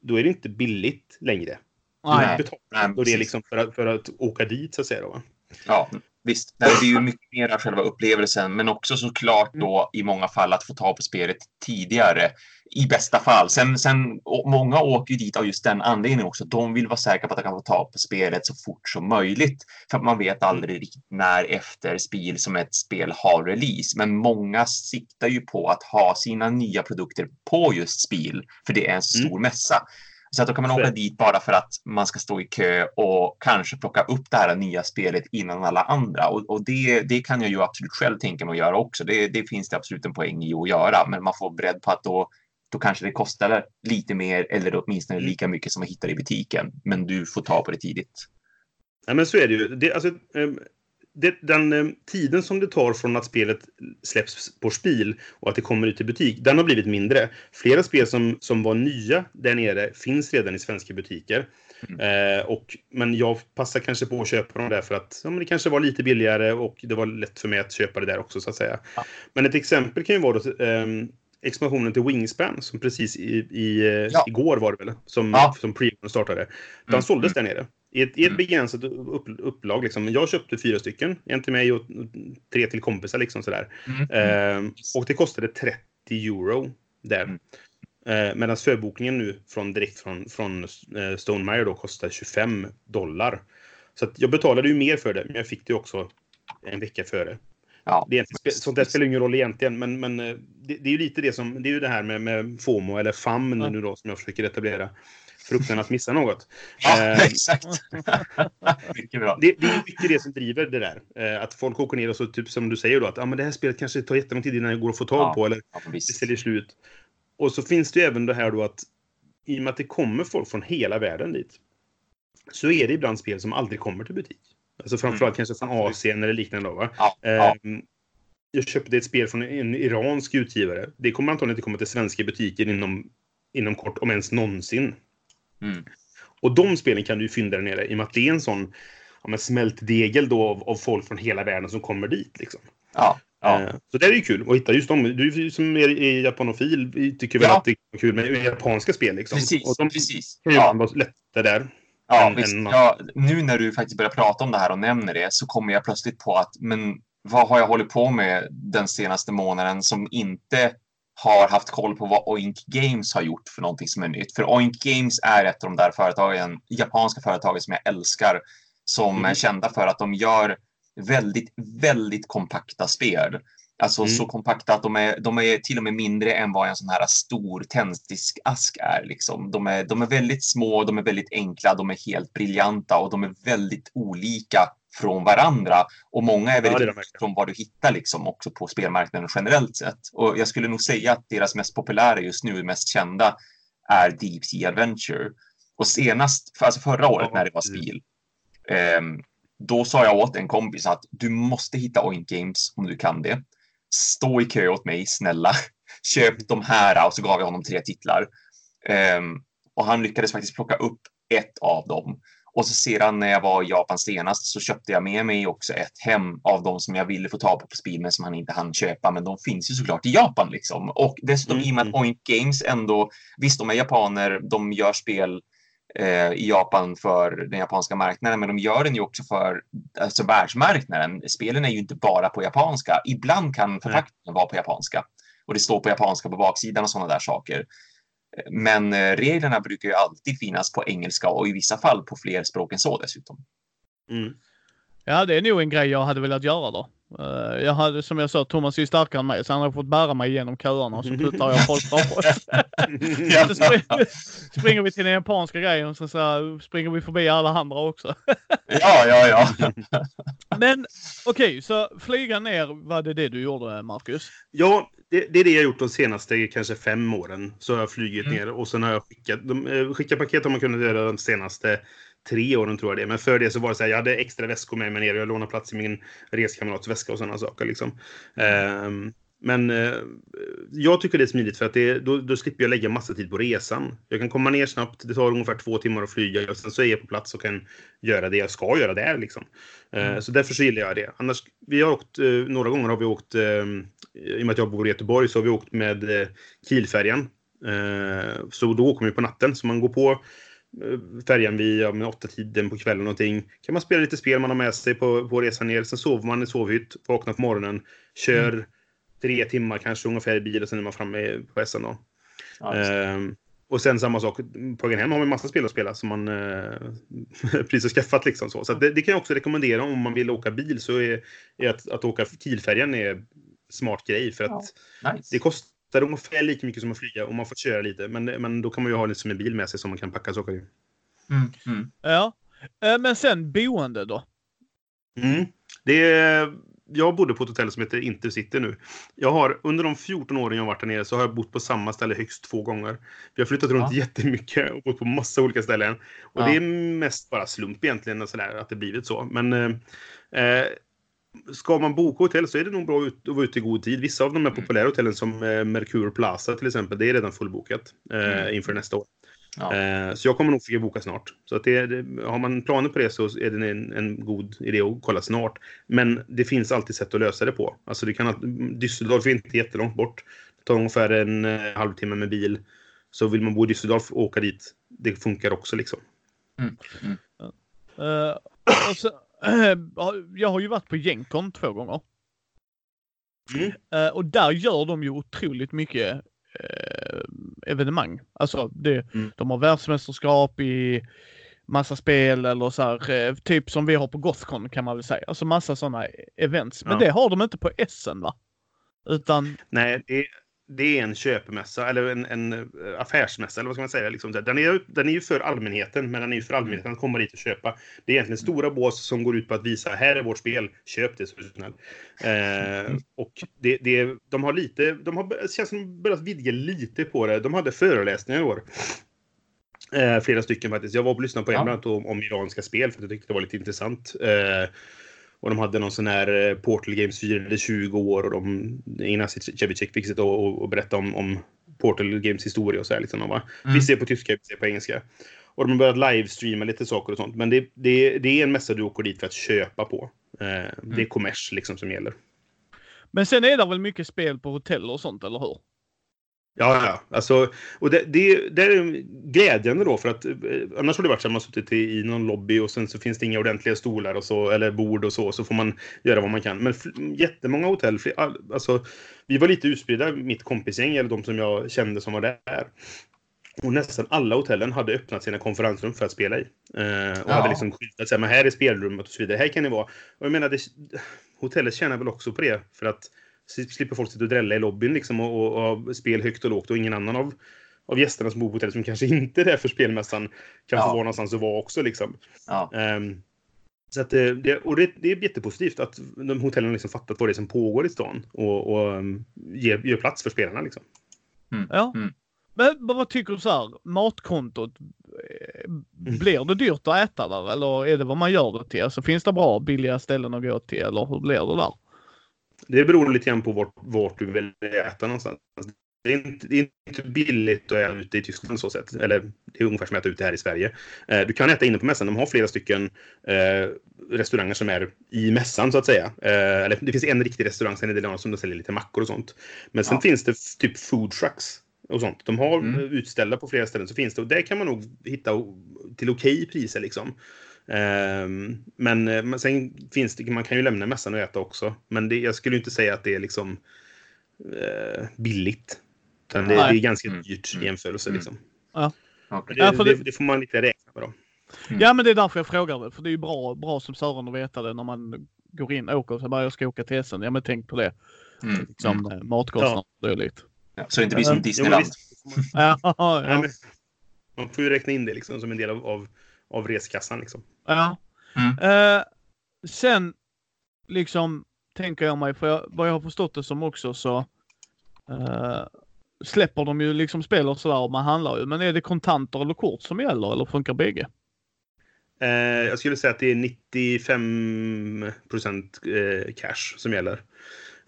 Då är det inte billigt längre. Nej. Du betalar Nej, då det liksom för att, för att åka dit så att säga. Då, va? Ja, visst. Det är ju mycket mer av själva upplevelsen, men också såklart då i många fall att få ta på spelet tidigare. I bästa fall. Sen, sen många åker ju dit av just den anledningen också. De vill vara säkra på att de kan få ta på spelet så fort som möjligt. För att man vet aldrig riktigt när efter spel som ett spel har release. Men många siktar ju på att ha sina nya produkter på just spel, för det är en så stor mässa. Så att då kan man åka dit bara för att man ska stå i kö och kanske plocka upp det här nya spelet innan alla andra. Och, och det, det kan jag ju absolut själv tänka mig att göra också. Det, det finns det absolut en poäng i att göra, men man får beredd på att då, då kanske det kostar lite mer eller åtminstone Mm. lika mycket som man hittar i butiken. Men du får ta på det tidigt. Ja, men så är det ju. Det, alltså, ehm, det, den eh, tiden som det tar från att spelet släpps på spel och att det kommer ut i butik, den har blivit mindre. Flera spel som, som var nya där nere finns redan i svenska butiker. Mm. Eh, och, men jag passar kanske på att köpa dem där för att ja, det kanske var lite billigare och det var lätt för mig att köpa det där också så att säga. Ja. Men ett exempel kan ju vara då, eh, expansionen till Wingspan som precis i, i eh, ja. igår var det väl som, ja. som pre startade. Den mm. såldes där nere. I ett, i ett mm. begränsat upp, upplag. Liksom. Jag köpte fyra stycken. En till mig och tre till kompisar. Liksom, sådär. Mm. Eh, och det kostade 30 euro där. Mm. Eh, Medan förbokningen nu från, direkt från, från eh, Stonemire då kostar 25 dollar. Så jag betalade ju mer för det, men jag fick det också en vecka före. Ja. Det är, sånt där spelar ingen roll egentligen, men, men eh, det, det, är ju lite det som, det är ju det här med, med FOMO, eller FAM nu då, som jag försöker etablera. Frukten att missa något. Ja, eh, exakt. mycket bra. Det, det, är mycket det som driver det där. Eh, att folk åker ner och så, typ som du säger då, att ah, men det här spelet kanske tar jättelång tid innan det går att få tag ja, på, eller ja, det säljer slut. Och så finns det ju även det här då att i och med att det kommer folk från hela världen dit, så är det ibland spel som aldrig kommer till butik. Alltså framförallt mm. kanske från Asien eller liknande. Då, va? Ja, ja. Um, jag köpte ett spel från en iransk utgivare. Det kommer antagligen inte komma till svenska butiker inom, inom kort, om ens någonsin. Mm. Och de spelen kan du ju fynda där nere i och med att det är en sån ja, smältdegel då av, av, folk från hela världen som kommer dit. Liksom. Ja, ja. Uh, så det är ju kul att hitta just dem. Du som är, är japanofil tycker väl att det är kul med japanska spel. Liksom. Precis, och de precis. kan ju ja. vara där. Ja, visst. En... Ja, nu när du faktiskt börjar prata om det här och nämner det så kommer jag plötsligt på att men vad har jag hållit på med den senaste månaden som inte har haft koll på vad Oink Games har gjort för någonting som är nytt. För Oink Games är ett av de där företagen, japanska företagen som jag älskar, som mm. är kända för att de gör väldigt, väldigt kompakta spel. Alltså mm. så kompakta att de är, de är till och med mindre än vad en sån här stor tändsticksask är. Liksom. De, är, de är väldigt små, de är väldigt enkla, de är helt briljanta och de är väldigt olika från varandra. Och många är väldigt ja, från vad du hittar liksom också på spelmarknaden generellt sett. Och jag skulle nog säga att deras mest populära just nu, mest kända, är Deep Sea Adventure. Och senast, alltså förra året när det var spel, eh, då sa jag åt en kompis att du måste hitta Oink Games om du kan det stå i kö åt mig, snälla. Köp de här och så gav jag honom tre titlar. Um, och han lyckades faktiskt plocka upp ett av dem. Och så sedan när jag var i Japan senast så köpte jag med mig också ett hem av de som jag ville få tag på på Spiel men som han inte hann köpa. Men de finns ju såklart i Japan liksom. Och dessutom mm. i och med att mm. Oink Games ändå, visst de är japaner, de gör spel eh, i Japan för den japanska marknaden, men de gör den ju också för alltså, världsmarknaden. Spelen är ju inte bara på japanska. Ibland kan förpackningen vara på japanska och det står på japanska på baksidan och sådana där saker. Men eh, reglerna brukar ju alltid finnas på engelska och i vissa fall på fler språk än så dessutom. Mm. Ja, det är nog en grej jag hade velat göra då. Uh, jag hade, som jag sa, Thomas är ju starkare än mig, så han har fått bära mig igenom köerna och så puttar jag folk framför så springer, springer vi till den japanska grejen och så, så springer vi förbi alla andra också. ja, ja, ja. Men okej, okay, så flyga ner, var det det du gjorde, Marcus? Ja, det, det, är det jag gjort de senaste kanske fem åren. Så har jag flugit mm. ner och sen har jag skickat. De, eh, skicka paket har man kunnat göra de senaste tre åren tror jag det. Men för det så var det så här, jag hade extra väskor med mig ner. Jag lånade plats i min reskamrats väska och sådana saker liksom. Um, men eh, jag tycker det är smidigt för att det, då, då, slipper jag lägga massa tid på resan. Jag kan komma ner snabbt, det tar ungefär två timmar att flyga och sen så är jag på plats och kan göra det jag ska göra där. Liksom. Eh, mm. Så därför så gillar jag det. Annars, vi har åkt, eh, några gånger har vi åkt, eh, i och med att jag bor i Göteborg, så har vi åkt med eh, Kielfärjan. Eh, så då åker vi på natten, så man går på Eh, färjan vid ja, med åtta tiden på kvällen någonting. Kan man spela lite spel man har med sig på, på resan ner. Sen sover man i sovhytt, vaknar på morgonen, kör mm. Tre timmar kanske ungefär i bil och sen är man framme på resan då. Ja, ehm, och sen samma sak, på vägen hem har man massa spel att spela som man eh, precis har skaffat liksom så. Så det, det, kan jag också rekommendera om man vill åka bil så är, är att, att åka Kielfärjan är smart grej för att ja, nice. det kostar ungefär lika mycket som att flyga och man får köra lite. Men, men då kan man ju ha liksom en bil med sig som man kan packa saker i. Mm, mm. Ja, eh, men sen boende då? Mm. Det är, jag bodde på ett hotell som heter Intercity nu. Jag har, under de 14 åren jag varit där nere så har jag bott på samma ställe högst två gånger. Vi har flyttat runt ja. jättemycket och bott på massa olika ställen. Och ja. det är mest bara slump egentligen, och sådär, att det blivit så. Men eh, eh ska man boka hotell så är det nog bra att vara ute i god tid. Vissa av de här Mm. populära hotellen som eh, Mercure Plaza till exempel, det är redan fullbokat eh, Mm. inför nästa år. Ja. Eh, så jag kommer nog försöka boka snart. Så att det, det, har man planer på det så är det en, en god idé att kolla snart. Men det finns alltid sätt att lösa det på. Alltså det kan, att- Düsseldorf är inte jättelångt bort. Det tar ungefär en eh, halvtimme med bil. Så vill man bo i Düsseldorf och åka dit, det funkar också liksom. Eh, och så, jag har ju varit på Gencon två gånger. Mm. Eh, och där gör de ju otroligt mycket evenemang. Alltså det, Mm. de har världsmästerskap i massa spel eller så här, eh, typ som vi har på Gothcon kan man väl säga. Alltså massa sådana events. Men Ja. det har de inte på Essen va? Utan, Nej, det, det är en köpmässa eller en, en eh, affärsmässa eller vad ska man säga. Liksom. Den, är, den är ju för allmänheten, men den är ju för allmänheten att komma dit och köpa. Det är egentligen stora bås som går ut på att visa här är vårt spel, köp det så snäll. Eh, och det, det, de har lite, de har, det känns som de börjat vidga lite på det. De hade föreläsningar i år. Eh, flera stycken faktiskt. Jag var och lyssnade på en Ja. bland annat om, om iranska spel för att jag tyckte det var lite intressant. Eh, och de hade någon sån här eh, Portal Games firade 20 år och de, Ignacy Cevicek fick sitta och, och, berätta om, om Portal Games historia och så här. Liksom. Var, Mm. Vi ser på tyska, vi ser på engelska. Och de har börjat livestreama lite saker och sånt. Men det, det, det är en mässa du åker dit för att köpa på. Eh, Det är kommers liksom som gäller. men sen är det väl mycket spel på hotell och sånt, eller hur? Ja, ja. Alltså, och det, det, det är glädjande då för att eh, annars har det varit så att man suttit i, i någon lobby och sen så finns det inga ordentliga stolar och så, eller bord och så, så får man göra vad man kan. Men jättemånga hotell, all, alltså, vi var lite utspridda, mitt kompisgäng, eller de som jag kände som var där. Och nästan alla hotellen hade öppnat sina konferensrum för att spela i. Eh, och Ja. hade liksom skyltat så här, men här är spelrummet och så vidare. Här kan ni vara. Och jag menar, det, hotellet tjänar väl också på det. För att slipper folk sitta och drälla i lobbyn liksom och, och, och spel högt och lågt och ingen annan av, av gästerna som bor på hotellet som kanske inte är där för spelmässan kan Ja. få vara någonstans att vara också liksom. Ja. Ehm, så att det, det, och det, det är jättepositivt att de hotellen liksom fattat vad det är som pågår i stan och, och um, ger, gör plats för spelarna liksom. Ja. Mm. Men men vad tycker du så här, matkontot? eh, Blir det dyrt att äta där eller är det vad man gör det till? Alltså finns det bra billiga ställen att gå till eller hur blir det där? Det beror lite grann på vart, vart du vill äta någonstans. Det är, inte, det är inte billigt att äta ute i Tyskland så sätt. Eller det är ungefär som att äta ute här i Sverige. Eh, du kan äta inne på mässan. De har flera stycken eh, restauranger som är i mässan så att säga. Eh, eller det finns en riktig restaurang, sen det några som de säljer lite mackor och sånt. Men sen Ja. finns det typ food trucks och sånt. De har Mm. utställda på flera ställen så finns det. Och där kan man nog hitta till okej priser liksom. Ehm, men, eh, men sen finns det, man kan ju lämna mässan och äta också. Men det, jag skulle inte säga att det är liksom eh, billigt. Utan det, det Nej. är ganska Mm. dyrt i Mm. jämförelse. Mm. Liksom. Ja, det, det, det- får man lite räkna med då. Mm. Ja men det är därför jag frågar det. För det är ju bra, bra som Sören att veta det när man går in och åker. Så bara jag ska åka till Essen. Ja men tänk på det. Mm. Liksom Mm. mm. matkostnader och dylikt. Ja, så det inte blir som Ja, Disneyland. visst, får man, Ja, ja, ja, men, man får ju räkna in det liksom som en del av, av, av reskassan. Liksom. Ja. Mm. Eh, sen liksom tänker jag mig, för jag, vad jag har förstått det som också så eh, släpper de ju liksom spel och sådär och man handlar ju. Men är det kontanter eller kort som gäller eller funkar bägge? Eh, jag skulle säga att det är 95 procent eh, cash som gäller.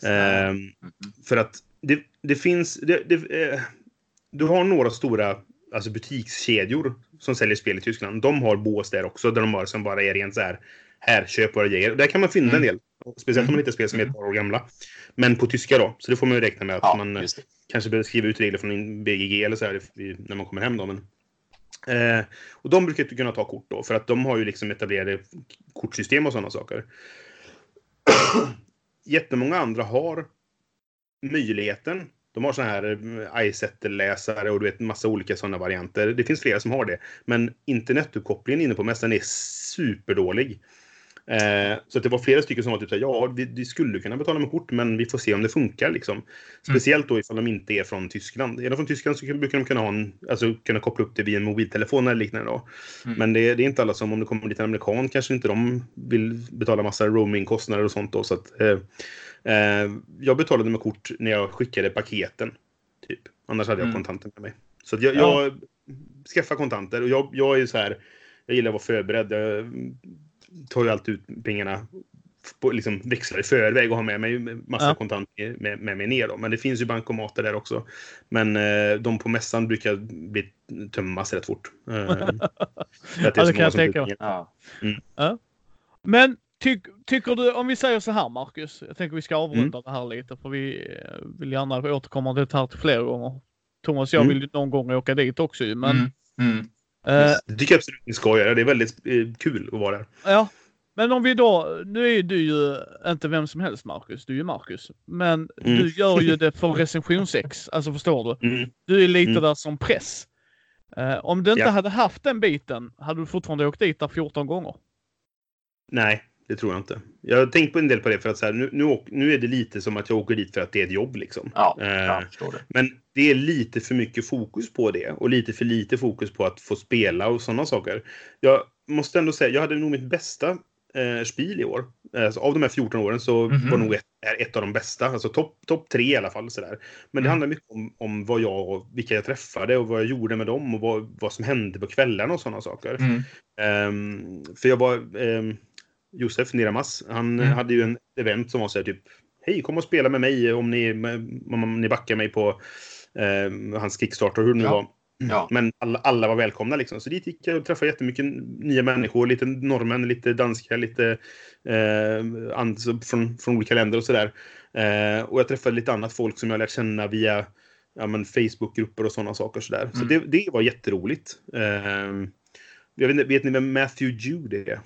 Mm. För att det, det finns... Det, det, eh, du har några stora alltså butikskedjor som säljer spel i Tyskland. De har bås där också, där de bara, som bara är rent så här. Här, köp våra grejer. Där kan man finna Mm. en del. Speciellt om man hittar spel som är ett par år gamla. Men på tyska då. Så det får man ju räkna med att Ja, man eh, kanske behöver skriva ut regler från BGG eller så här när man kommer hem då. Men, eh, och de brukar kunna ta kort då, för att de har ju liksom etablerade kortsystem och sådana saker. Jättemånga andra har möjligheten. De har såna här eh, iSettle-läsare och du vet massa olika sådana varianter. Det finns flera som har det. Men internetuppkopplingen inne på mässan är superdålig. Eh, så att det var flera stycken som var typ såhär, ja, vi, vi skulle kunna betala med kort, men vi får se om det funkar liksom. Speciellt då ifall de inte är från Tyskland. Är de från Tyskland så brukar de kunna ha en, alltså kunna koppla upp det via en mobiltelefon eller liknande då. Mm. Men det, det är inte alla som, om det kommer dit en amerikan, kanske inte de vill betala massa roamingkostnader och sånt då. Så att, eh, jag betalade med kort när jag skickade paketen. Typ. Annars hade jag Mm. kontanter med mig. Så att jag, Ja. jag skaffar kontanter och jag, jag är så här, jag gillar att vara förberedd. Jag tar ju alltid ut pengarna på, liksom, växlar i förväg och ha med mig massa Ja. kontanter med, med mig ner. Då. Men det finns ju bankomater där också. Men eh, de på mässan brukar bli tömmas rätt fort. Eh, att Ja, det kan jag många som tänka blir- Ja. Men tyck, tycker du, om vi säger så här Marcus, jag tänker vi ska avrunda det här lite för vi eh, vill gärna återkomma till det här till flera gånger. Thomas och jag Mm. vill ju någon gång åka dit också ju, men Mm. Mm. eh, Det tycker jag absolut ni ska göra. Det är väldigt eh, kul att vara där. ja. Men om vi då, nu är du ju inte vem som helst Marcus, du är ju Marcus. Men Mm. du gör ju det för recensionsex, alltså förstår du? Mm. Du är lite Mm. där som press. Eh, om du inte Ja. hade haft den biten, hade du fortfarande åkt dit där 14 gånger? Nej, det tror jag inte. Jag har tänkt på en del på det för att så här, nu, nu, nu är det lite som att jag åker dit för att det är ett jobb liksom. Ja, Eh, jag förstår det. Men det är lite för mycket fokus på det och lite för lite fokus på att få spela och sådana saker. Jag måste ändå säga, jag hade nog mitt bästa eh, spel i år. Alltså, av de här 14 åren så Mhm. var nog ett, är ett av de bästa. Alltså topp top tre i alla fall. Sådär. Men det Mm. handlar mycket om, om vad jag, och vilka jag träffade och vad jag gjorde med dem och vad, vad som hände på kvällarna och sådana saker. Mm. Ehm, för jag var... Um, Josef Niramas, han Mm. hade ju en event som var så här typ Hej, kom och spela med mig om ni, om ni backar mig på ehm, hans Kickstarter, hur det nu Ja. var. Ja. Men alla, alla var välkomna liksom. Så dit gick jag och träffade jättemycket nya människor. Lite norrmän, lite danskar, lite eh, and, från, från olika länder och sådär. Eh, och jag träffade lite annat folk som jag lärt känna via ja, men Facebookgrupper och sådana saker. Så, där. så Mm. det, det var jätteroligt. Eh, jag vet, vet ni vem Matthew Jude är?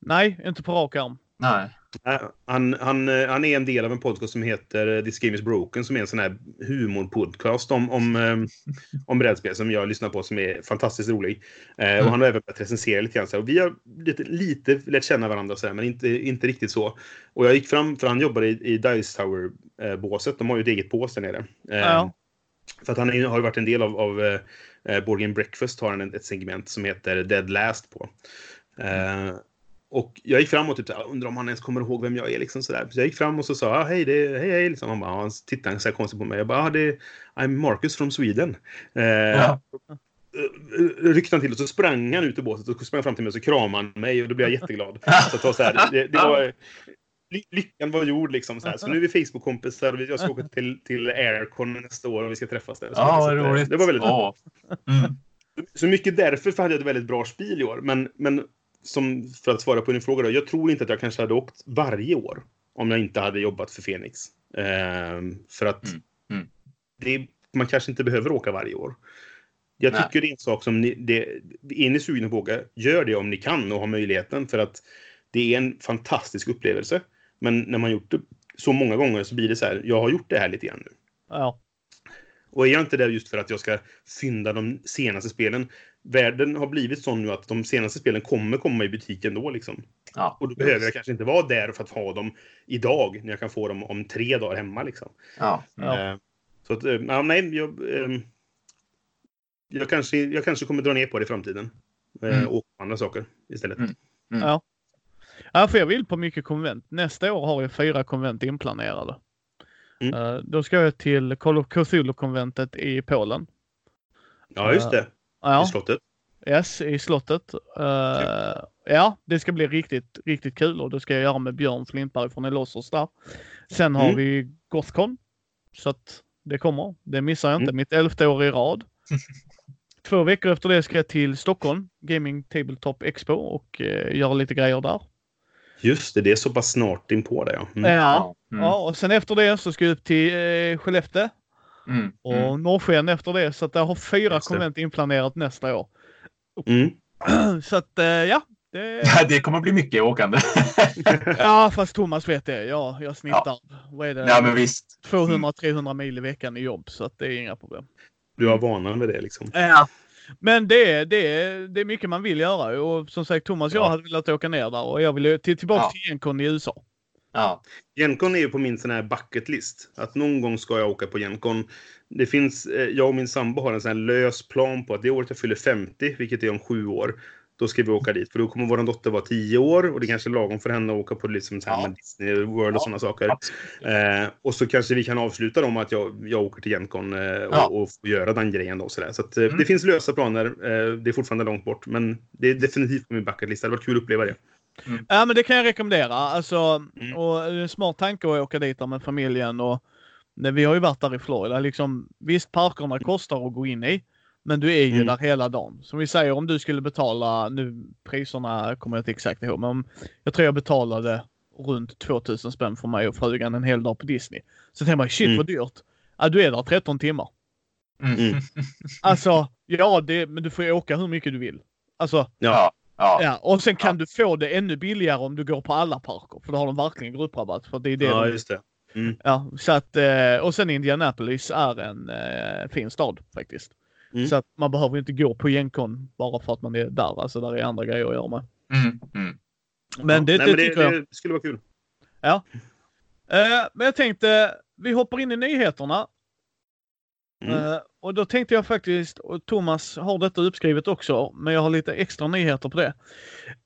Nej, inte på rak arm. Nej. Han, han, eh, han är en del av en podcast som heter eh, This Game Is Broken som är en sån här humorpodcast om, om, eh, om brädspel som jag lyssnar på som är fantastiskt rolig. Mm. Och han har även börjat recensera lite grann. Så här. Och vi har lite, lite lärt känna varandra så här, men inte, inte riktigt så. Och jag gick fram, för han jobbar i, i Dice Tower-båset. De har ju ett eget bås där nere. Ja. För att han har ju varit en del av, av Game Breakfast har han ett segment som heter Dead Last på. Eh, och jag gick fram och typ så här, undrar om han ens kommer ihåg vem jag är. Liksom så, där. så jag gick fram och så sa ah, hej, det hej, hej. Liksom. Han, bara, han tittade så här konstigt på mig. Jag bara, ah, det I'm Marcus from Sweden. Eh, Ja. eh, ryckte han till och så sprang han ut ur båset och sprang fram till mig och så kramade han mig och då blev jag jätteglad. Så, att det, så här, det, det var, ly- lyckan var gjord liksom. Så, här. så nu är vi Facebook-kompisar och jag ska åka till, till Aircon nästa år och vi ska träffas där. Så, Ja, så roligt. Det var väldigt Åh. Mm. så mycket därför hade jag ett väldigt bra spel i år. Men, men som, för att svara på din fråga då. Jag tror inte att jag kanske hade åkt varje år. Om jag inte hade jobbat för Fenix. Ehm, för att Mm, mm. Det, man kanske inte behöver åka varje år. Jag Nej. tycker det är en sak som ni, det, är ni sugna på att åka, gör det om ni kan och har möjligheten. För att det är en fantastisk upplevelse. Men när man gjort det så många gånger så blir det så här, jag har gjort det här lite grann nu. Ja. Och är jag inte där just för att jag ska fynda de senaste spelen. Världen har blivit sån nu att de senaste spelen kommer komma i butiken då liksom. Ja. Och då behöver jag kanske inte vara där för att ha dem idag när jag kan få dem om tre dagar hemma liksom. Ja. Ja. Eh, Så att, eh, ja, nej, jag, ehm, jag, kanske, jag kanske kommer dra ner på det i framtiden. Eh, Mm. Och andra saker istället. Mm. Ja, för jag vill på mycket konvent. Nästa år har jag fyra konvent inplanerade. Mm. Eh, då ska jag till Call of Cthulhu-konventet i Polen. Ja, just det. Ja, I slottet. yes, i slottet. Eh, ja, det ska bli riktigt, riktigt kul och det ska jag göra med Björn Flintberg från Elossos där. Sen har Mm. vi Gothcon. Så att det kommer. Det missar jag inte. Mm. Mitt elfte år i rad. Två veckor efter det ska jag till Stockholm, Gaming Tabletop Expo och eh, göra lite grejer där. Just det, det är så pass snart in på det. Ja. Mm. Ja. Mm. Ja, och sen efter det så ska jag upp till eh, Skellefteå Mm. och Mm. Norrsken efter det. Så att jag har fyra Just det. konvent inplanerat nästa år. Mm. så att eh, ja. Det, Ja, det kommer bli mycket åkande. ja, fast Thomas vet det. Ja, jag snittar. Vad är det? ja, men visst. 200-300 mil i veckan i jobb, så att det är inga problem. Du har vanan med det liksom. Ja. Men det är, det, är, det är mycket man vill göra och som sagt Thomas och jag Ja. hade velat åka ner där och jag vill till, tillbaka Ja. till Gencon i USA. Ja. Gencon är ju på min sån här bucket list. Att någon gång ska jag åka på Gencon. Det finns, eh, jag och min sambo har en sån här lös plan på att det året jag fyller 50, vilket är om sju år, då ska vi åka dit. För då kommer vår dotter vara 10 år och det kanske är lagom för henne att åka på liksom så här Ja. Disney World och Ja, sådana saker. Eh, och så kanske vi kan avsluta dem att jag, jag åker till Gencon eh, och, Ja. och får göra den grejen då. Så, där. så att, eh, Mm. det finns lösa planer. Eh, det är fortfarande långt bort, men det är definitivt på min bucket list. Det hade varit kul att uppleva det. Mm. Ja, men det kan jag rekommendera. Alltså, Mm. och det är en smart tanke att åka dit med familjen och nej, vi har ju varit där i Florida. Liksom, visst, parkerna kostar att gå in i, men du är ju Mm. där hela dagen. Som vi säger, om du skulle betala, nu priserna kommer jag inte exakt ihåg, men om, jag tror jag betalade runt 2000 spänn för mig och frugan en hel dag på Disney. Så tänker man, shit Mm. vad dyrt. Ja, du är där 13 timmar. Mm. Mm. Alltså, ja, det, men du får ju åka hur mycket du vill. Alltså, Ja. Ja. Ja, och sen kan du få det ännu billigare om du går på alla parker. För då har de verkligen grupprabatt. För det är det ja, de, just det. ja, så att, eh, och sen Indianapolis är en eh, fin stad faktiskt. Mm. Så att man behöver inte gå på Gencon bara för att man är där. Alltså där är andra grejer att göra med. Mm. Mm. Men det, Nej, det, men tycker jag. det skulle vara kul. Eh, men jag tänkte, vi hoppar in i nyheterna. Mm. Eh, och då tänkte jag faktiskt, och Thomas har detta uppskrivet också, men jag har lite extra nyheter på det.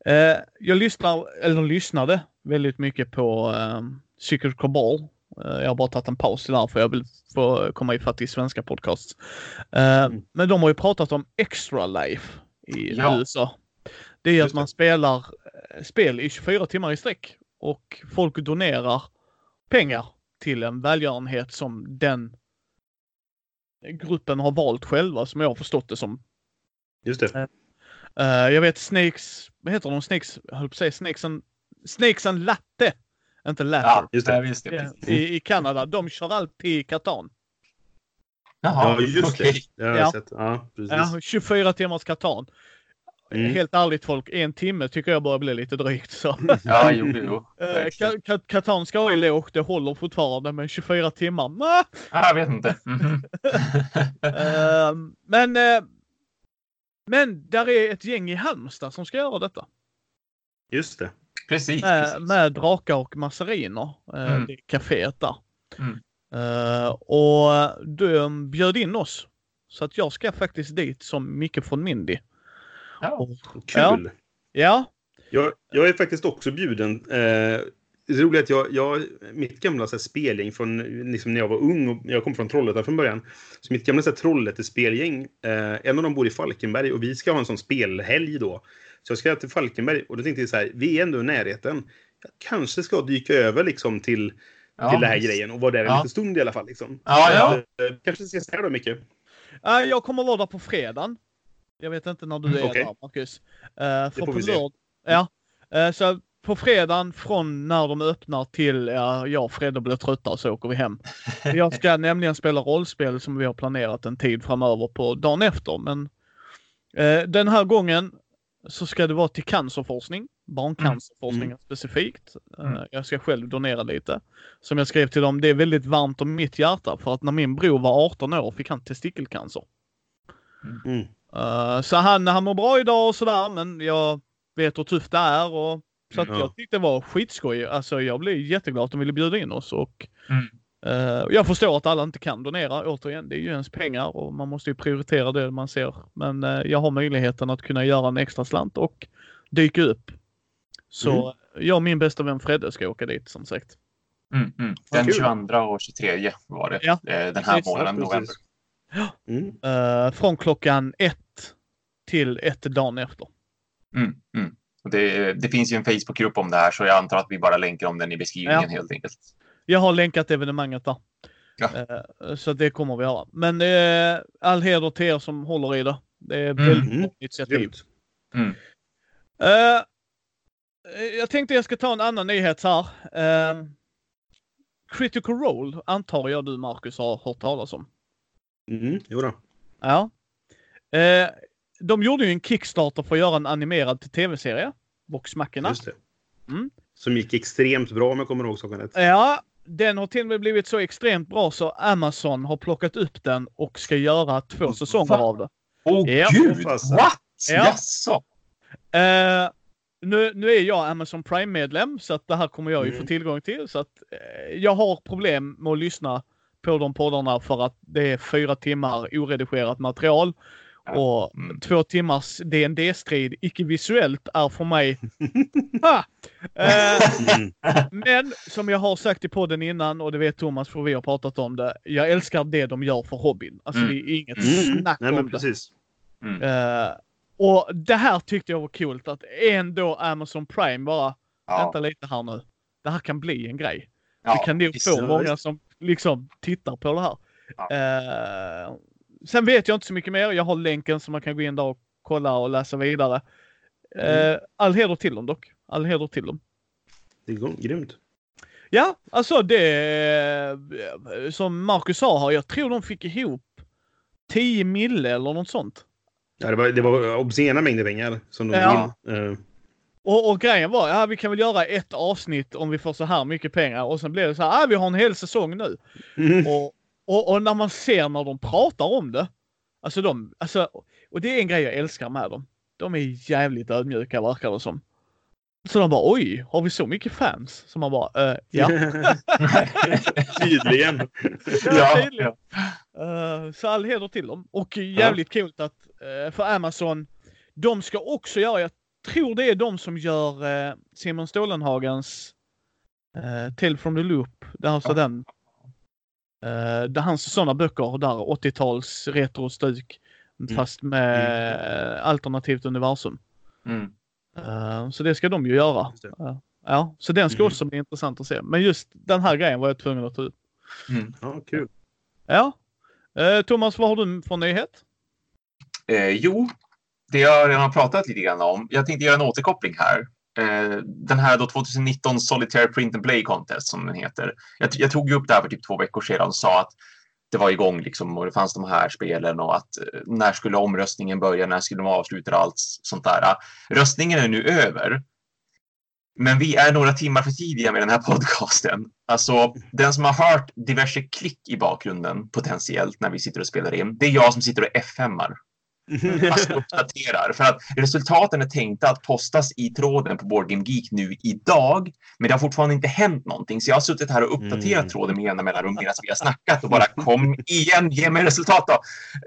Eh, jag lyssnar, eller lyssnade väldigt mycket på uh, Secret Cabal. Eh, jag har bara tagit en paus där för jag vill få komma ifatt i svenska podcasts. Eh, Mm. Men de har ju pratat om Extra Life i Ja. USA. Det är Just att man det. spelar eh, spel i 24 timmar i sträck och folk donerar pengar till en välgörenhet som den gruppen har valt själva som jag har förstått det som. Just det. Jag vet Snakes, vad heter de? Snakes, jag höll på att säga Snakes and, Snakes and Latte. Inte Latte. Ja, Just det. visst det. Ja, precis. I, I Kanada. De kör alltid i Catan. Jaha, Ja, just okej. det. Jag Ja. sett. Ja, precis. Ja, 24 timmars Catan. Mm. Helt ärligt folk, en timme tycker jag börjar bli lite drygt. Så. Ja, jo, jo. Eh, verkligen. Ka- Ka- Catan ska ha lågt, det håller fortfarande, men 24 timmar, nah. Ah, jag vet inte. Mhm. Eh, men, eh, men där är ett gäng i Halmstad som ska göra detta. Just det. Precis. Med, precis. med drakar och massariner. Eh, Mm. Det kaféet där. Mm. Eh, och de bjöd in oss. Så att jag ska faktiskt dit som Micke från Mindy. Ja. Och, Kul. ja, Jag, jag är faktiskt också bjuden. Eh, det roliga är att jag, jag, mitt gamla så här, spelgäng från liksom, när jag var ung och jag kom från Trollhättan från början. Så mitt gamla så här, Trollhätte-spelgäng, eh, en av dem bor i Falkenberg och vi ska ha en sån spelhelg då. Så jag ska till Falkenberg och då tänkte jag så här, vi är ändå i närheten. Jag kanske ska dyka över liksom till, Ja, till den här grejen och vara där en Ja. liten stund i alla fall. Liksom. Ja, ja. Eh, kanske ses där då, Micke. Eh, jag kommer vara där på fredagen. Jag vet inte när du Mm, är okej. där Marcus. Uh, för på lörd- Ja. Eh, så på fredagen från när de öppnar till ja, jag och Fredde blir trötta så åker vi hem. Jag ska nämligen spela rollspel som vi har planerat en tid framöver på dagen efter. Men eh, den här gången så ska det vara till cancerforskning. Barncancerforskningen Mm. specifikt. Eh, Mm. Jag ska själv donera lite. Som jag skrev till dem, det är väldigt varmt om mitt hjärta för att när min bror var 18 år fick han testikelcancer. Mm. Eh, så han, han mår bra idag och sådär men jag vet hur tufft det är och så att Ja. jag tyckte det var skitskoj. Alltså jag blev jätteglad att de ville bjuda in oss och Mm. Jag förstår att alla inte kan donera. Återigen, det är ju ens pengar och man måste ju prioritera det man ser. Men eh, jag har möjligheten att kunna göra en extra slant och dyka upp. Så jag och min bästa vän Fredde ska åka dit som sagt. Mm, mm. Den kul. 22 och 23 var det. Ja, eh, den här precis. månaden, Ja, november. Mm. Eh, från klockan ett till ett dagen efter. Mm, mm. Det, det finns ju en Facebookgrupp om det här, så jag antar att vi bara länkar om den i beskrivningen helt enkelt. Jag har länkat evenemanget där. Ja. Eh, Så det kommer vi göra. Men eh, all heder till er som håller i det. Det är Mm. väldigt Mm. initiativ. Grymt. Mm. Eh, jag tänkte jag ska ta en annan nyhet här. Eh, Critical Role antar jag du Marcus har hört talas om. Mm. Jo då. Ja. Eh, de gjorde ju en Kickstarter för att göra en animerad tv-serie. Voxmackorna. Just det. Mm. Som gick extremt bra om jag kommer ihåg saken rätt. Ja, den har till och med blivit så extremt bra så Amazon har plockat upp den och ska göra två säsonger Va? av det. Åh Ja. gud! What? Ja. Jaså? Eh, nu, nu är jag Amazon Prime-medlem så att det här kommer jag ju Mm. få tillgång till. Så att eh, jag har problem med att lyssna på de poddarna för att det är fyra timmar oredigerat material. Och Mm. två timmars dd strid icke visuellt är för mig... ha! Eh, men som jag har sagt i podden innan och det vet Thomas för vi har pratat om det. Jag älskar det de gör för hobbyn. Alltså Mm. det är inget Mm. snack Nej, om men det. precis. Mm. Eh, Och det här tyckte jag var coolt att ändå Amazon Prime bara, Ja. vänta lite här nu. Det här kan bli en grej. Ja, Vi kan nog få många som liksom tittar på det här. Ja. Eh, sen vet jag inte så mycket mer. Jag har länken så man kan gå in där och kolla och läsa vidare. Mm. Eh, all heder till dem dock. All heder till dem. Det går grymt. Ja, alltså det som Marcus sa här. Jag tror de fick ihop 10 mille eller något sånt. Ja, det, var, det var obscena mängder pengar som de Ja. Eh, Och, och grejen var, ja vi kan väl göra ett avsnitt om vi får så här mycket pengar. Och sen blev det så här, ah, vi har en hel säsong nu. mm. Och, och, och när man ser när de pratar om det. Alltså de, alltså, och det är en grej jag älskar med dem. De är jävligt ödmjuka verkar det som. Så de bara oj, har vi så mycket fans? Så man bara, eh, ja. Tydligen. Ja, tydligen. Eh, så all heder till dem. Och jävligt coolt att eh, för Amazon, de ska också göra, jag tror det är de som gör uh, Simon Stålenhagens uh, Tale from the Loop. Det är alltså Ja. den. Uh, det är hans sådana böcker där 80-tals retrostuk. Fast med eh, alternativt universum. Mm. Eh, så det ska de ju göra. Eh, ja, så den ska också bli intressant att se. Men just den här grejen var jag tvungen att ta upp. Mm. Ja, kul. Ja. Eh, Thomas, vad har du för nyhet? Eh, jo, det jag redan har pratat lite grann om. Jag tänkte göra en återkoppling här. Eh, den här då 2019 Solitaire Print and Play Contest som den heter. Jag, jag tog ju upp det här för typ två veckor sedan och sa att det var igång liksom och det fanns de här spelen och att eh, när skulle omröstningen börja, när skulle de avsluta och allt sånt där. Röstningen är nu över. Men vi är några timmar för tidiga med den här podcasten. Alltså, den som har hört diverse klick i bakgrunden potentiellt när vi sitter och spelar in, det är jag som sitter och F5ar. Alltså uppdaterar. För att resultaten är tänkta att postas i tråden på Board Game Geek nu idag. Men det har fortfarande inte hänt någonting. Så jag har suttit här och uppdaterat Mm. tråden med jämna mellanrum medan vi har snackat och bara kom igen, ge mig resultat då.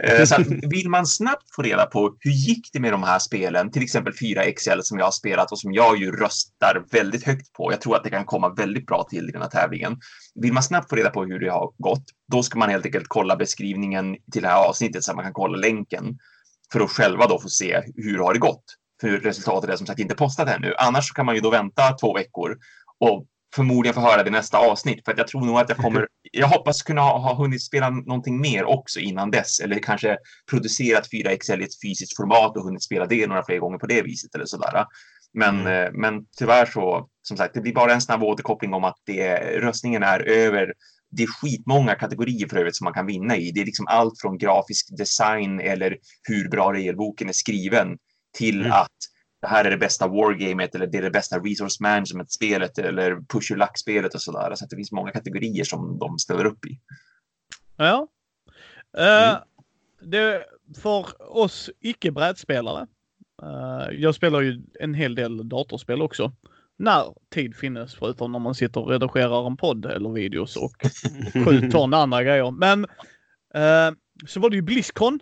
Eh, Så att vill man snabbt få reda på hur gick det med de här spelen, till exempel 4XL som jag har spelat och som jag ju röstar väldigt högt på. Jag tror att det kan komma väldigt bra till i den här tävlingen. Vill man snabbt få reda på hur det har gått, då ska man helt enkelt kolla beskrivningen till det här avsnittet så att man kan kolla länken för att själva då få se hur har det gått. För resultatet är som sagt inte postat ännu. Annars kan man ju då vänta två veckor och förmodligen få höra det i nästa avsnitt. För att jag tror nog att jag kommer, jag hoppas kunna ha, ha hunnit spela någonting mer också innan dess. Eller kanske producerat 4XL i ett fysiskt format och hunnit spela det några fler gånger på det viset eller sådär. Men, Mm. eh, men tyvärr så, som sagt, det blir bara en snabb återkoppling om att det, röstningen är över det är skitmånga kategorier för övrigt som man kan vinna i. Det är liksom allt från grafisk design eller hur bra regelboken är skriven till Mm. att det här är det bästa wargamet eller det är det bästa resource management-spelet eller push your luck-spelet och sådär. Så att det finns många kategorier som de ställer upp i. Ja. Eh, Mm. det, för oss icke-brädspelare. eh, jag spelar ju en hel del datorspel också. När tid finnes förutom när man sitter och redigerar en podd eller videos och sju ton andra grejer. Men eh, så var det ju Blizzcon.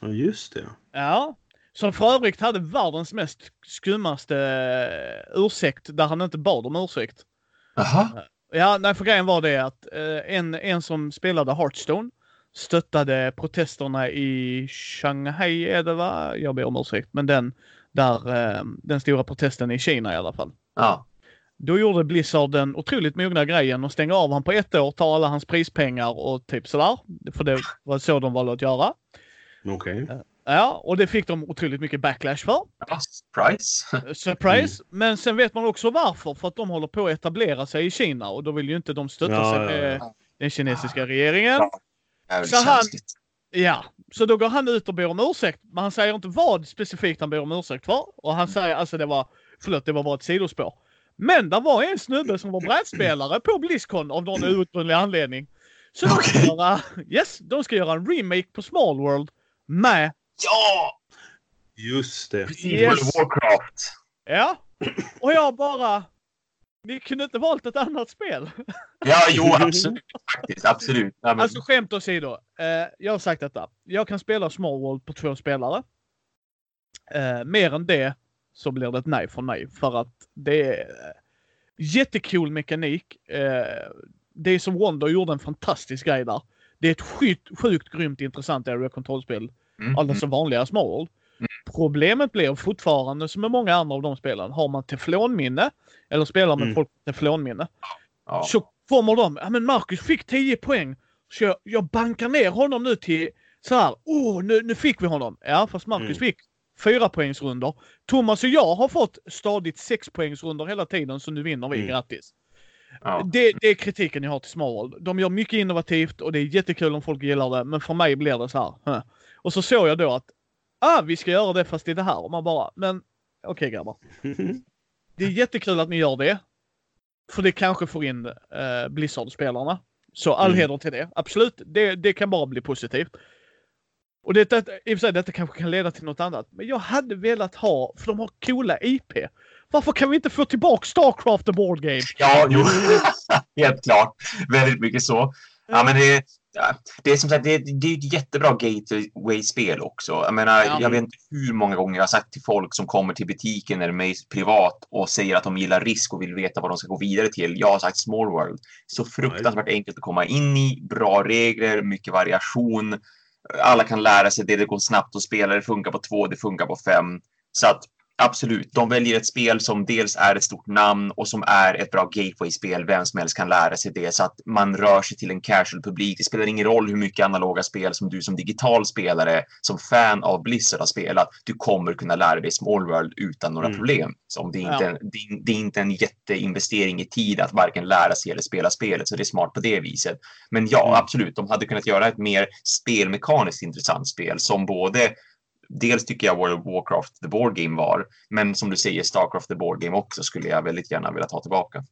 Ja, just det. Ja. Som för övrigt hade världens mest skummaste eh, ursäkt där han inte bad om ursäkt. Jaha. Ja, nej, för grejen var det att eh, en, en som spelade Hearthstone stöttade protesterna i Shanghai är det va? Jag ber om ursäkt, men den där eh, den stora protesten i Kina i alla fall. Ja. Då gjorde Blizzard den otroligt mogna grejen och stänga av han på ett år, ta alla hans prispengar och typ sådär. För det var så de valde att göra. Okej. Ja, och det fick de otroligt mycket backlash för. ja. Surprise. Surprise! Men sen vet man också varför. För att de håller på att etablera sig i Kina och då vill ju inte de stötta Ja, sig ja, med ja. den kinesiska regeringen. Ja. Så han-. Ja, så då går han ut och ber om ursäkt. Men han säger inte vad specifikt han ber om ursäkt för. Och han säger alltså det var, förlåt det var bara ett sidospår. Men det var en snubbe som var brädspelare på Blizzcon av någon outgrundlig anledning. Så de ska, göra, yes, de ska göra en remake på Small World med, Ja! Just det. Yes. World of Warcraft. ja. Och jag bara, ni kunde inte valt ett annat spel. Ja, jo, absolut. Faktiskt, absolut. Ja, men, Alltså skämt åsido. Eh, jag har sagt detta. Jag kan spela Small World på två spelare. Eh, mer än det så blir det ett nej från mig. För att det är eh, jättecool mekanik. Eh, det är som Wonder gjorde en fantastisk grej där. Det är ett sjukt, sjukt grymt intressant area kontrollspel. mm, Alldeles som vanliga Small World. Problemet blir fortfarande som med många andra av de spelen. Har man teflonminne eller spelar med Mm. folk med teflonminne Ja. så kommer de. Ja men Marcus fick 10 poäng. Så jag, jag bankar ner honom nu till så här. Åh, nu, nu fick vi honom. Ja, fast Marcus Mm. fick fyra poängsrundor. Thomas och jag har fått stadigt sex poängsrundor hela tiden så nu vinner vi. Mm. Grattis. Ja. Det, det är kritiken jag har till Smallworld. De gör mycket innovativt och det är jättekul om folk gillar det. Men för mig blir det så här. Och så såg jag då att ah, vi ska göra det fast i det här. Och man bara, men okej grabbar. Det är jättekul att ni gör det. För det kanske får in eh, Blizzard-spelarna. Så all Mm. heder till det. Absolut, det, det kan bara bli positivt. Och det, det, i och för sig, detta kanske kan leda till något annat. Men jag hade velat ha, för de har coola IP. Varför kan vi inte få tillbaka Starcraft the Board Game? Ja, jo. Helt klart. Väldigt mycket så. Ja, men det, ja, det är som sagt, det, det är ett jättebra gateway-spel också. Jag menar, Ja. jag vet inte hur många gånger jag har sagt till folk som kommer till butiken eller mig privat och säger att de gillar risk och vill veta vad de ska gå vidare till. Jag har sagt Small World. Så fruktansvärt enkelt att komma in i, bra regler, mycket variation. Alla kan lära sig det, det går snabbt att spela, det funkar på två, det funkar på fem. Så att absolut, de väljer ett spel som dels är ett stort namn och som är ett bra gateway-spel. Vem som helst kan lära sig det så att man rör sig till en casual publik. Det spelar ingen roll hur mycket analoga spel som du som digital spelare, som fan av Blizzard har spelat. Du kommer kunna lära dig Small World utan några Mm. problem. Så om det, är inte, Ja. det, det är inte en jätteinvestering i tid att varken lära sig eller spela spelet, så det är smart på det viset. Men ja, Mm. absolut, de hade kunnat göra ett mer spelmekaniskt intressant spel som både Dels tycker jag World of Warcraft The Board Game var, men som du säger Starcraft The Board Game också skulle jag väldigt gärna vilja ta tillbaka.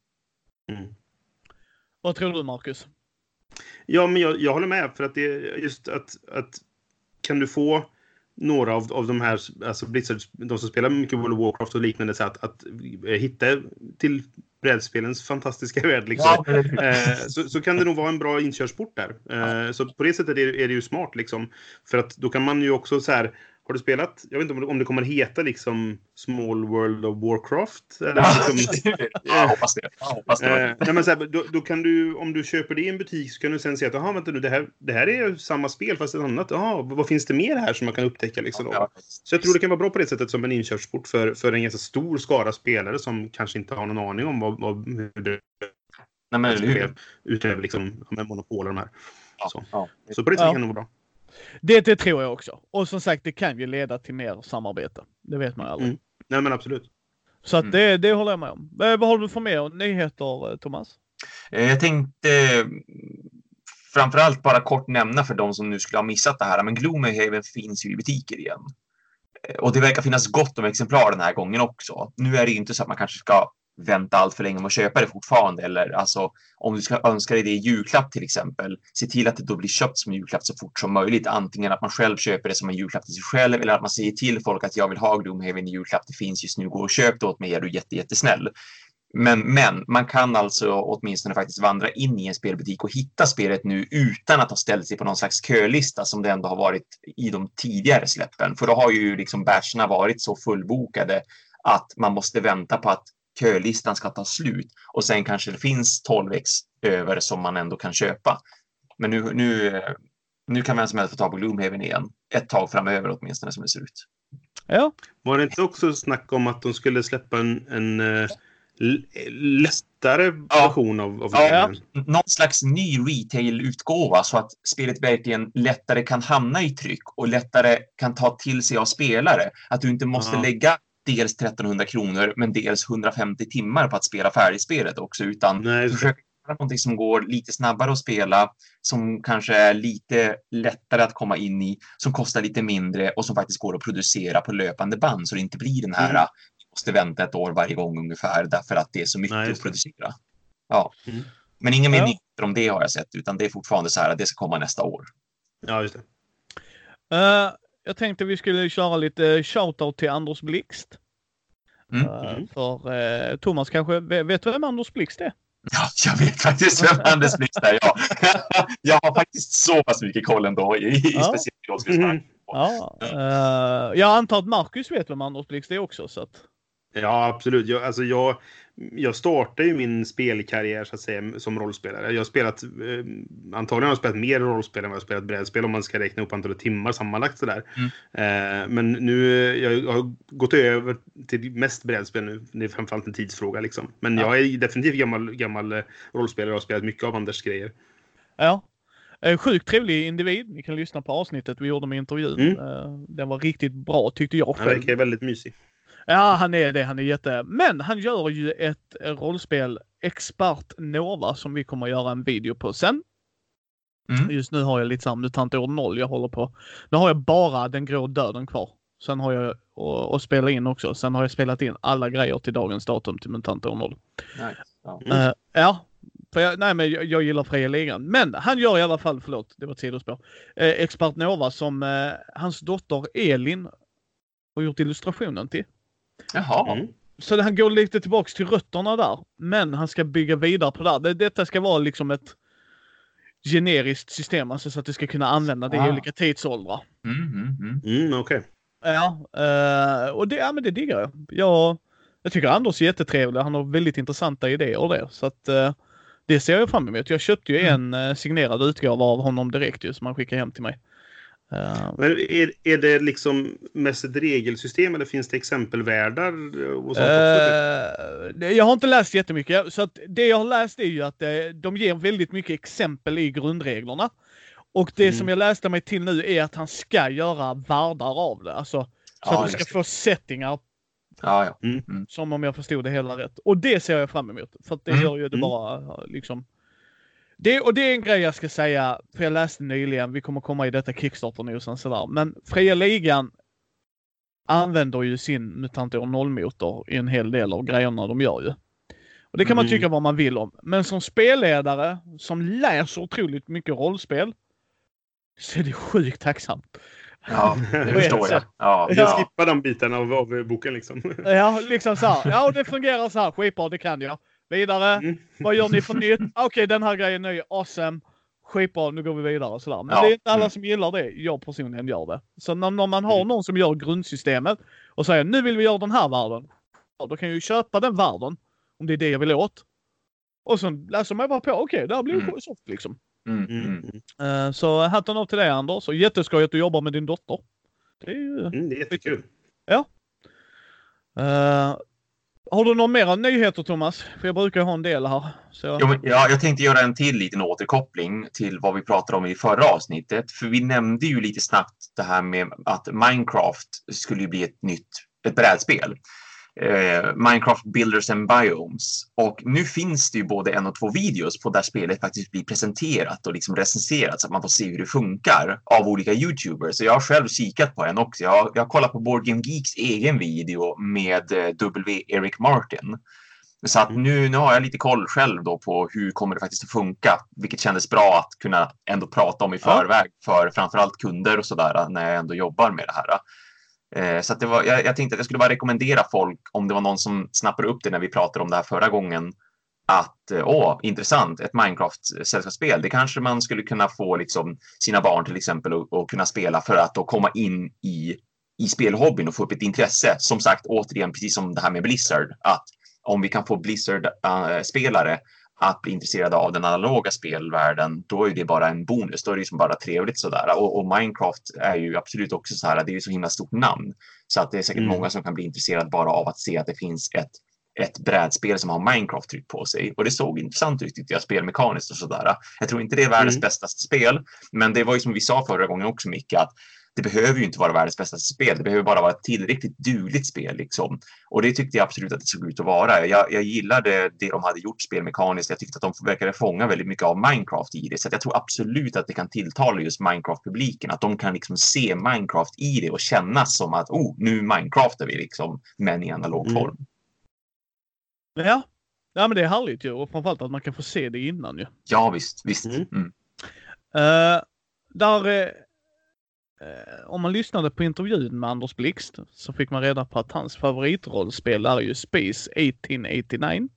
Mm. Vad tror du Marcus? Ja, men jag, jag håller med. För att det är just att, att kan du få några av, av de här, alltså Blizzard, de som spelar mycket World of Warcraft och liknande, så att, att hitta till brädspelens fantastiska värld. Liksom. Eh, så, så kan det nog vara en bra inkörsport där. Eh, så på det sättet är, är det ju smart liksom. För att då kan man ju också så här. Har du spelat? Jag vet inte om det, om det kommer heta liksom Small World of Warcraft? Eller liksom, jag hoppas det. Jag hoppas det. Eh, nej, men så här, då, då kan du, om du köper det i en butik så kan du sen se att aha, vänta nu, det, här, det här är ju samma spel fast ett annat. Jaha, vad finns det mer här som man kan upptäcka? Liksom, då? Ja, Så jag tror det kan vara bra på det sättet som en inkörsport för, för en ganska stor skara spelare som kanske inte har någon aning om vad, vad, hur det Nej, men hur? är utöver liksom, med monopol och de här. Ja, Så. ja. Så på det sättet Ja. kan det vara bra. Det, det tror jag också. Och som sagt, det kan ju leda till mer samarbete. Det vet man ju aldrig. Mm. Nej men absolut. Så att Mm. det, det håller jag med om. Eh, vad har du för mer nyheter, eh, Thomas? Eh, Jag tänkte eh, framförallt bara kort nämna för de som nu skulle ha missat det här, men Gloomhaven finns ju i butiker igen. Och det verkar finnas gott om exemplar den här gången också. Nu är det ju inte så att man kanske ska vänta allt för länge med att köpa det fortfarande. Eller alltså, om du ska önska dig det i julklapp till exempel, se till att det då blir köpt som julklapp så fort som möjligt. Antingen att man själv köper det som en julklapp till sig själv eller att man säger till folk att jag vill ha Gloomhaven i julklapp. Det finns just nu, gå och köp det åt mig, är du jätte, jättesnäll. Men, men man kan alltså åtminstone faktiskt vandra in i en spelbutik och hitta spelet nu utan att ha ställt sig på någon slags kölista som det ändå har varit i de tidigare släppen. För då har ju liksom batcherna varit så fullbokade att man måste vänta på att kölistan ska ta slut och sen kanske det finns 12x över som man ändå kan köpa. Men nu, nu, nu kan vem som helst få tag på Gloomhaven igen. Ett tag framöver åtminstone som det ser ut. Ja, Var det inte också snack om att de skulle släppa en, en eh, lättare Ja. version av, av Ja. Någon slags ny retail-utgåva så att spelet verkligen lättare kan hamna i tryck och lättare kan ta till sig av spelare. Att du inte måste Ja. lägga dels 1300 kronor men dels 150 timmar på att spela färdigt spelet också utan Nej, försöka göra någonting som går lite snabbare att spela, som kanske är lite lättare att komma in i, som kostar lite mindre och som faktiskt går att producera på löpande band så det inte blir den här Mm. måste vänta ett år varje gång ungefär därför att det är så mycket Nej, att producera. Ja. Mm. Men inga mer Ja. nyheter om det har jag sett, utan det är fortfarande så här att det ska komma nästa år. Ja, just det. Eh, jag tänkte vi skulle köra lite shoutout till Anders Blixt. Mm. Eh, Mm. För eh, Thomas kanske vet, du vem Anders Blixt är? Ja, jag vet faktiskt vem Anders Blix är. Ja. jag har faktiskt så pass mycket koll ändå, i, i Ja. speciellt. Mm. Ja, eh, jag antar att Marcus vet vem Anders Blixt är också. Så att... Ja, absolut. Jag, alltså jag, jag startade ju min spelkarriär så att säga, som rollspelare. Jag har spelat, eh, antagligen har jag spelat mer rollspel än vad jag spelat brädspel om man ska räkna upp antalet timmar sammanlagt sådär. Mm. Eh, men nu, jag har gått över till mest brädspel nu. Det är framförallt en tidsfråga liksom. Men ja. jag är definitivt gammal, gammal eh, rollspelare och har spelat mycket av Anders grejer. Ja. Eh, sjukt trevlig individ. Ni kan lyssna på avsnittet vi gjorde med intervjun. Mm. Eh, den var riktigt bra tyckte jag själv. Han verkar väldigt mysig. Ja, han är det. Han är jätte... Men han gör ju ett rollspel, Expert Nova, som vi kommer att göra en video på sen. Mm. Just nu har jag lite såhär MUTANT år 0 jag håller på. Nu har jag bara den grå döden kvar. Sen har jag att spela in också. Sen har jag spelat in alla grejer till dagens datum till MUTANT år 0. Nice. Ja. Uh, ja. För jag, nej, men jag, jag gillar Fria Ligan. Men han gör i alla fall, förlåt, det var ett sidospår. Eh, Expert Nova som eh, hans dotter Elin har gjort illustrationen till. Jaha. Mm. Så han går lite tillbaks till rötterna där. Men han ska bygga vidare på det. Detta ska vara liksom ett generiskt system, alltså så att du ska kunna använda det ah. i olika tidsåldrar. Mm, mm, mm. mm Okej. Okay. Ja, uh, och det, ja, men det diggar jag. jag. Jag tycker Anders är jättetrevlig. Han har väldigt intressanta idéer och det. Så att uh, det ser jag fram emot. Jag köpte ju mm. en uh, signerad utgåva av honom direkt ju, som han skickade hem till mig. Uh, Men är, är det liksom mest ett regelsystem eller finns det exempelvärldar? Och sånt uh, jag har inte läst jättemycket. Så att det jag har läst är ju att uh, de ger väldigt mycket exempel i grundreglerna. Och det mm. som jag läste mig till nu är att han ska göra världar av det. Alltså, så ja, att du ska få settingar. Ja, ja. Mm. mm. Som om jag förstod det hela rätt. Och det ser jag fram emot. För att det mm. gör ju det mm. bara liksom det, och det är en grej jag ska säga, för jag läste nyligen, vi kommer komma i detta Kickstarter-nosen sådär, men Fria Ligan använder ju sin MUTANT år 0-motor i en hel del av grejerna de gör ju. Och det kan man mm. tycka vad man vill om. Men som spelledare som läser otroligt mycket rollspel så är det sjukt tacksamt. Ja, det förstår jag. Ja, jag ja. skippar de bitarna av, av boken liksom. Ja, liksom så här. Ja, det fungerar så här. Skitbra, det kan jag. Vidare. Mm. Vad gör ni för nytt? Okej, okay, den här grejen är ny. Awesome. Skitbra, nu går vi vidare. Sådär. Men ja. det är inte alla mm. som gillar det. Jag personligen gör det. Så när, när man har mm. någon som gör grundsystemet och säger nu vill vi göra den här världen. Ja, då kan jag ju köpa den världen. Om det är det jag vill åt. Och sen läser man bara på. Okej, okay, det här blir mm. soft liksom. Mm, mm. Uh, så hatten av till dig Anders. Och jätteskoj att du jobbar med din dotter. Det är ju... Mm, det är jättekul. Ja. Uh, har du några mera nyheter Thomas? För jag brukar ha en del här. Så... Jo, ja, jag tänkte göra en till liten återkoppling till vad vi pratade om i förra avsnittet. För vi nämnde ju lite snabbt det här med att Minecraft skulle bli ett nytt ett brädspel eh, Minecraft Builders and Biomes. Och nu finns det ju både en och två videos på där spelet faktiskt blir presenterat och liksom recenserat så att man får se hur det funkar av olika YouTubers. Så jag har själv kikat på en också. Jag jag kollat på Board Game Geeks egen video med eh, W. Eric Martin. Så att nu, nu har jag lite koll själv då på hur kommer det faktiskt att funka, vilket kändes bra att kunna ändå prata om i förväg för framförallt kunder och sådär när jag ändå jobbar med det här. Eh, så det var, jag, jag, tänkte att jag skulle bara rekommendera folk, om det var någon som snappade upp det när vi pratade om det här förra gången, att eh, åh, intressant, ett Minecraft-sällskapsspel. Det kanske man skulle kunna få liksom, sina barn till exempel och, kunna spela för att då komma in i, i spelhobbyn och få upp ett intresse. Som sagt, återigen, precis som det här med Blizzard, att om vi kan få Blizzard-spelare eh, att bli intresserade av den analoga spelvärlden, då är det bara en bonus. Då är det liksom bara trevligt sådär. Och, och Minecraft är ju absolut också så här, det är ju så himla stort namn. Så att det är säkert mm. många som kan bli intresserade bara av att se att det finns ett ett brädspel som har Minecraft tryckt på sig. Och det såg intressant ut tyckte jag, spelmekaniskt och sådär. Jag tror inte det är världens mm. bästa spel, men det var ju som vi sa förra gången också, Micke, att det behöver ju inte vara världens bästa spel. Det behöver bara vara ett tillräckligt dugligt spel. Liksom. Och det tyckte jag absolut att det såg ut att vara. Jag, jag gillade det de hade gjort spelmekaniskt. Jag tyckte att de verkade fånga väldigt mycket av Minecraft i det. Så jag tror absolut att det kan tilltala just Minecraft-publiken. Att de kan liksom se Minecraft i det och känna som att oh, nu Minecraftar vi liksom, men i analog mm. form. Ja. ja, men det är härligt ju. Och framförallt att man kan få se det innan ju. Ja, visst. visst. Mm. Mm. Uh, där Eh, om man lyssnade på intervjun med Anders Blixt så fick man reda på att hans favoritrollspel är ju Space 1889.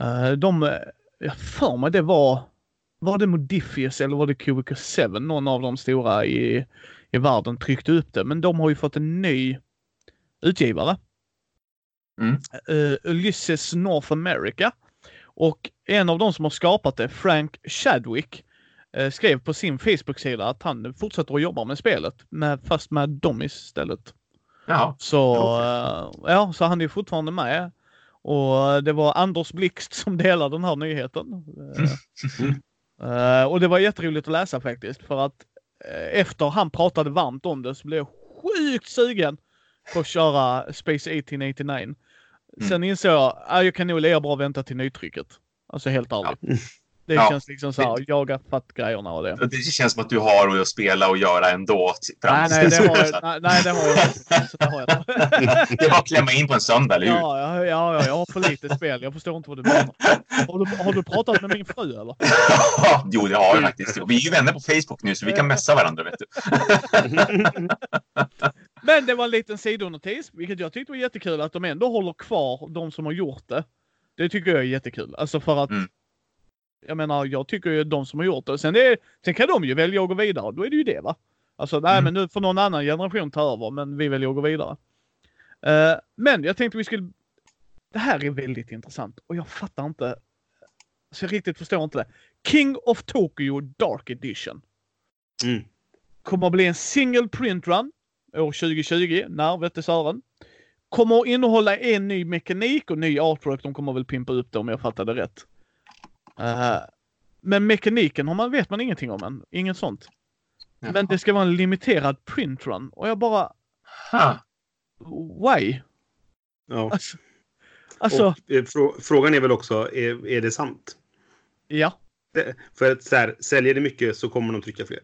Eh, de, jag för mig det var, var det Modifius eller var det Cubicle 7? Någon av de stora i, i världen tryckte upp det. Men de har ju fått en ny utgivare. Mm. Ulysses North America. Och en av de som har skapat det, Frank Chadwick, skrev på sin Facebook-sida att han fortsätter att jobba med spelet, med, fast med dem istället. Ja. Så, uh, ja, så han är fortfarande med. Och det var Anders Blixt som delade den här nyheten. Uh, och det var jätteroligt att läsa faktiskt för att efter han pratade varmt om det så blev jag sjukt sugen på att köra Space 1889. Mm. Sen insåg jag att jag kan nog lika bra vänta till nytrycket. Alltså helt ärligt. Ja. Det ja. känns liksom så här, jaga fatt grejerna och det. Det känns som att du har att spela och göra ändå. Nej, nej, det har jag, nej, nej, det har jag inte. Det, har jag det är bara att klämma in på en söndag, eller hur? Ja, ja, ja, jag har för lite spel. Jag förstår inte vad du menar. Har du, har du pratat med min fru eller? jo, det har jag faktiskt. Vi är ju vänner på Facebook nu, så vi kan messa varandra, vet du. Men det var en liten sidonotis, vilket jag tyckte var jättekul att de ändå håller kvar de som har gjort det. Det tycker jag är jättekul. Alltså för att mm jag menar, jag tycker ju de som har gjort det. Sen, det, sen kan de ju välja att gå vidare. Då är det ju det va. Alltså, nej mm. men nu får någon annan generation ta över, men vi väljer att gå vidare. Uh, men jag tänkte vi skulle... Det här är väldigt intressant och jag fattar inte. Så jag riktigt förstår inte det. King of Tokyo Dark Edition. Mm. Kommer att bli en single print run år 2020. När vette Sören. Kommer att innehålla en ny mekanik och ny artwork. De kommer väl pimpa upp det om jag fattade rätt. Uh, men mekaniken har man, vet man ingenting om än. Inget sånt. Jaha. Men det ska vara en limiterad printrun och jag bara... Ha. Why? Ja. Alltså, alltså och, eh, frå frågan är väl också, är, är det sant? Ja. Det, för att så här, säljer det mycket så kommer de trycka fler.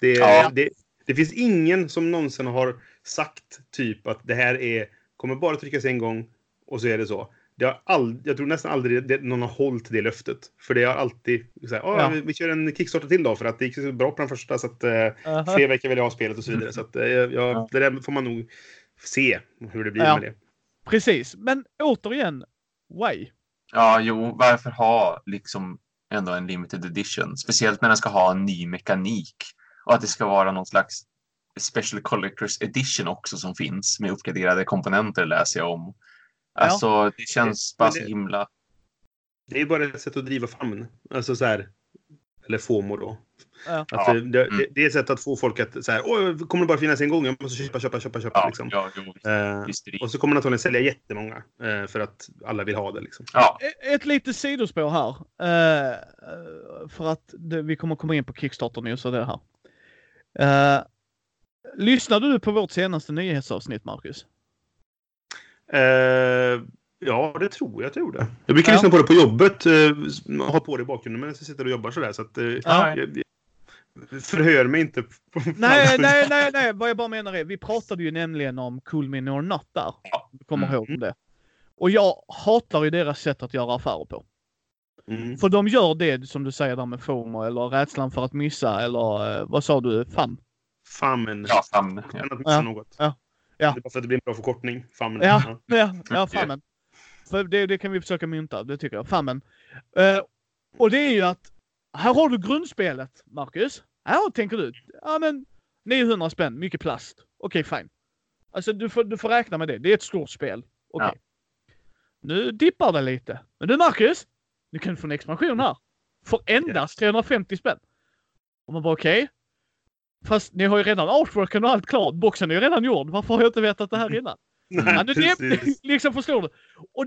Det, ja. det, det finns ingen som någonsin har sagt typ att det här är, kommer bara tryckas en gång och så är det så. Det har ald- jag tror nästan aldrig det, någon har hållit det löftet. För det har alltid så här, ja. vi, vi, kör en Kickstarter till då för att det gick så bra på den första så att uh, uh-huh. fler veckor vill jag ha spelet och så vidare. Så att, uh, ja, ja. det där får man nog se hur det blir ja. med det. Precis, men återigen, why? Ja, jo, varför ha liksom ändå en limited edition? Speciellt när den ska ha en ny mekanik och att det ska vara någon slags Special Collectors Edition också som finns med uppgraderade komponenter läser jag om. Alltså, ja. det känns bara så himla... Det är bara ett sätt att driva famn. Alltså så här... Eller FOMO då. Ja. Alltså, det, mm. det, är ett sätt att få folk att säga Åh, kommer det bara finnas en gång? Jag måste köpa, köpa, köpa, köpa. Ja, liksom. ja, jo, eh, och så kommer man antagligen sälja jättemånga eh, för att alla vill ha det. Liksom. Ja. E-, ett litet sidospår här. Eh, för att det, vi kommer komma in på Kickstarter nu så det här. Eh, lyssnade du på vårt senaste nyhetsavsnitt, Marcus? Eh, ja, det tror jag att jag gjorde. Jag brukar ja. lyssna på det på jobbet. Eh, ha på det i bakgrunden medan jag sitter och jobbar sådär. Så att, eh, ja. jag, jag, förhör mig inte. nej, nej, nej, nej. Vad jag bara menar är, vi pratade ju nämligen om Cool Mini or Not där. Du kommer mm. ihåg det. Och jag hatar ju deras sätt att göra affärer på. Mm. För de gör det som du säger där med FOMO eller rädslan för att missa eller eh, vad sa du? FAM? Fammen. Ja. Ja. Missa ja. något. Ja. Ja. Det är bara för att det blir en bra förkortning. Famnen. Ja, ja, ja fammen. För det, det kan vi försöka mynta, det tycker jag. Fammen. Uh, och det är ju att här har du grundspelet, Marcus. Här tänker du. Ja men 900 spänn, mycket plast. Okej, okay, fine. Alltså du får, du får räkna med det. Det är ett stort spel. Okej. Okay. Ja. Nu dippar det lite. Men du Marcus, du kan få en expansion här. För endast 350 spänn. Och man bara okej. Okay. Fast ni har ju redan artworken och allt klart. Boxen är ju redan gjord. Varför har jag inte vetat det här innan? Nej, ja, det, liksom förstår du? Och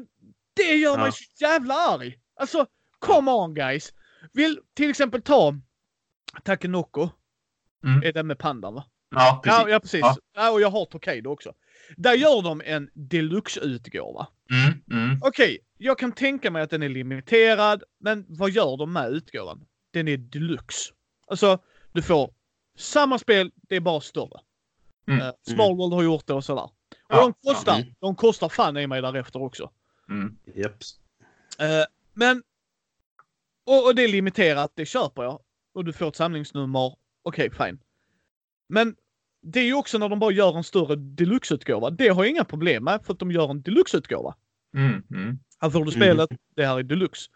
det gör ja. mig så jävla arg. Alltså, come on guys. Vill till exempel ta Takenoko. Mm. Är den med pandan va? Ja, precis. Ja, ja precis. Ja. ja. och jag har Tokaido också. Där gör de en deluxe-utgåva. Mm, mm. Okej, okay, jag kan tänka mig att den är limiterad, men vad gör de med utgåvan? Den är deluxe. Alltså, du får samma spel, det är bara större. Mm. Uh, Small World har gjort det och sådär. Och ja, de kostar, ja. de kostar fan i mig därefter också. Mm. Yep. Uh, men, och, och, det är limiterat, det köper jag. Och du får ett samlingsnummer, okej okay, fine. Men det är ju också när de bara gör en större deluxe-utgåva. Det har jag inga problem med för att de gör en deluxe-utgåva. Mm. Mm. Här får du spelet, mm. det här är deluxe.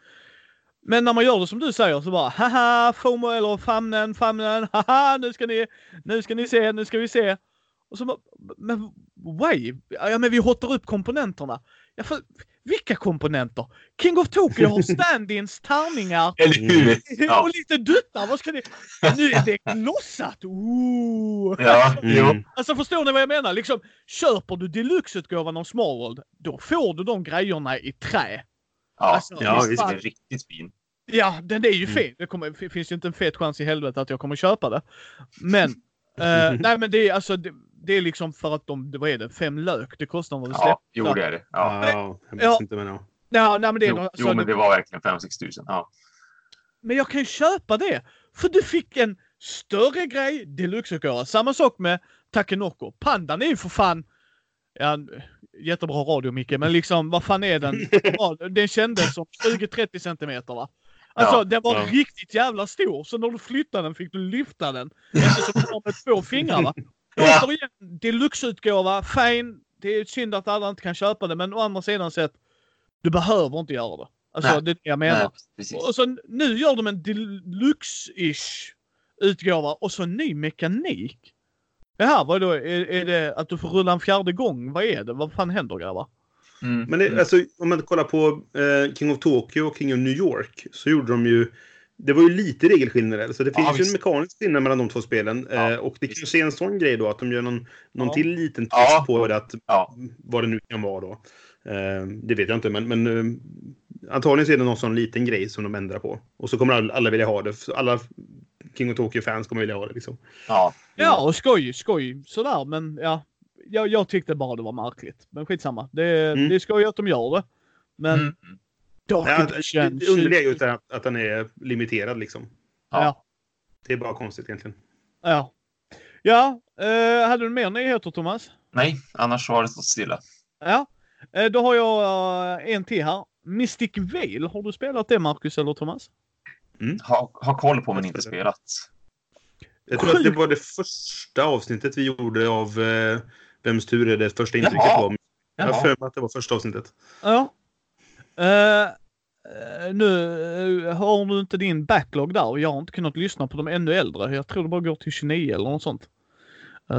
Men när man gör det som du säger så bara haha FOMO eller famnen, famnen, haha nu ska ni, nu ska ni se, nu ska vi se. Och så bara, men why? Ja men vi hotar upp komponenterna. Ja, för, vilka komponenter? King of Tokyo har stand-ins, tärningar? Ja. och lite duttar. Vad ska det? Nu är det glossat! Ooh. Ja, jo. Mm. Alltså förstår ni vad jag menar? Liksom, köper du deluxe-utgåvan av Small World, då får du de grejerna i trä. Ja, Alltså, ja visst. visst. Den är riktigt fin. Ja, den är ju Mm. fet. Det kommer, finns ju inte en fet chans i helvete att jag kommer köpa det. Men, eh, nej men det är alltså, det, det är liksom för att de, vad är det, fem lök det kostar vad det Ja, släppte. jo det är det. Ja. Ja, jag Ja. vet inte men ja. Ja, nej men det är Jo, alltså, jo, men det var verkligen 5-6 tusen. Ja. Men jag kan ju köpa det. För du fick en större grej, deluxe-utgåva. Samma sak med Takenoko. Pandan är ju för fan... Ja, jättebra radio Micke, men liksom vad fan är den? Ja, den kändes som 20-30 centimeter va? Alltså Ja, den var ja. riktigt jävla stor. Så när du flyttade den fick du lyfta den. Eftersom du har med två fingrar va? Ja. Återigen, deluxe-utgåva, fine. Det är synd att alla inte kan köpa det, men å andra sidan sett, du behöver inte göra det. Alltså Nej. det är det jag menar. Nej. Och så nu gör de en deluxe-ish utgåva och så ny mekanik. Jaha, vad då? Är, är det att du får rulla en fjärde gång? Vad är det? Vad fan händer grabbar? Mm. Men det, alltså, om man kollar på eh, King of Tokyo och King of New York så gjorde de ju det var ju lite regelskillnader. Så det Ja, finns ju en mekanisk skillnad mellan de två spelen. Ja, eh, och det visst. kanske är en sån grej då att de gör någon, någon Ja. till liten twist Ja. på det. Att, Ja. Vad det nu kan vara då. Eh, det vet jag inte men, men eh, antagligen så är det någon sån liten grej som de ändrar på. Och så kommer alla, alla vilja ha det. Så Alla King of Tokyo-fans kommer vilja ha det liksom. Ja. Ja, och skoj, skoj sådär, men ja. Jag, jag tyckte bara det var märkligt. Men skitsamma. Det, Mm. det är skoj att de gör det. Men Mm. Ja, det underliga är ju att, att den är limiterad liksom. Ja. Det är bara konstigt egentligen. Ja. Ja, eh, hade du mer nyheter Thomas? Nej, annars har det stått stilla. Ja. Eh, då har jag eh, en till här. Mystic Veil, har du spelat det Marcus eller Thomas? Ha, ha koll på men inte spelat. Jag tror att det var det första avsnittet vi gjorde av eh, Vems tur är det första intrycket Jaha. var. Jag har för mig att det var första avsnittet. Ja. Eh, nu eh, har du inte din backlog där. Jag har inte kunnat lyssna på de ännu äldre. Jag tror det bara går till 29 eller något sånt.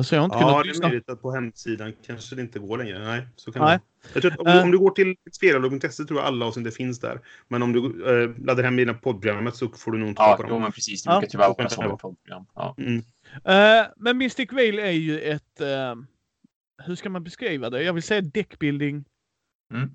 Så jag har inte Ja, kunnat det är lyssna. möjligt att på hemsidan kanske det inte går längre. Nej, så kan Nej. det. Jag tror att om, du, om du går till spelolog.se tror jag alla avsnitt finns där. Men om du eh, laddar hem dina poddprogrammet så får du nog inte Ja, på dem. men precis. Det Ja. brukar tyvärr vara Ja. så med program. Ja. Mm. Men Mystic Veil är ju ett... hur ska man beskriva det? Jag vill säga deckbuilding. Mm.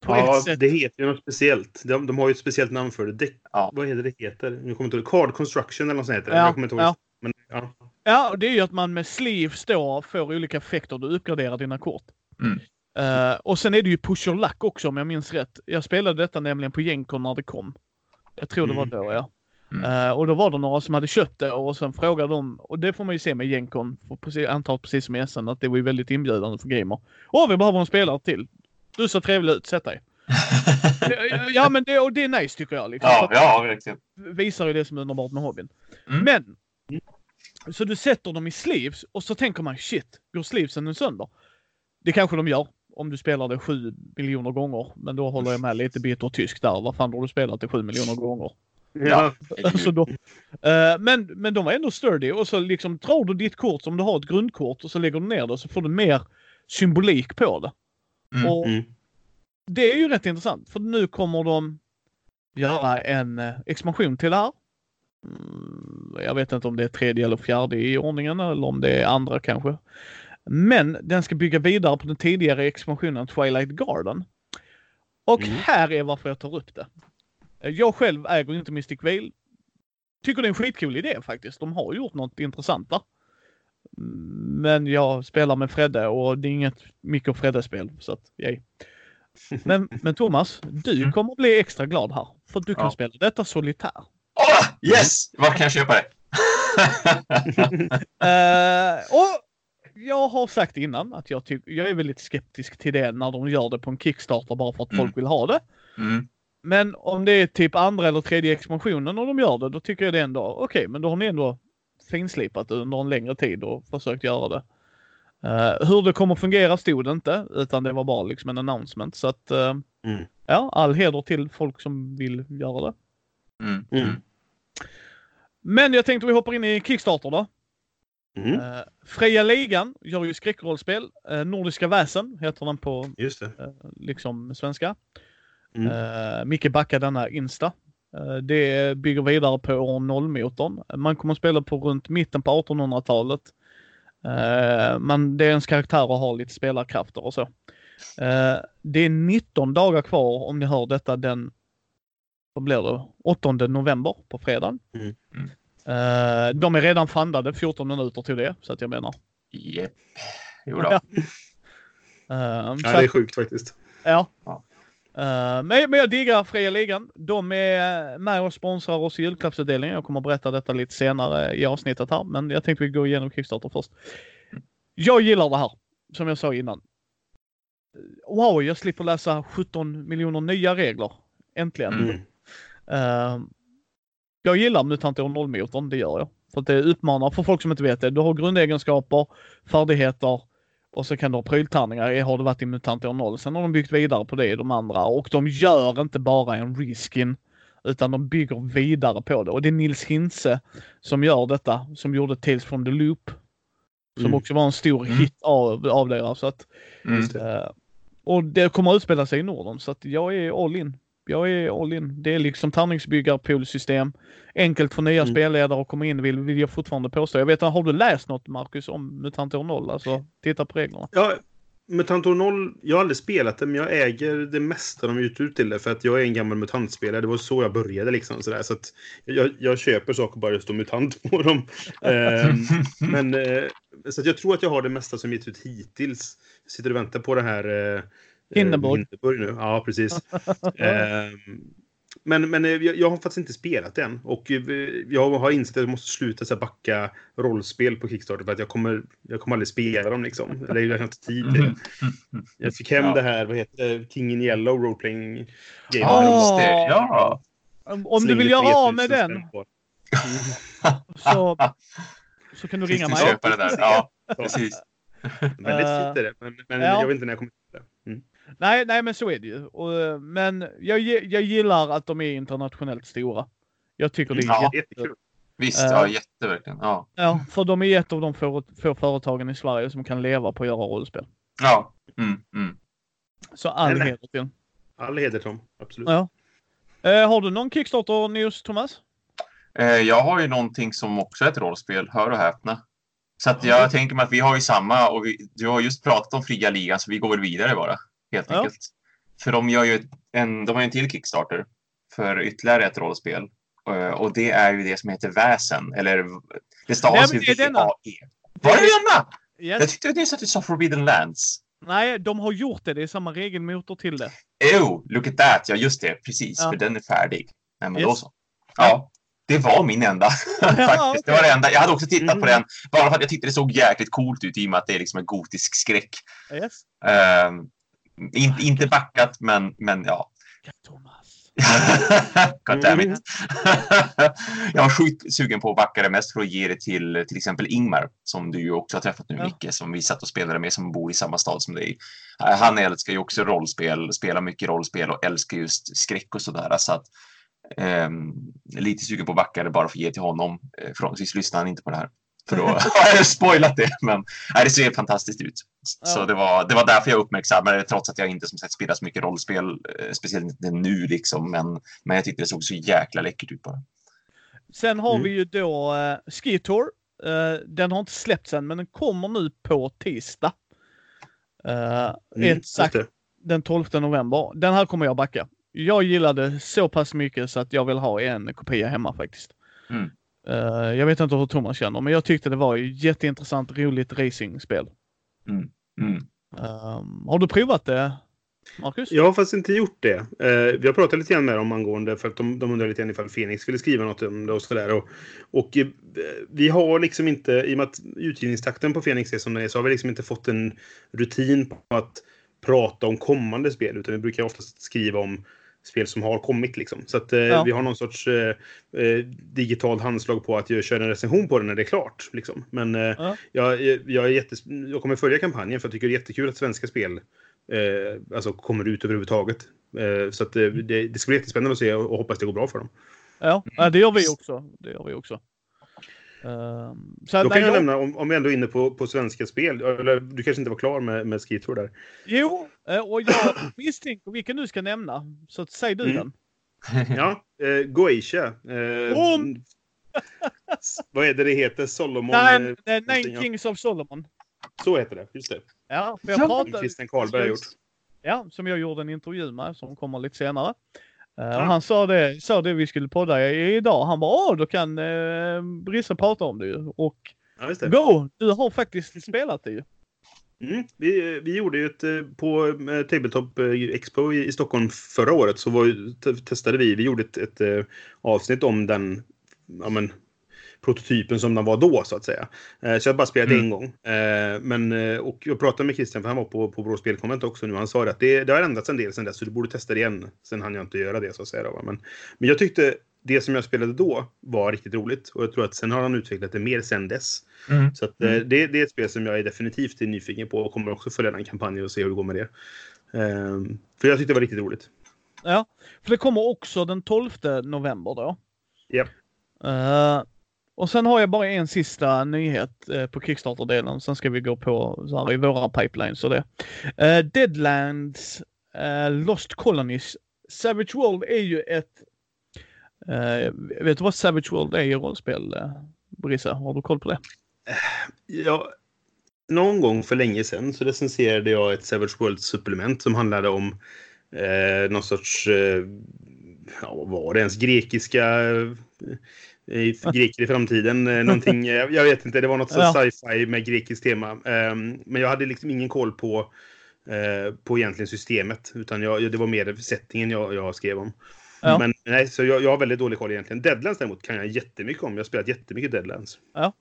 på Ja, det heter ju något speciellt. De, de har ju ett speciellt namn för det. Deck, Ja. Vad heter det heter? Nu kommer inte ihåg. Card Construction eller något sånt heter det. Ja, Jag kommer inte ihåg. ja. Men, ja. Ja, det är ju att man med sleeves då får olika effekter. Du uppgraderar dina kort. Mm. Eh, och sen är det ju push your luck också om jag minns rätt. Jag spelade detta nämligen på Gencon när det kom. Jag tror det var Mm. då ja. Mm. Eh, och då var det några som hade köpt det och sen frågade de, och det får man ju se med Gencon, precis, antar precis som SN, att det var ju väldigt inbjudande för gamer. Åh, vi behöver en spelare till. Du ser trevlig ut, sätt dig. Ja, men det, och det är nice tycker jag. Liksom, Ja, ja, verkligen. visar ju det som är underbart med hobbyn. Mm. Men! Så du sätter dem i sleeves och så tänker man shit, går sleevesen nu sönder? Det kanske de gör om du spelar det sju miljoner gånger. Men då håller jag med lite bitter tysk där. Vad fan har du spelat det sju miljoner gånger? Ja. Alltså då, Eh, men, men de var ändå sturdy och så liksom drar du ditt kort som du har ett grundkort och så lägger du ner det så får du mer symbolik på det. Mm. Och Mm. det är ju rätt intressant för nu kommer de göra en eh, expansion till det här. Mm, jag vet inte om det är tredje eller fjärde i ordningen eller om det är andra kanske. Men den ska bygga vidare på den tidigare expansionen Twilight Garden. Och Mm. här är varför jag tar upp det. Jag själv äger inte Mystic Veil. Tycker det är en skitcool idé faktiskt. De har gjort något intressant där. Men jag spelar med Fredde och det är inget Micke och Fredde-spel. Så att, yay. Men, men Thomas, du Mm. kommer bli extra glad här. För att du kan Ja. spela detta solitär. Åh, yes! Var kan jag köpa det? Eh, och jag har sagt innan att jag, jag är väldigt skeptisk till det när de gör det på en Kickstarter bara för att Mm. folk vill ha det. Mm. Men om det är typ andra eller tredje expansionen och de gör det, då tycker jag det ändå, okej, men då har ni ändå finslipat det under en längre tid och försökt göra det. Eh, hur det kommer fungera stod det inte, utan det var bara liksom en announcement. Så att, eh, Mm. ja, all heder till folk som vill göra det. Mm. Mm. Men jag tänkte vi hoppar in i Kickstarter då. Mm. Eh, Freja Ligan gör ju skräckrollspel. Nordiska väsen heter den på Just det. liksom svenska. Mm. Uh, Micke backar denna Insta. Eh, det bygger vidare på år 0-motorn. Man kommer att spela på runt mitten på 1800-talet. Eh, men det är ens karaktär och har lite spelarkrafter och så. Eh, det är 19 dagar kvar om ni hör detta den vad blir det? 8 november på fredagen. Mm. Eh, de är redan fundade, 14 minuter till det. Så att jag menar. Japp. Jo då. Ja. Eh, Ja, så det att- är sjukt faktiskt. Ja. Ja. Eh, men, men jag diggar Fria Ligan. De är med och sponsrar oss i julklappsutdelningen. Jag kommer att berätta detta lite senare i avsnittet här, men jag tänkte vi går igenom Kickstarter först. Jag gillar det här, som jag sa innan. Wow, jag slipper läsa 17 miljoner nya regler. Äntligen. Mm. Eh, jag gillar MUTANT år 0-motorn, det gör jag. För att det utmanar, för folk som inte vet det, du har grundegenskaper, färdigheter och så kan du ha pryltärningar. Det har det varit i MUTANT år 0. Sen har de byggt vidare på det i de andra och de gör inte bara en reskin utan de bygger vidare på det. Och det är Nils Hintze som gör detta, som gjorde Tales from the Loop. Som Mm. också var en stor Mm. hit av, av deras. Så att, Mm. Eh, och det kommer att utspela sig i Norden så att jag är all in. Jag är all in. Det är liksom tärningsbyggarpoolsystem. Enkelt för nya Mm. spelledare att komma in vill, vill jag fortfarande påstå. Jag vet inte, har du läst något Marcus om MUTANT år 0? Alltså titta på reglerna. Ja, Mutantor 0, jag har aldrig spelat det, men jag äger det mesta de ut ut till det. För att jag är en gammal mutantspelare. Det var så jag började liksom. Sådär. Så att jag, jag köper saker bara det står mutant på dem. Ehm, men, eh, så att jag tror att jag har det mesta som getts ut hittills. Jag sitter och väntar på det här... Eh, Hindenburg. eh, Hindenburg nu. Ja, precis. Ehm, men men eh, jag, jag har faktiskt inte spelat det än. Och eh, jag har insett att jag måste sluta så här, backa rollspel på Kickstarter. För att jag kommer, jag kommer aldrig spela dem liksom. Eller jag har inte tid till det. Jag fick hem Ja. det här, vad heter det, King in Yellow Roleplaying Game. Ja, Ah. just det. Ja. Om, du vill göra 3000 av med den så, så kan du ringa mig. du köpa det där? Ja, precis. Väldigt fint är det, men, men Ja. jag vet inte när jag kommer till det. Mm. Nej, nej men så är det ju. Och, eh, men jag, jag gillar att de är internationellt stora. Jag tycker det är Ja. jätte... Jättekul. Visst, Eh. ja, jätteverkligen. Ja. Ja, för de är ett av de få, få företagen i Sverige som kan leva på att göra rollspel. Ja. Mm, mm. Så all Nej, heder till dem. All heder Tom, absolut. Ja. Eh, har du någon Kickstarter-news, Thomas? Eh, Jag har ju någonting som också är ett rollspel, hör och häpna. Så att jag tänker mig att vi har ju samma och vi, du har just pratat om fria ligan så vi går väl vidare bara. Helt Ja. enkelt. För de gör ju en, de har ju en till Kickstarter för ytterligare ett rollspel. Eh, Och det är ju det som heter Väsen. Eller det stavas ju. V-A-E. Var det denna? Yes. Jag tyckte det sa att du sa Forbidden Lands. Nej, de har gjort det. Det är samma regelmotor till det. Oh, look at that. Ja, just det. Precis, Ja. för den är färdig. Nej, men då Yes. så. Ja, det var min enda. Faktiskt. Det var det enda. Jag hade också tittat på Mm. den bara för att jag tyckte det såg jäkligt coolt ut i och med att det är liksom en gotisk skräck. Yes. Ehm, in, inte backat, men, men ja. Thomas. God damn it. jag var sjukt sugen på att backa det mest för att ge det till till exempel Ingmar som du ju också har träffat nu Ja. Micke, som vi satt och spelade med som bor i samma stad som dig. Eh, Han älskar ju också rollspel, spelar mycket rollspel och älskar just skräck och sådär. Så att, ehm, lite sugen på att backa det bara för att ge till honom. Eh, Förhoppningsvis lyssnar han inte på det här. För då har jag spoilat det. Men nej, det ser fantastiskt ut. Så Ja. det, var, det var därför jag uppmärksammade det, trots att jag inte som sagt spelar så mycket rollspel, eh, speciellt inte nu liksom. Men, men jag tyckte det såg så jäkla läckert ut bara. Sen har Mm. vi ju då uh, Ski Tour. Eh, den har inte släppts än, men den kommer nu på tisdag. Uh, Mm, exakt den 12 november. Den här kommer jag backa. Jag gillade så pass mycket så att jag vill ha en kopia hemma faktiskt. Mm. Eh, jag vet inte hur Thomas känner, men jag tyckte det var ett jätteintressant, roligt racingspel. Mm. Ehm, har du provat det, Marcus? Jag har faktiskt inte gjort det. Eh, vi har pratat lite grann med dem angående för att de, de undrar lite grann ifall Phoenix ville skriva något om det och sådär. Och, och eh, vi har liksom inte, i och med att utgivningstakten på Phoenix är som den är, så har vi liksom inte fått en rutin på att prata om kommande spel. Utan vi brukar oftast skriva om spel som har kommit liksom. Så att eh, Ja. vi har någon sorts eh, eh, digitalt handslag på att jag kör en recension på det när det är klart. Liksom. Men eh, Ja. jag, jag, är jättes, jag kommer följa kampanjen för jag tycker det är jättekul att svenska spel eh, alltså kommer ut överhuvudtaget. Eh, så att, det, det ska bli jättespännande att se och, och hoppas det går bra för dem. Ja, det gör vi också. Det gör vi också. Uh, så Då kan jag, jag nämna, om, om vi ändå är inne på, på svenska spel, eller du kanske inte var klar med, med Skitour där? Jo, eh, och jag misstänker vilken du ska nämna, så säg du mm. den. ja, eh, Goetia. Eh, Om! vad är det det heter? Solomon? Nej, eh, Nine Kings of Solomon. Så heter det, just det. Ja, för jag ja. pratade... Christian Karlberg har gjort. Ja, som jag gjorde en intervju med, som kommer lite senare. Ja. Han sa det, sa det vi skulle podda idag. Han bara åh, då kan uh, Brisse prata om det ju. Och ja, go! Du har faktiskt spelat det ju. Mm. Vi, vi gjorde ju ett, eh, på Tabletop Expo i, i Stockholm förra året så var, testade vi, vi gjorde ett, ett avsnitt om den ja, men, prototypen som den var då så att säga. Eh, så jag bara spelat mm. en gång. Eh, men, eh, och jag pratade med Christian, för han var på, på Brå Spelkonvent också nu. Han sa att det, det har ändrats en del sen dess, så du borde testa det igen. Sen hann jag inte göra det så att säga. Då, men, men jag tyckte det som jag spelade då var riktigt roligt. Och jag tror att sen har han utvecklat det mer sen dess. Mm. Så att, mm. det, det är ett spel som jag är definitivt nyfiken på och kommer också följa den kampanjen och se hur det går med det. För jag tyckte det var riktigt roligt. Ja, för det kommer också den 12 november då. Ja. Yep. Uh, och sen har jag bara en sista nyhet eh, på Kickstarter-delen. Sen ska vi gå på så här, i våra pipelines och det. Eh, Deadlands eh, Lost Colonies. Savage World är ju ett... Eh, vet du vad Savage World är i rollspel, eh, Brisse? Har du koll på det? Ja, någon gång för länge sedan så recenserade jag ett Savage World-supplement som handlade om eh, någon sorts, eh, ja, vad var det ens, grekiska greker i framtiden. Eh, någonting, jag vet inte, det var något ja. sci-fi med grekiskt tema. Um, men jag hade liksom ingen koll på, uh, på egentligen systemet. Utan jag, det var mer settingen jag, jag skrev om. Ja. Men nej, så jag, jag har väldigt dålig koll egentligen. Deadlands däremot kan jag jättemycket om. Jag har spelat jättemycket Deadlands. Ja.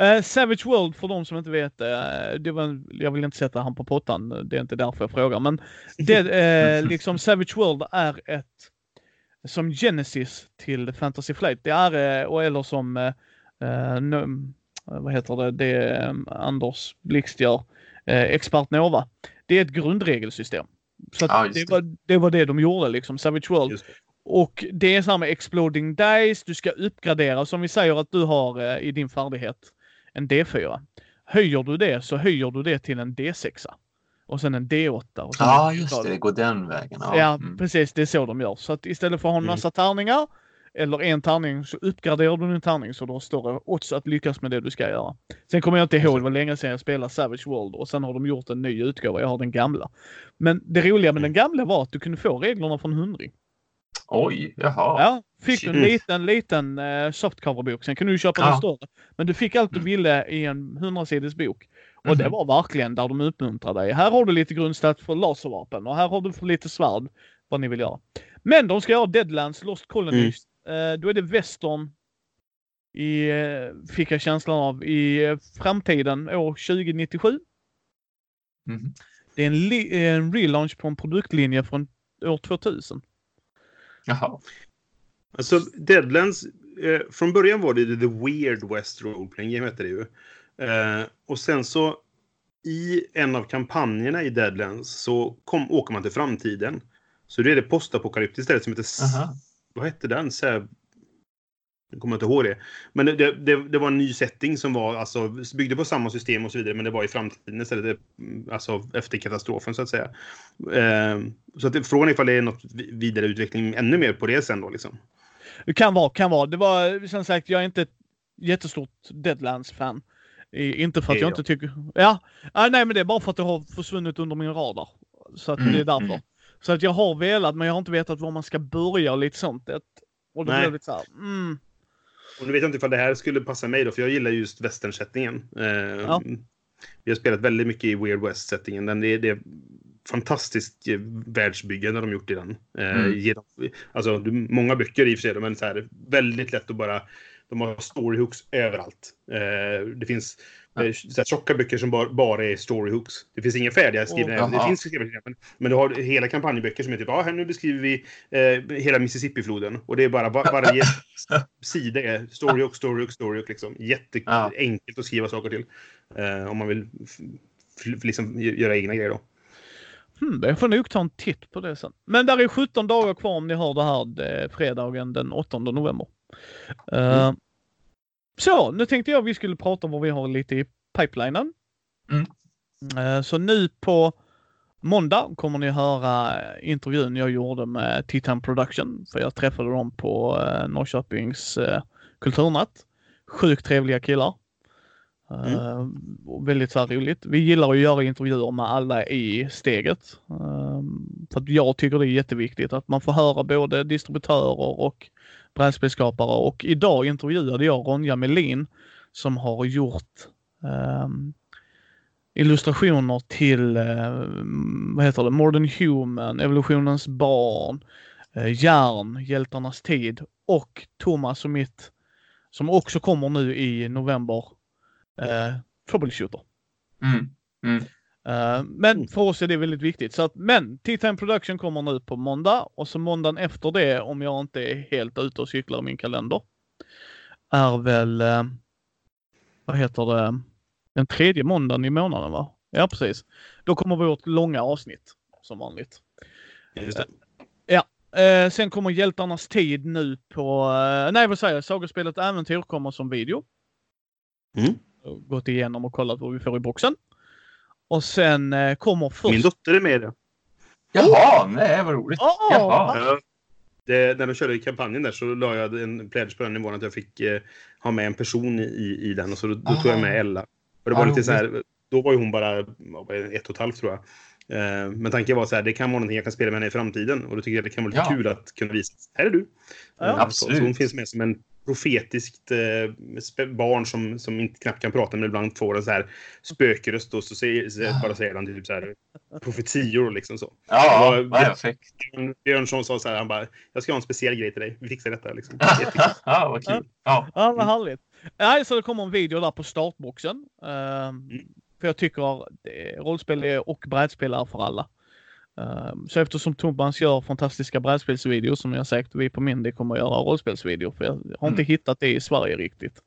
Uh, Savage World, för de som inte vet, uh, det var, jag vill inte sätta han på pottan. Det är inte därför jag frågar. Men det, liksom Savage World är ett som Genesis till Fantasy Flight. Det är, och eller som, eh, eh vad heter det, det eh, Anders Blixt gör, eh, Expert Nova. Det är ett grundregelsystem. Så ja, det, var, det var det de gjorde liksom, Savage World. Och det är samma Exploding Dice, du ska uppgradera, som vi säger att du har eh, i din färdighet, en D4. Höjer du det så höjer du det till en D6 och sen en D8. Och sen ja, just det. Det går den vägen. Ja, ja mm. precis. Det är så de gör. Så att istället för att ha en mm. massa mm. tärningar eller en tärning så uppgraderar du din tärning så du har större odds att lyckas med det du ska göra. Sen kommer jag inte ihåg, det var länge sedan jag spelade Savage World och sen har de gjort en ny utgåva. Jag har den gamla. Men det roliga med mm. den gamla var att du kunde få reglerna från hundring. Oj, jaha. Ja, fick du en liten, liten uh, softcoverbok. Sen kunde du köpa ja. den större. Men du fick allt du mm. ville i en 100-sidig bok. Och det mhm. var verkligen där de uppmuntrar dig. Här har du lite grundstat för laservapen och här har du för lite svärd. Vad ni vill göra. Men de ska göra Deadlands, Lost Colonies. Mm. Uh, då är det western i, uh, fick jag känslan av, i uh, framtiden år 2097. Mm. Det är en, en relaunch på en produktlinje från år 2000. Jaha. Alltså Deadlands, eh, från början var det The Weird West Role Playing Game hette det ju. Eh, och sen så i en av kampanjerna i Deadlands så kom, åker man till framtiden. Så det är det postapokalyptiskt stället som heter... Aha. Vad hette den? Säb... Jag kommer inte ihåg det. Men det, det, det, var en ny setting som var, alltså, byggde på samma system och så vidare, men det var i framtiden istället. Alltså efter katastrofen så att säga. Eh, så att frågan är ifall det är något vidareutveckling ännu mer på det sen då liksom. Det kan vara, kan vara. Det var som sagt, jag är inte ett jättestort Deadlands-fan. Inte för att jag inte tycker... Ja, ah, nej men det är bara för att det har försvunnit under min radar. Så att mm. det är därför. Mm. Så att jag har velat men jag har inte vetat var man ska börja och lite sånt. Och då nej. blev det så här, mm. Och nu vet jag inte ifall det här skulle passa mig då, för jag gillar just westernsättningen. Eh, ja. Vi har spelat väldigt mycket i Weird West-sättningen. Den är, det är fantastiskt eh, världsbyggande de gjort i den. Eh, mm. genom, alltså, många böcker i och för sig, men så här, väldigt lätt att bara de har storyhooks överallt. Eh, det finns eh, så tjocka böcker som bara, bara är storyhooks. Det finns inga färdiga skrivna. Oh, det finns skrivna, men, men du har hela kampanjböcker som är typ, ja, här nu beskriver vi eh, hela Mississippi-floden. Och det är bara var, varje sida är storyhook, storyhook, storyhook. Liksom. Jätteenkelt att skriva saker till. Eh, om man vill liksom göra egna grejer då. Hmm, jag får nog ta en titt på det sen. Men där är 17 dagar kvar om ni hör det här det, fredagen den 8 november. Uh, Så, nu tänkte jag vi skulle prata om vad vi har lite i pipelinen. Mm. Eh, Så nu på måndag kommer ni höra intervjun jag gjorde med Titan Production. För jag träffade dem på eh, Norrköpings eh, kulturnatt. Sjukt trevliga killar. Eh, och väldigt så här roligt. Vi gillar att göra intervjuer med alla i steget. Eh, för att jag tycker det är jätteviktigt att man får höra både distributörer och brädspelsskapare. Och idag intervjuade jag Ronja Melin som har gjort um, illustrationer till, eh, vad heter det, Modern Human, Evolutionens barn, uh, Järn, Hjältarnas tid och Thomas och mitt, som också kommer nu i november, uh, Troubleshooter. Mm. Mm. Eh, men för oss är det väldigt viktigt. Så att, men T-Time Production kommer nu på måndag och så måndagen efter det, om jag inte är helt ute och cyklar i min kalender, är väl, eh, vad heter det, den tredje måndagen i månaden va? Ja precis. Då kommer vårt långa avsnitt som vanligt. Just det. Eh, sen kommer Hjältarnas tid nu på, eh, nej vad säger jag, Sagospelet Äventyr kommer som video. Mm. Gått igenom och kollat vad vi får i boxen. Och sen eh, kommer först... Min dotter är med i det. Jaha, nej vad roligt. Åh, Jaha. Ja. Det, när de körde kampanjen där så la jag en pledge på den nivån att jag fick eh, ha med en person i, i den och så då, då tog jag med Ella. Och det var Ah, lite så här, då var ju hon bara ett och ett halvt tror jag. Eh, men tanken var så här, det kan vara någonting jag kan spela med henne i framtiden och då tycker jag det kan vara lite Ja. kul att kunna visa, här är du. Ja, Eh, så, absolut. så hon finns med som en profetiskt eh, barn som, som inte knappt kan prata men ibland får en så här spökröst och så säger, så bara säger han typ så här profetior liksom så. Ja, perfekt. Björn- Björnsson sa så här, han bara, jag ska ha en speciell grej till dig. Vi fixar detta liksom. Jättekul. ja, vad kul. Ja. Ja, vad härligt. Nej, så det kommer en video där på startboxen. Ehm, För jag tycker rollspel är, och brädspel är för alla. Ehm, så eftersom Thomas gör fantastiska brädspelsvideos som jag sagt vi på Mindy kommer att göra rollspelsvideo. För jag har inte Mm. hittat det i Sverige riktigt.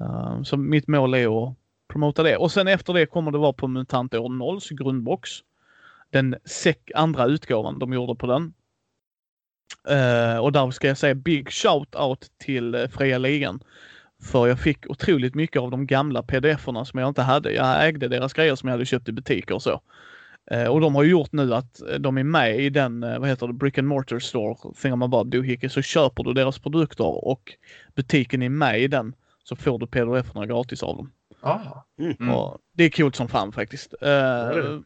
Ehm, så mitt mål är att promota det. Och sen efter det kommer det vara på MUTANT år 0s grundbox. Den sek- andra utgåvan de gjorde på den. Eh, och där ska jag säga big shout out till uh, Fria Ligan. För jag fick otroligt mycket av de gamla pdf-erna som jag inte hade. Jag ägde deras grejer som jag hade köpt i butiker och så. Eh, och de har gjort nu att eh, de är med i den, eh, vad heter det, Brick and Mortar Store, Thingamabob Doohickey, så köper du deras produkter och butiken är med i den så får du pdf-erna gratis av dem. Ah. Mm. Mm. Och det är coolt som fan faktiskt. Eh, det.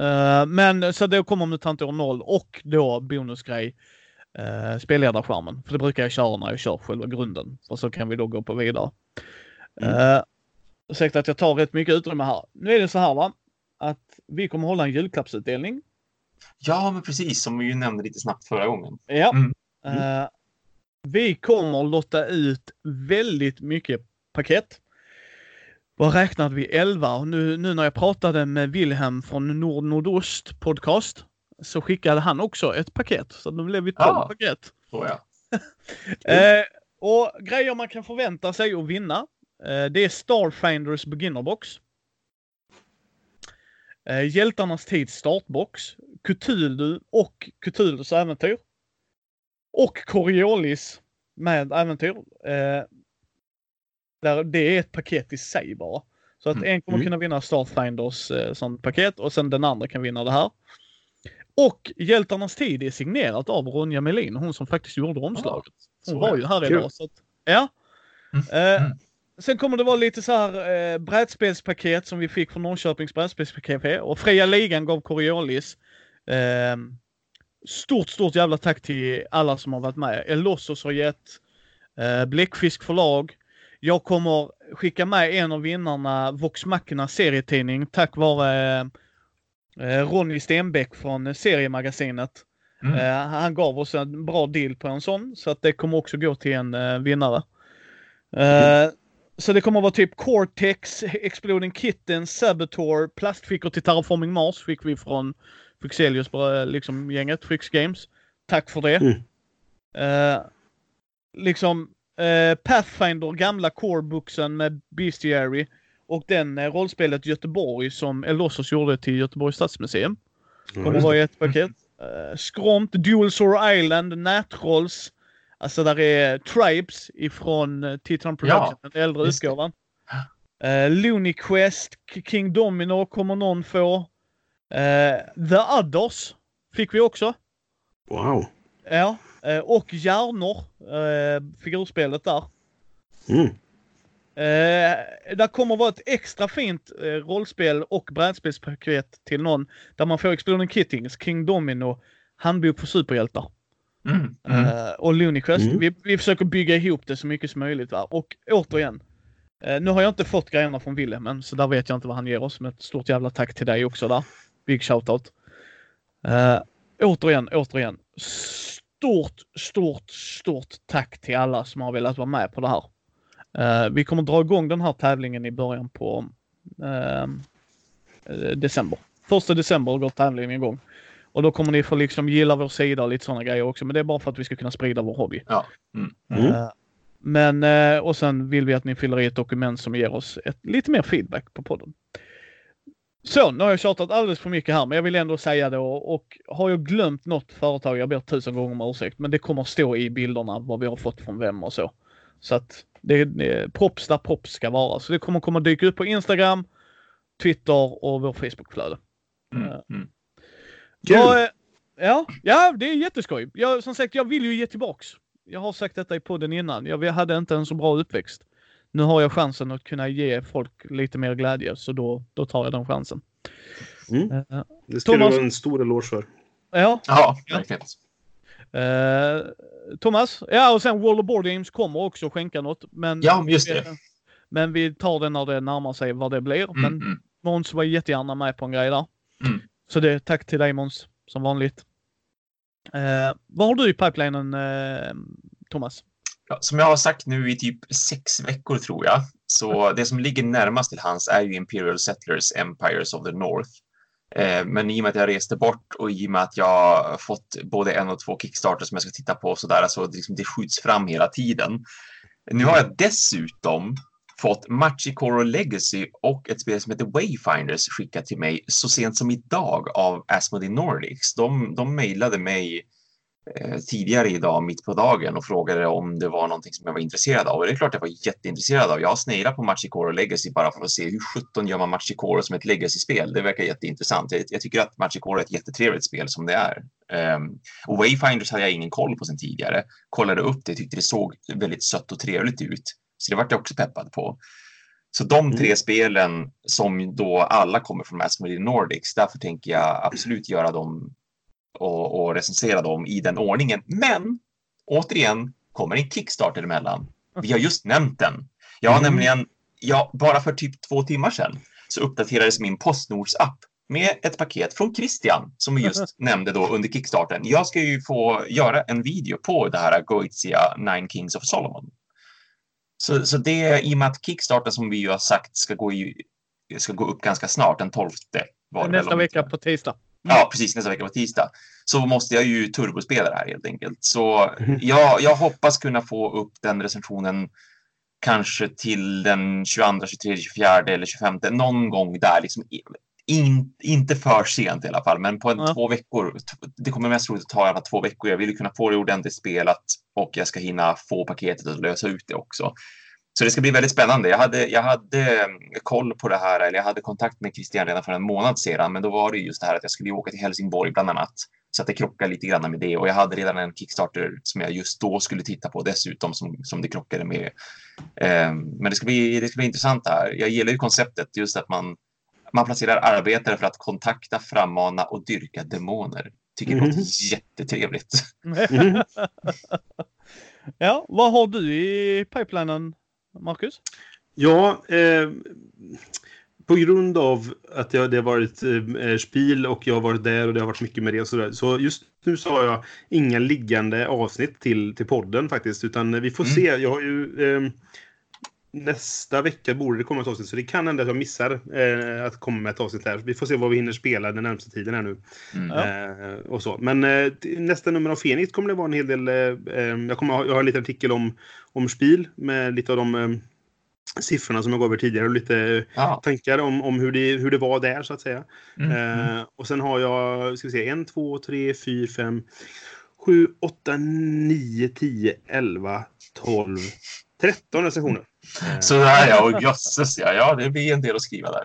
eh, men så då kommer MUTANT år 0 och då bonusgrej uh, spelledarskärmen. För det brukar jag köra när jag kör själva grunden. Och så kan vi då gå på vidare. Mm. Uh, ursäkta att jag tar rätt mycket utrymme här. Nu är det så här va. Vi kommer hålla en julklappsutdelning. Ja, men precis som vi ju nämnde lite snabbt förra gången. Ja. Mm. Eh, vi kommer lotta ut väldigt mycket paket. Vad räknade vi? 11. Och nu, nu när jag pratade med Wilhelm från Nord Nordost podcast så skickade han också ett paket. Så nu blev vi 12 Ah. paket. Ja. Eh, och grejer man kan förvänta sig att vinna. Eh, det är Starfinders beginnerbox. Eh, Hjältarnas tid startbox. Cthulhu och Cthulhus äventyr. Och Coriolis med äventyr. Eh, där det är ett paket i sig bara. Så att Mm. en kommer Mm. kunna vinna Starfinders eh, sånt paket och sen den andra kan vinna det här. Och Hjältarnas tid är signerat av Ronja Melin, hon som faktiskt gjorde omslaget. Hon var ju här idag. Så att, ja. Eh, Mm. Sen kommer det vara lite så här eh, brädspelspaket som vi fick från Norrköpings brädspelscafé och Fria Ligan gav Coriolis. Eh, stort, stort jävla tack till alla som har varit med. Elossos har gett, eh, Bläckfisk förlag. Jag kommer skicka med en av vinnarna, Vox Machina serietidning, tack vare eh, Ronny Stenbeck från seriemagasinet. Mm. Eh, han gav oss en bra deal på en sån, så att det kommer också gå till en eh, vinnare. Eh, Så det kommer vara typ Cortex, Exploding Kitten, Saboteur, plastfickor till Terraforming Mars fick vi från Fryxelius, eh, liksom gänget, Fryx Games. Tack för det. Mm. Eh, liksom eh, Pathfinder, gamla core-boxen med Bestiary och den eh, rollspelet Göteborg som Elossos gjorde till Göteborgs stadsmuseum. Kommer vara i ett paket. Uh, Skront, Dual Sore Island, Nätrolls, Alltså där är Tribes ifrån eh, Titan Production, Ja, den äldre utgåvan. Uh, Looney Quest, King Domino kommer någon få. Eh, The Others fick vi också. Wow. Ja. Eh, och Hjärnor, uh, figurspelet där. Mm. Eh, där kommer vara ett extra fint eh, rollspel och brädspelspaket till någon. Där man får Exploding Kittings, King Domino, Handbok för superhjältar. Mm. Mm. Eh, och Looney Quest. Mm. Vi, vi försöker bygga ihop det så mycket som möjligt. Va? Och återigen. Eh, nu har jag inte fått grejerna från Willem än, så där vet jag inte vad han ger oss. Men ett stort jävla tack till dig också där. Big shoutout. Uh, återigen, återigen. Stort, stort, stort tack till alla som har velat vara med på det här. Eh, vi kommer dra igång den här tävlingen i början på december. Första december går tävlingen igång. Och då kommer ni få liksom gilla vår sida och lite sådana grejer också. Men det är bara för att vi ska kunna sprida vår hobby. Mm. Mm. Eh, Men, eh, och sen vill vi att ni fyller i ett dokument som ger oss ett, lite mer feedback på podden. Så, nu har jag tjatat alldeles för mycket här, men jag vill ändå säga det och, och har jag glömt något företag, jag ber tusen gånger om ursäkt, men det kommer stå i bilderna vad vi har fått från vem och så. Så att det är props där props ska vara. Så det kommer komma dyka upp på Instagram, Twitter och vår Facebookflöde. Mm. Mm. Kul! Eh, ja, ja, det är jätteskoj. Jag, som sagt, jag vill ju ge tillbaks. Jag har sagt detta i podden innan. Jag hade inte en så bra uppväxt. Nu har jag chansen att kunna ge folk lite mer glädje, så då, då tar jag den chansen. Mm. Eh, Det ska du Thomas- ha en stor eloge för. ja, Ja, verkligen. eh, Thomas. Ja, och sen World of Board Games kommer också skänka något. Men, Ja, just det. eh, Men vi tar det när det närmar sig vad det blir. Mm, Men mm. Måns var jättegärna med på en grej där. Mm. Så det tack till dig Måns, som vanligt. Eh, vad har du i pipelinen, eh, Thomas? Ja, som jag har sagt nu i typ sex veckor tror jag, så det som ligger närmast till hans är ju Imperial Settlers Empires of the North. Eh, men i och med att jag reste bort och i och med att jag fått både en och två Kickstarters som jag ska titta på och sådär, så det, liksom, det skjuts fram hela tiden. Nu har jag dessutom fått Machikoro Legacy och ett spel som heter Wayfinders skickat till mig så sent som idag av Asmodee Nordics. De, de mejlade mig eh, tidigare idag mitt på dagen och frågade om det var någonting som jag var intresserad av. Och det är klart jag var jätteintresserad av. Jag har sneglat på Machikoro Legacy bara för att se hur 17 gör man Machikoro som ett legacy-spel. Det verkar jätteintressant. Jag, jag tycker att Machikoro är ett jättetrevligt spel som det är. Um, och Wayfinders hade jag ingen koll på sen tidigare. Kollade upp det, tyckte det såg väldigt sött och trevligt ut. Så det vart jag också peppad på. Så de tre Mm. spelen som då alla kommer från Asmodee Nordics, därför tänker jag absolut göra dem och, och recensera dem i den ordningen. Men återigen kommer en Kickstarter emellan. Vi har just nämnt den. Jag har Mm. nämligen, ja, bara för typ två timmar sedan så uppdaterades min Postnords app med ett paket från Christian som vi just nämnde då under Kickstarten. Jag ska ju få göra en video på det här Goetia Nine Kings of Solomon. Så, så det i och med att Kickstarter som vi ju har sagt ska gå, i, ska gå upp ganska snart, den 12 var Nästa vecka på tisdag. Ja, precis. Nästa vecka på tisdag. Så måste jag ju turbospela det här helt enkelt. Så Mhm. jag, jag hoppas kunna få upp den recensionen kanske till den 22, 23, 24 eller 25. Någon gång där. Liksom, in, inte för sent i alla fall, men på en Ja. två veckor. Det kommer mest troligt att ta i alla fall två veckor. Jag vill kunna få det ordentligt spelat och jag ska hinna få paketet och lösa ut det också. Så det ska bli väldigt spännande. Jag hade, jag hade eh, koll på det här, eller jag hade kontakt med Christian redan för en månad sedan, men då var det just det här att jag skulle åka till Helsingborg bland annat. Så att det krockade lite grann med det och jag hade redan en Kickstarter som jag just då skulle titta på dessutom som, som det krockade med. Eh, men det ska, bli, det ska bli intressant här. Jag gillar ju konceptet just att man, man placerar arbetare för att kontakta, frammana och dyrka demoner. Tycker det Mhm. låter jättetrevligt. Mm. ja, vad har du i pipelinen, Marcus? Ja, eh, på grund av att jag, det har varit eh, spil och jag har varit där och det har varit mycket med det och sådär. Så just nu så har jag inga liggande avsnitt till, till podden faktiskt. Utan vi får Mm. se. Jag har ju... Eh, nästa vecka borde det komma ett avsnitt. Så det kan hända att jag missar eh, att komma med ett avsnitt här. Vi får se vad vi hinner spela den närmaste tiden här nu. Mm. Ja. Eh, och så. Men eh, nästa nummer av Fenix kommer det vara en hel del... Eh, eh, jag, kommer, ha- jag har en liten artikel om, om spil med lite av de eh, siffrorna som jag gav över tidigare och lite Ja. tankar om, om hur, det, hur det var där så att säga. Mm. Mm. Eh, och sen har jag, ska vi se, en, två, tre, fyra, fem, 7, 8, 9, 10, 11, 12, 13 recensioner. Sådär ja, och jösses ja. Ja, det blir en del att skriva där.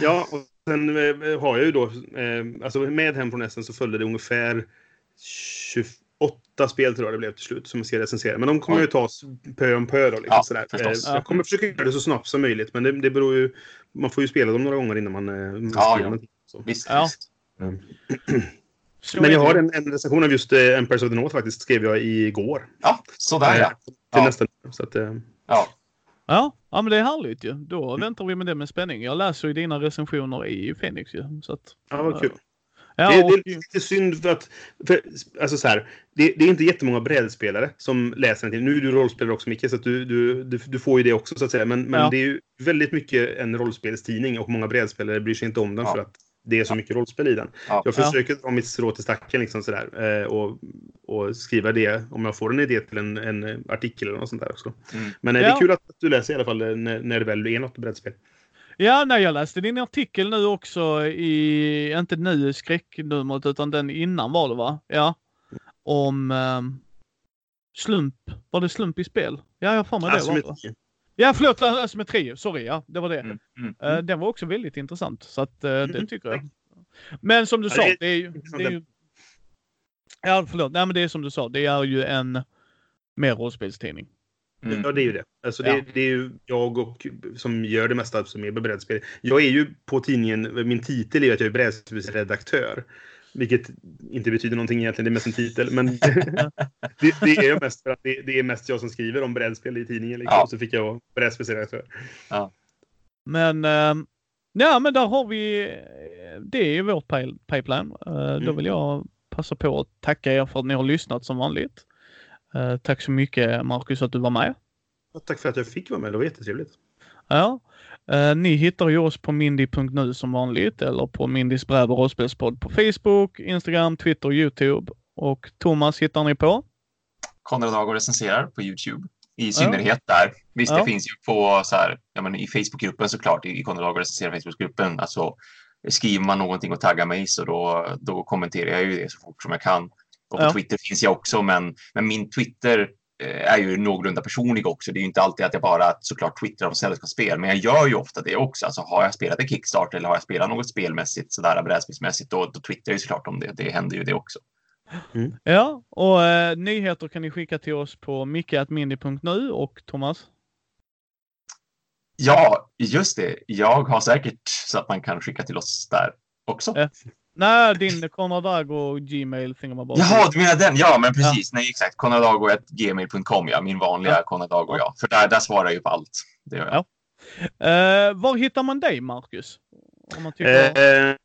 Ja, och sen eh, har jag ju då, eh, alltså med Hem från Essen så följde det ungefär 28 spel tror jag det blev till slut som jag ska recensera. Men de kommer ju tas pö om pö då. Liksom, Ja, sådär. förstås. Eh, Jag kommer försöka göra det så snabbt som möjligt, men det, det beror ju... Man får ju spela dem några gånger innan man, man Ja, skriver ja. Så. Visst, Ja. visst. Så Men jag det har en, en recension av just eh, Empires of the North faktiskt, skrev jag igår. Ja, sådär ja. Eh, Till Ja. nästa så att, eh, ja. Ja, ja, men det är härligt ju. Då väntar vi med det med spänning. Jag läser ju dina recensioner i Phoenix ju. Så att, Ja, vad kul. ja, det, det och, är lite synd för att... För, alltså så här, det, det är inte jättemånga brädspelare som läser en till. Nu är du rollspelare också, Micke, så att du, du, du, du får ju det också, så att säga. Men, men Ja. det är ju väldigt mycket en rollspelstidning och många brädspelare bryr sig inte om den Ja. för att det är så mycket rollspel i den. Ja. Jag försöker dra mitt strå till stacken liksom sådär, eh, och, och skriva det om jag får en idé till en, en artikel eller något sånt där också. Mm. Men eh, det Ja. är kul att du läser i alla fall eh, när, när det väl är något brädspel. ja, nej, jag läste din artikel nu också i, inte nu i skräcknumret, utan den innan var det va? Ja. Om ehm, slump. Var det slump i spel? Ja, jag har för mig det. Alltså, Ja, förlåt, asymmetri. Sorry, ja, det var det. Mm. Mm. Eh, den var också väldigt intressant, så att eh, det Mm. tycker jag. Men som du Ja, sa, det är det är ju... Det är ju ja, förlåt. Nej, men det är som du sa, det är ju en mer rollspelstidning. Mm. Ja, det är ju det. Alltså, det, Ja. det är ju jag och, som gör det mesta som är brädspel. Jag är ju på tidningen, min titel är ju att jag är brädspelsredaktör. Vilket inte betyder någonting egentligen, det är mest en titel. Men det, det är ju mest för att det, det är mest jag som skriver om brädspel i tidningen. Liksom. Ja. Så fick jag vara brädspelsredaktör. Men ehm, ja, men där har vi. Det är ju vårt pipeline. Eh, Då Mm. vill jag passa på att tacka er för att ni har lyssnat som vanligt. Eh, tack så mycket Marcus att du var med. Och tack för att jag fick vara med, det var jättetrevligt. Ja. Eh, ni hittar ju oss på mindy.nu som vanligt eller på Mindys bräd och rollspelspodd på Facebook, Instagram, Twitter och Youtube. Och Thomas hittar ni på. Konrad Dago recenserar på Youtube. I synnerhet där. Visst, Ja. det finns ju på så här, ja, men i Facebookgruppen såklart, i Konrad Dago recenserar Facebookgruppen. Alltså, skriver man någonting och taggar mig så då, då kommenterar jag ju det så fort som jag kan. Och på Ja. Twitter finns jag också, men, men min Twitter är ju någorlunda personlig också. Det är ju inte alltid att jag bara såklart twittrar om sällskapsspel, men jag gör ju ofta det också. Alltså har jag spelat en Kickstarter eller har jag spelat något spelmässigt, sådär brädspelsmässigt, då, då twittrar jag ju såklart om det. Det händer ju det också. Ja, och eh, nyheter kan ni skicka till oss på micke.mindy.nu och Thomas. Ja, just det. Jag har säkert så att man kan skicka till oss där också. Ja. Nej, din Konrad Drago Gmail thingamabob. Jaha, du menar den? Ja, men precis. Nej, exakt. Konradago.gmail.com, ja. Min vanliga Ja. Konradago, ja. För där, där svarar jag ju på allt. Det gör jag. Ja. Eh, var hittar man dig, Marcus? Om man tycker... Eh,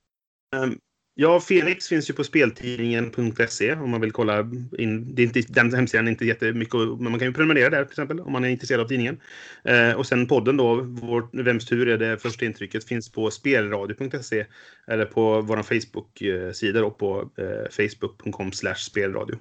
ehm, ja, Felix finns ju på speltidningen.se om man vill kolla in. Det är inte, den hemsidan är inte jättemycket, men man kan ju prenumerera där till exempel om man är intresserad av tidningen. Eh, och sen podden då, vår, Vems tur är det första intrycket, finns på spelradio.se eller på vår Facebook-sida eh, då på eh, facebook.com spelradio.